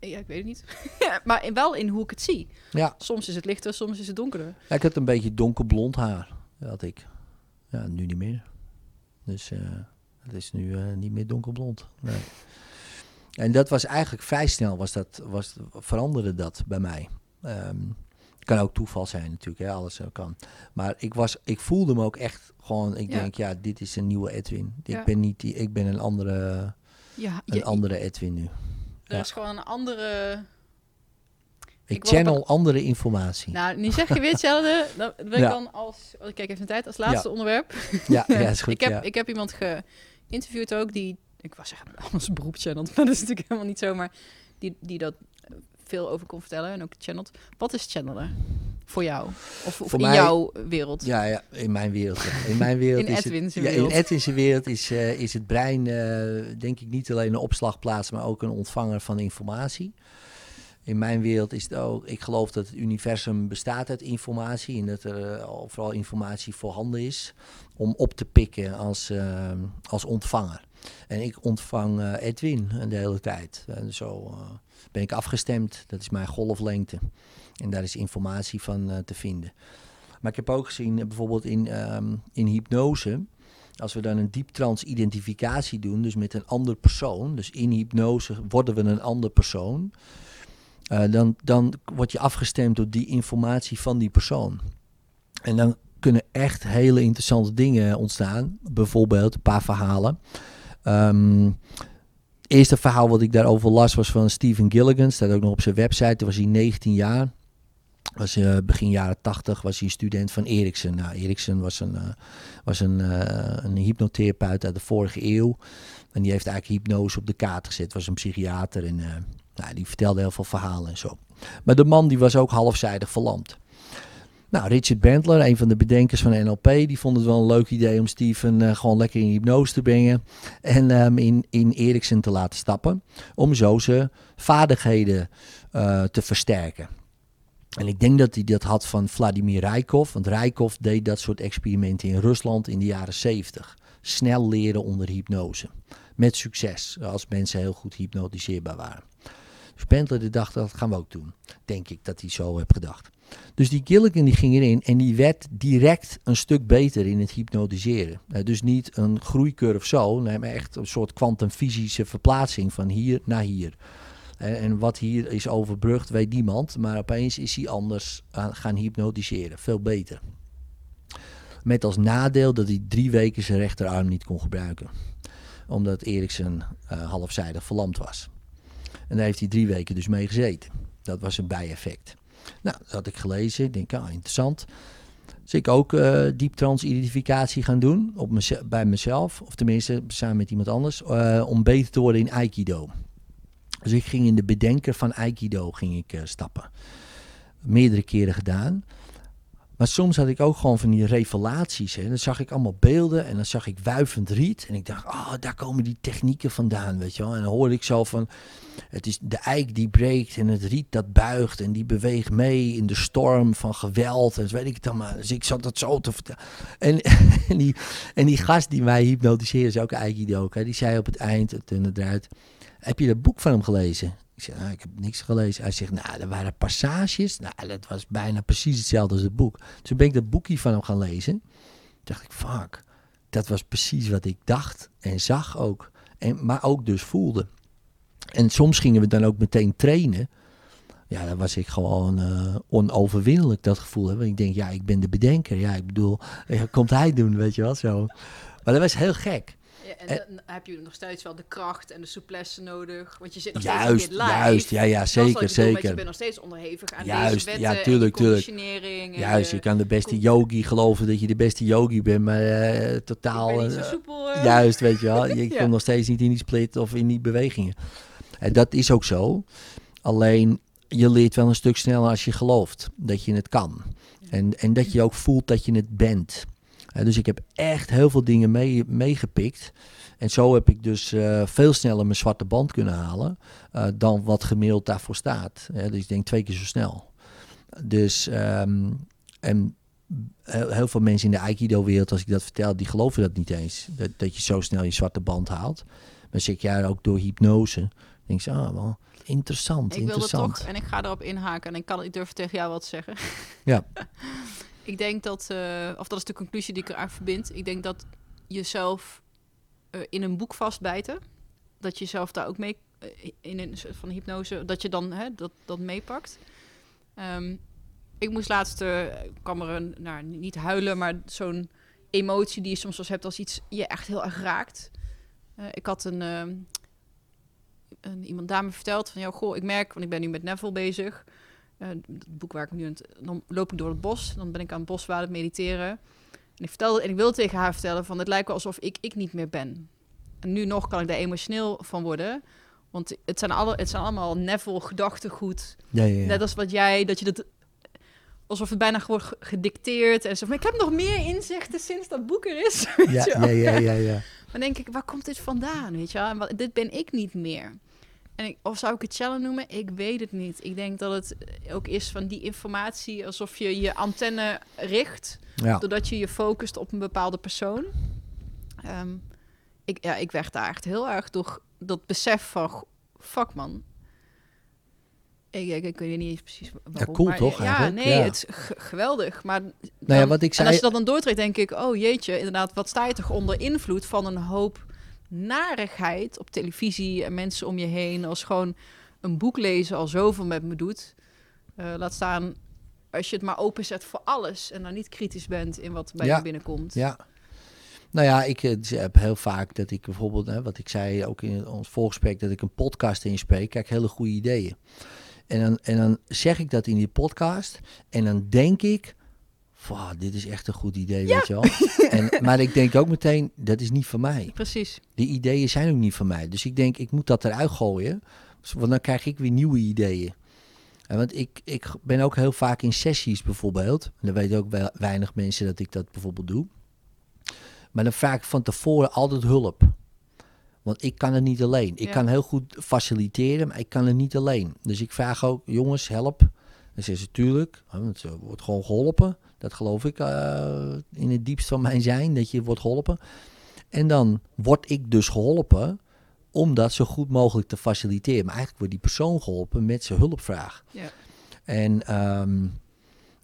ja, ik weet het niet. [LAUGHS] maar in- wel in hoe ik het zie. Ja. Soms is het lichter, soms is het donkerder. Ja, ik had een beetje donkerblond haar. Dat had ik. Ja, nu niet meer. Dus eh, het is nu eh, niet meer donkerblond. Nee. En dat was eigenlijk vrij snel, was dat, was, veranderde dat bij mij. Ehm, kan ook toeval zijn natuurlijk, hè, alles zo kan. Maar ik, was, ik voelde me ook echt gewoon, ik Ja. denk, ja, dit is een nieuwe Edwin. Ja. Ik ben niet die, ik ben een andere, Ja, een je- andere Edwin nu. er ja. is gewoon een andere... Ik, Ik channel andere informatie. Nou, nu zeg je weer [LAUGHS] hetzelfde. Dan wil ik Ja. dan als... Oh, ik kijk even de tijd. Als laatste onderwerp. ja, ja, is [LAUGHS] goed. ik, heb, ja. ik heb iemand geïnterviewd ook die... Ik was zeggen, [LAUGHS] als beroep channelt. Maar dat is natuurlijk helemaal niet zo. Maar die, die dat veel over kon vertellen. En ook channelt. Wat is channelen voor jou? Of, in mij- jouw wereld? Ja, ja, in mijn wereld. ja. In mijn wereld In is Edwin's het, ja, wereld. in Edwin's wereld is, eh, is het brein, eh, denk ik, niet alleen een opslagplaats, maar ook een ontvanger van informatie. In mijn wereld is het ook, ik geloof dat het universum bestaat uit informatie en dat er eh, overal informatie voorhanden is om op te pikken als, als ontvanger. En ik ontvang Edwin de hele tijd. En zo ben ik afgestemd. Dat is mijn golflengte. En daar is informatie van eh, te vinden. Maar ik heb ook gezien, eh, bijvoorbeeld in, ehm, in hypnose, als we dan een dieptrans identificatie doen, dus met een ander persoon, dus in hypnose worden we een ander persoon, eh, dan, dan word je afgestemd door die informatie van die persoon. En dan kunnen echt hele interessante dingen ontstaan. Bijvoorbeeld een paar verhalen. Ehm eerste verhaal wat ik daarover las was van Stephen Gilligan. Staat ook nog op zijn website. Toen was hij 19 jaar. Was eh, begin jaren 80 was hij student van Ericsson. Nou, was een, eh, was een, eh, een hypnotherapeut uit de vorige eeuw. En die heeft eigenlijk hypnose op de kaart gezet. Was een psychiater en nou, die vertelde heel veel verhalen en zo. Maar de man die was ook halfzijdig verlamd. Nou, Richard Bandler, een van de bedenkers van NLP, die vond het wel een leuk idee om Steven gewoon lekker in hypnose te brengen en hem in, in Ericsson te laten stappen, om zo zijn vaardigheden te versterken. En ik denk dat hij dat had van Vladimir Rijkov, want Rijkov deed dat soort experimenten in Rusland in de jaren 70. Snel leren onder hypnose. Met succes, als mensen heel goed hypnotiseerbaar waren. Dus die dacht, dat gaan we ook doen. Denk ik dat hij zo heeft gedacht. Dus die Gilligan die ging erin en die werd direct een stuk beter in het hypnotiseren. Eh, dus niet een groeicurve zo, maar echt een soort kwantumfysische verplaatsing van hier naar hier. En, en wat hier is overbrugd, weet niemand. Maar opeens is hij anders aan gaan hypnotiseren. Veel beter. Met als nadeel dat hij drie weken zijn rechterarm niet kon gebruiken. Omdat Eriksen eh, halfzijdig verlamd was. En daar heeft hij drie weken dus mee gezeten. Dat was een bijeffect. Nou, dat had ik gelezen. Ik denk, ah, interessant. Dus ik ook eh dieptrans-identificatie gaan doen op bij mezelf. Of tenminste, samen met iemand anders. eh, om beter te worden in Aikido. Dus ik ging in de bedenker van Aikido ging ik, eh, stappen. Meerdere keren gedaan. Maar soms had ik ook gewoon van die revelaties. Hè. Dan zag ik allemaal beelden en dan zag ik wuivend riet. En ik dacht, oh, daar komen die technieken vandaan, weet je wel. En dan hoorde ik zo van, het is de eik die breekt en het riet dat buigt. En die beweegt mee in de storm van geweld. En dat weet ik het allemaal. Dus ik zat dat zo te vertellen. En, [LAUGHS] en, die, en die gast die mij hypnotiseerde, is ook Aikido. die zei op het eind, het eruit, heb je dat boek van hem gelezen? Ik zei, nou, ik heb niks gelezen. Hij zegt, nou, er waren passages. Nou, dat was bijna precies hetzelfde als het boek. Toen ben ik dat boekje van hem gaan lezen. Toen dacht ik, fuck, dat was precies wat ik dacht en zag ook. En, maar ook dus voelde. En soms gingen we dan ook meteen trainen. Ja, dan was ik gewoon eh, onoverwinnelijk, dat gevoel. Hè? Want ik denk, ja, ik ben de bedenker. Ja, ik bedoel, [LAUGHS] ja, komt hij doen, weet je wel, zo. Maar dat was heel gek. Ja, en Eh. dan heb je nog steeds wel de kracht en de souplesse nodig. Want je zit nog Juist, steeds in dit lijf. juist, ja, ja, zeker, bedoel, Je zeker. bent nog steeds onderhevig aan Juist, deze ja, wetten tuurlijk, die tuurlijk. Juist, je kan de beste yogi geloven dat je de beste yogi bent, maar eh, totaal... ben eh, soepel. Juist, weet je wel. [LAUGHS] Je Ja. komt nog steeds niet in die split of in die bewegingen. En dat is ook zo. Alleen, je leert wel een stuk sneller als je gelooft dat je het kan. En, en dat je ook voelt dat je het bent. Dus ik heb echt heel veel dingen mee- meegepikt. En zo heb ik dus eh, veel sneller mijn zwarte band kunnen halen eh, dan wat gemiddeld daarvoor staat. Dus ik denk twee keer zo snel. Dus, ehm, en heel, heel veel mensen in de Aikido-wereld, als ik dat vertel, die geloven dat niet eens. Dat, dat je zo snel je zwarte band haalt. Maar zeg ja, ook door hypnose. denk je, ah, wel interessant, Ik wilde interessant. toch, en ik ga erop inhaken en ik kan ik durf tegen jou wat te zeggen. Ja. [LAUGHS] ik denk dat, eh, of dat is de conclusie die ik eraan verbind. Ik denk dat jezelf eh, in een boek vastbijten, dat je zelf daar ook mee, eh, in een soort van hypnose, dat je dan hè, dat, dat meepakt. Ehm, ik moest laatst, uh, kwam er een, nou, niet huilen, maar zo'n emotie die je soms wel hebt als iets je echt heel erg raakt. Ik had een, uh, een, iemand dame verteld van, ja, goh, ik merk, want ik ben nu met Neville bezig. Uh, het boek waar ik nu dan loop ik door het bos, dan ben ik aan het bos aan het mediteren. En ik vertelde, en ik wil tegen haar vertellen van, het lijkt wel alsof ik ik niet meer ben. En nu nog kan ik daar emotioneel van worden. Want het zijn, alle, het zijn allemaal Neville gedachtegoed. Ja, ja, ja. Net als wat jij, dat je dat alsof het bijna wordt gedicteerd en zo. Maar ik heb nog meer inzichten sinds dat boek er is. [LAUGHS] Ja, ja, ja, ja, [LAUGHS] ja. Dan denk ik, waar komt dit vandaan? Weet je wel? En wat, dit ben ik niet meer. En ik, of zou ik het challenge noemen? Ik weet het niet. Ik denk dat het ook is van die informatie, alsof je je antenne richt, Ja. doordat je je focust op een bepaalde persoon. Ehm, ik, ja, ik werd daar echt heel erg door dat besef van, "Goh, fuck man. Ik, ik, ik weet niet eens precies waarom. cool maar, toch, Ja, eigenlijk? nee, Ja. het is geweldig. Maar Nou ja, wat ik En zei... als je dat dan doortrekt, denk ik, oh jeetje, inderdaad, wat sta je toch onder invloed van een hoop narigheid op televisie en mensen om je heen, als gewoon een boek lezen al zoveel met me doet. Eh, laat staan als je het maar openzet voor alles en dan niet kritisch bent in wat bij Ja. je binnenkomt. Ja. Nou ja, ik eh, heb heel vaak dat ik bijvoorbeeld, hè, wat ik zei ook in ons voorgesprek, dat ik een podcast inspreek. Kijk, hele goede ideeën. En dan, en dan zeg ik dat in die podcast. En dan denk ik, "Wow, dit is echt een goed idee, weet je wel. [LAUGHS] En, maar ik denk ook meteen, dat is niet van mij. Precies. Die ideeën zijn ook niet van mij. Dus ik denk, ik moet dat eruit gooien. Want dan krijg ik weer nieuwe ideeën. En want ik, ik ben ook heel vaak in sessies bijvoorbeeld. En dan weten ook wel weinig mensen dat ik dat bijvoorbeeld doe. Maar dan vraag ik van tevoren altijd hulp. Want ik kan het niet alleen. Ik Ja. kan heel goed faciliteren, maar ik kan het niet alleen. Dus ik vraag ook, jongens, help. Dan zeggen ze, tuurlijk, want ze wordt gewoon geholpen. Dat geloof ik eh, in het diepst van mijn zijn, dat je wordt geholpen. En dan word ik dus geholpen om dat zo goed mogelijk te faciliteren. Maar eigenlijk wordt die persoon geholpen met zijn hulpvraag. Ja. En ehm,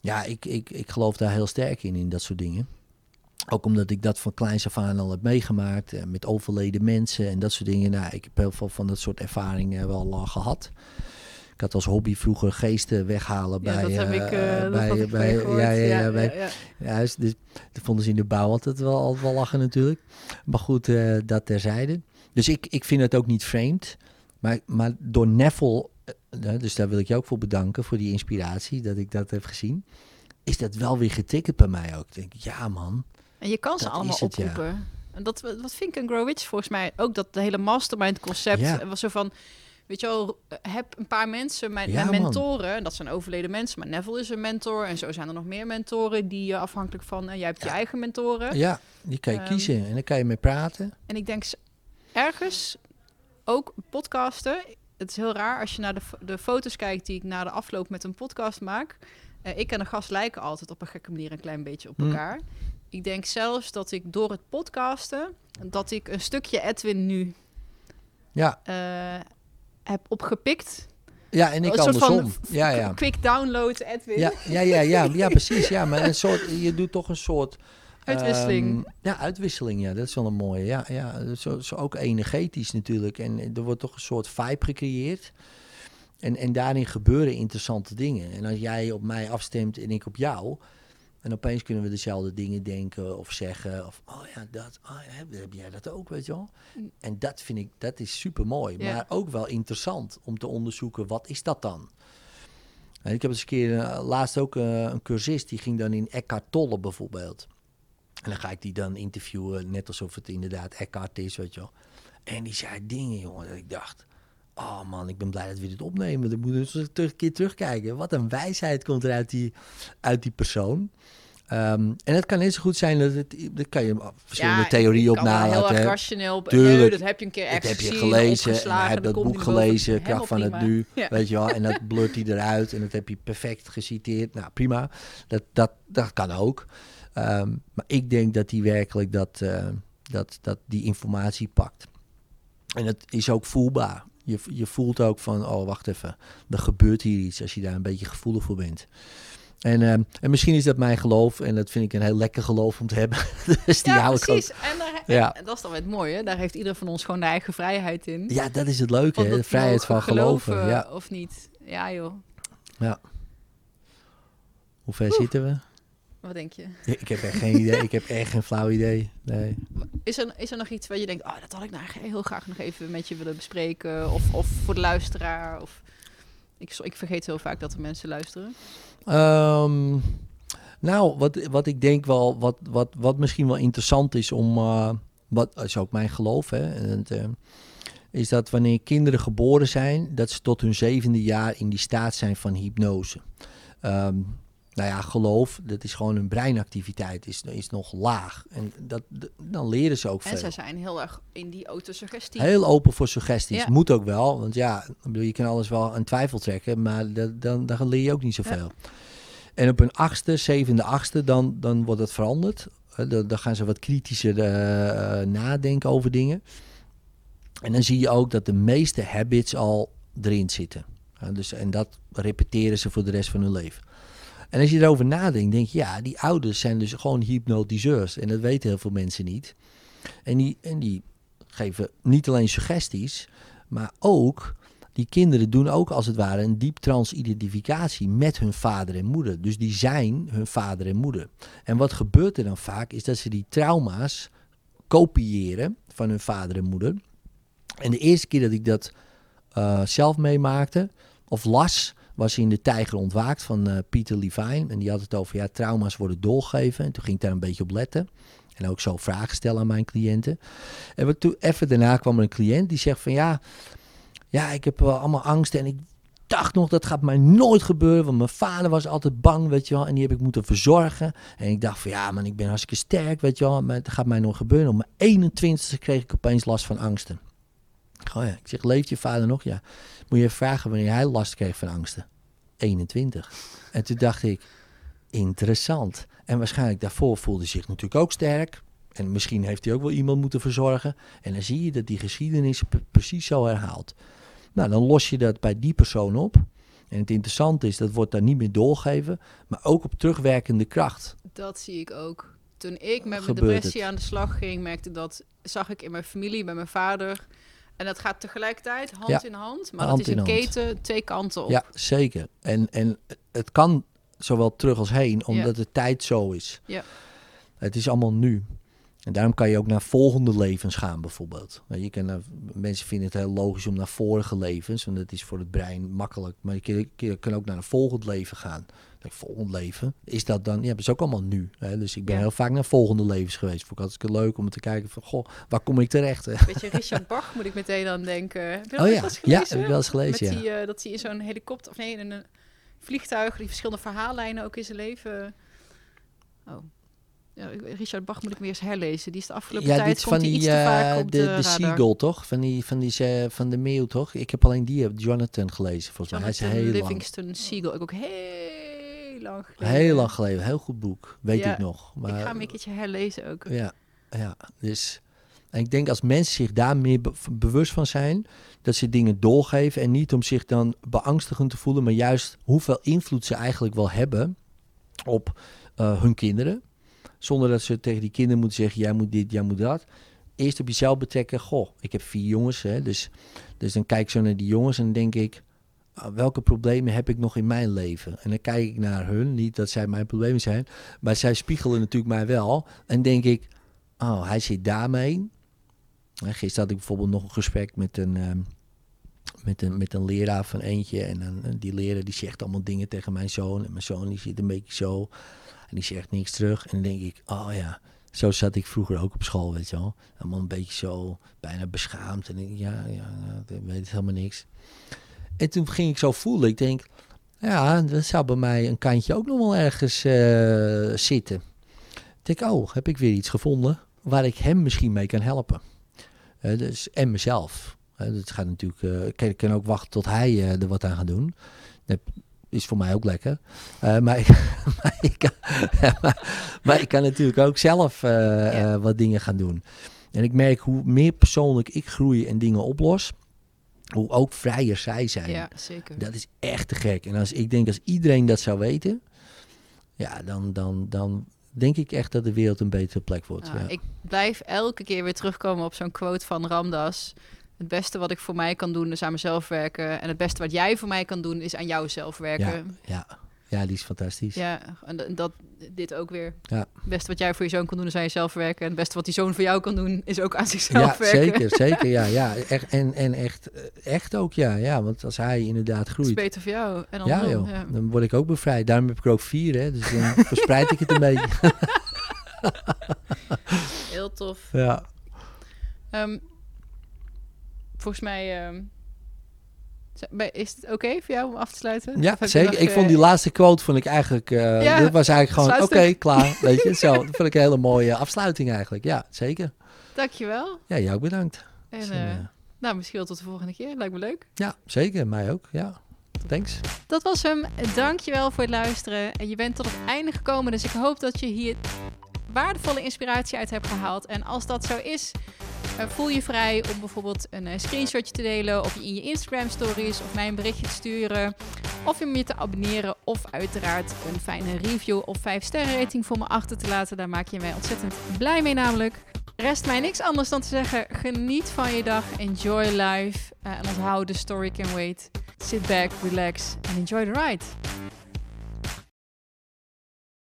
ja, ik, ik, ik geloof daar heel sterk in, in dat soort dingen. Ook omdat ik dat van kleins af aan al heb meegemaakt. eh, met overleden mensen en dat soort dingen. Nou, ik heb heel veel van dat soort ervaringen wel al gehad. Ik had als hobby vroeger geesten weghalen bij... dat heb eh, ik, eh, bij, bij, ja, ja, bij, ja. Juist, dus dat vonden ze in de bouw altijd wel, altijd wel lachen natuurlijk. Maar goed, eh, dat terzijde. Dus ik, ik vind het ook niet vreemd. Maar, maar door eh, dus daar wil ik je ook voor bedanken, voor die inspiratie, dat ik dat heb gezien. Is dat wel weer getikkerd bij mij ook. Ik denk, ja man. En je kan ze allemaal het, ja. oproepen. En dat, wat vind ik een Grow Rich volgens mij ook dat de hele mastermind concept Ja. was zo van weet je wel, heb een paar mensen, mijn, Ja, mijn man. mentoren, en dat zijn overleden mensen, maar Neville is een mentor en zo zijn er nog meer mentoren die je afhankelijk van, eh, jij hebt je eigen mentoren. Ja, die kan je Ehm, kiezen en dan kan je mee praten. En ik denk ergens ook podcasten. Het is heel raar als je naar de, de foto's kijkt die ik na de afloop met een podcast maak. Eh, ik en de gast lijken altijd op een gekke manier een klein beetje op Hmm. elkaar. Ik denk zelfs dat ik door het podcasten, dat ik een stukje Edwin nu Ja, eh, heb opgepikt. ja en ik Een soort van andersom. Ja, ja. Quick download Edwin. Ja, ja, ja, ja, ja, precies. Ja, maar een soort, je doet toch een soort... Uitwisseling. ehm, ja, uitwisseling, ja. Dat is wel een mooie. Ja, ja zo, zo ook energetisch natuurlijk. En er wordt toch een soort vibe gecreëerd. En, en daarin gebeuren interessante dingen. En als jij op mij afstemt en ik op jou... En opeens kunnen we dezelfde dingen denken of zeggen. Of, oh ja, dat, oh ja, heb, jij dat ook, weet je wel? Mm. En dat vind ik, dat is super mooi. Ja. Maar ook wel interessant om te onderzoeken, wat is dat dan? En ik heb eens een keer, eh, laatst ook eh, een cursist, die ging dan in Eckhart Tolle bijvoorbeeld. En dan ga ik die dan interviewen, net alsof het inderdaad Eckhart is, weet je wel. En die zei dingen, jongen, dat ik dacht... Oh man, ik ben blij dat we dit opnemen. Dan moeten we eens een keer terugkijken. Wat een wijsheid komt er uit die, uit die persoon. Ehm, en het kan zo goed zijn dat het... Dat kan je verschillende Ja, theorieën op heel nalaten. erg hè. rationeel. Tuurlijk. Nee, dat heb je een keer Dat ergens heb je gelezen. Hij heeft dat boek gelezen, Kracht van het. Nu. Ja. Weet je wel, en dat blurt hij eruit en dat heb je perfect geciteerd. Nou, prima. Dat, dat, dat kan ook. Ehm, maar ik denk dat hij werkelijk dat, eh, dat, dat die informatie pakt. En het is ook voelbaar. Je, je voelt ook van, oh wacht even, er gebeurt hier iets als je daar een beetje gevoelig voor bent. En, ehm, en misschien is dat mijn geloof en dat vind ik een heel lekker geloof om te hebben. [LAUGHS] dus die ja, hou ik ook. precies. En, daar, Ja. en dat is dan weer het mooie. Daar heeft ieder van ons gewoon de eigen vrijheid in. Ja, dat is het leuke, hè? de vrijheid van geloven. Ja. Of niet. Ja, joh. Ja. Hoe ver zitten we? Wat denk je? Ik heb echt geen idee. Ik heb echt geen flauw idee. Nee. Is er, is er nog iets waar je denkt, oh, dat had ik nou heel graag nog even met je willen bespreken? Of, of voor de luisteraar? Of... Ik, ik vergeet heel vaak dat er mensen luisteren. Ehm, nou, wat, wat ik denk wel, wat, wat, wat misschien wel interessant is om, eh, wat is ook mijn geloof, hè, en eh, is dat wanneer kinderen geboren zijn, dat ze tot hun zevende jaar in die staat zijn van hypnose. Ehm, nou ja, geloof, dat is gewoon hun breinactiviteit, is, is nog laag. En dat, dan leren ze ook En veel. zij zijn heel erg in die autosuggestie. Heel open voor suggesties. Ja. Moet ook wel. Want ja, je kan alles wel aan twijfel trekken. Maar dat, dan, dan leer je ook niet zoveel. En op een achtste, zevende, achtste, dan, dan wordt het veranderd. Dan, dan gaan ze wat kritischer eh, eh, nadenken over dingen. En dan zie je ook dat de meeste habits al erin zitten. Dus, en dat repeteren ze voor de rest van hun leven. En als je erover nadenkt, denk je, ja, die ouders zijn dus gewoon hypnotiseurs. En dat weten heel veel mensen niet. En die, en die geven niet alleen suggesties, maar ook die kinderen doen ook als het ware een diep transidentificatie met hun vader en moeder. Dus die zijn hun vader en moeder. En wat gebeurt er dan vaak is dat ze die trauma's kopiëren van hun vader en moeder. En de eerste keer dat ik dat eh, zelf meemaakte of las, was in De Tijger Ontwaakt van eh, Peter Levine. En die had het over, ja, trauma's worden doorgegeven. En toen ging ik daar een beetje op letten. En ook zo vragen stellen aan mijn cliënten. En wat toen, even daarna kwam er een cliënt die zegt van, ja, ja, ik heb wel allemaal angst en ik dacht nog, dat gaat mij nooit gebeuren. Want mijn vader was altijd bang, weet je wel. En die heb ik moeten verzorgen. En ik dacht van, ja man, ik ben hartstikke sterk, weet je wel. Maar het gaat mij nooit gebeuren. Op mijn 21ste kreeg ik opeens last van angsten. Oh ja, ik zeg, leeft je vader nog? Ja. Moet je vragen wanneer hij last kreeg van angsten. 21. En toen dacht ik, interessant. En waarschijnlijk daarvoor voelde hij zich natuurlijk ook sterk. En misschien heeft hij ook wel iemand moeten verzorgen. En dan zie je dat die geschiedenis precies zo herhaalt. Nou, dan los je dat bij die persoon op. En het interessante is, dat wordt daar niet meer doorgegeven, maar ook op terugwerkende kracht. Dat zie ik ook. Toen ik met mijn depressie het. aan de slag ging, merkte dat, zag ik in mijn familie, bij mijn vader. En dat gaat tegelijkertijd hand Ja, in hand. Maar hand dat is een keten, twee kanten op. Ja, zeker. En, en het kan zowel terug als heen, omdat de tijd zo is. Ja. Het is allemaal nu. En daarom kan je ook naar volgende levens gaan, bijvoorbeeld. Nou, Je kan naar, mensen vinden het heel logisch om naar vorige levens, want dat is voor het brein makkelijk. Maar je kan, je kan ook naar een volgend leven gaan. Like, volgend leven, is dat dan? Ja, dat is ook allemaal nu. Hè? Dus ik ben Ja. heel vaak naar volgende levens geweest. Vond ik altijd leuk om te kijken van, goh, waar kom ik terecht? hè? Weet je, Richard Bach moet ik meteen aan denken. Heb je dat Oh ja, ja, heb ik wel eens gelezen, Met die, eh, dat hij in zo'n helikopter, of nee, in een vliegtuig, die verschillende verhaallijnen ook in zijn leven. Oh. Richard Bach moet ik weer eens herlezen. Die is de afgelopen Ja, tijd dit is komt van die, iets te vaak eh, op de, de. Seagull, toch? Van, die, van, die, eh, van de meeuw, toch? Ik heb alleen die, eh, Jonathan, gelezen, volgens mij. Hij is heel lang. Livingston Seagull. Ik ook heel lang geleden. Heel lang geleden, heel goed boek, weet Ja, ik nog. Maar, ik ga hem een keertje herlezen ook. Ja, ja, dus... En ik denk als mensen zich daar meer be- bewust van zijn, dat ze dingen doorgeven en niet om zich dan beangstigend te voelen, maar juist hoeveel invloed ze eigenlijk wel hebben op eh, hun kinderen. Zonder dat ze tegen die kinderen moeten zeggen, jij moet dit, jij moet dat. Eerst op jezelf betrekken, goh, ik heb vier jongens, hè, dus, dus dan kijk ik zo naar die jongens en dan denk ik, welke problemen heb ik nog in mijn leven? En dan kijk ik naar hun, niet dat zij mijn problemen zijn, maar zij spiegelen natuurlijk mij wel. En denk ik, oh, hij zit daarmee. Gisteren had ik bijvoorbeeld nog een gesprek met een, ehm, met een, met een leraar van eentje. En en die leraar die zegt allemaal dingen tegen mijn zoon. En mijn zoon die zit een beetje zo. En die zegt niks terug. En dan denk ik, oh ja, zo zat ik vroeger ook op school, weet je wel. Allemaal een beetje zo, bijna beschaamd. En ik, ja, ja, ja, weet helemaal niks. En toen ging ik zo voelen. Ik denk, ja, dat zou bij mij een kantje ook nog wel ergens eh, zitten. Ik denk, oh, heb ik weer iets gevonden waar ik hem misschien mee kan helpen. Eh, dus, en mezelf. Eh, dat gaat natuurlijk, ik kan- ik kan ook wachten tot hij er wat aan gaat doen. Dat is voor mij ook lekker. Maar, ik, [LAUGHS] maar, ik kan, maar, [LAUGHS] maar ik kan natuurlijk ook zelf Ja. wat dingen gaan doen. En ik merk hoe meer persoonlijk ik groei en dingen oplos, hoe ook vrijer zij zijn. Ja, zeker. Dat is echt te gek. En als ik denk als iedereen dat zou weten, ja, dan, dan, dan denk ik echt dat de wereld een betere plek wordt. Nou, ja. Ik blijf elke keer weer terugkomen op zo'n quote van Ramdas. Het beste wat ik voor mij kan doen is aan mezelf werken. En het beste wat jij voor mij kan doen is aan jouzelf werken. ja, Ja, die is fantastisch. Ja, en dat, dit ook weer. Ja. Het beste wat jij voor je zoon kan doen, is aan jezelf werken. En het beste wat die zoon voor jou kan doen, is ook aan zichzelf Ja, werken. zeker, zeker. [LAUGHS] Ja, ja. Echt, en en echt, eh, echt ook, ja, ja. Want als hij inderdaad Het is groeit, beter voor jou. En ja, andersom, joh, ja. dan word ik ook bevrijd. Daarom heb ik er ook vier, hè. Dus dan [LAUGHS] verspreid ik het een beetje. Heel tof. Ja. Ehm, volgens mij... ehm, is het oké voor jou om af te sluiten? Ja, zeker. nog, ik eh, vond die laatste quote vond ik eigenlijk... eh, Ja, dat was eigenlijk gewoon, oké, klaar. Weet je, [LAUGHS] zo. Dat vond ik een hele mooie afsluiting eigenlijk. Ja, zeker. Dankjewel. Ja, jou ook bedankt. En eh, eh, nou, misschien wel tot de volgende keer. Lijkt me leuk. ja, zeker. Mij ook. Ja. Thanks. Dat was hem. Dankjewel voor het luisteren. En je bent tot het einde gekomen, dus ik hoop dat je hier waardevolle inspiratie uit hebt gehaald. En als dat zo is, eh, voel je vrij om bijvoorbeeld een eh, screenshotje te delen of in je Instagram stories of mij een berichtje te sturen. Of om je te abonneren of uiteraard een fijne review of 5 sterren rating voor me achter te laten. Daar maak je mij ontzettend blij mee namelijk. Rest mij niks anders dan te zeggen, geniet van je dag, enjoy life. eh, en onthoud, the story can wait. Sit back, relax and enjoy the ride.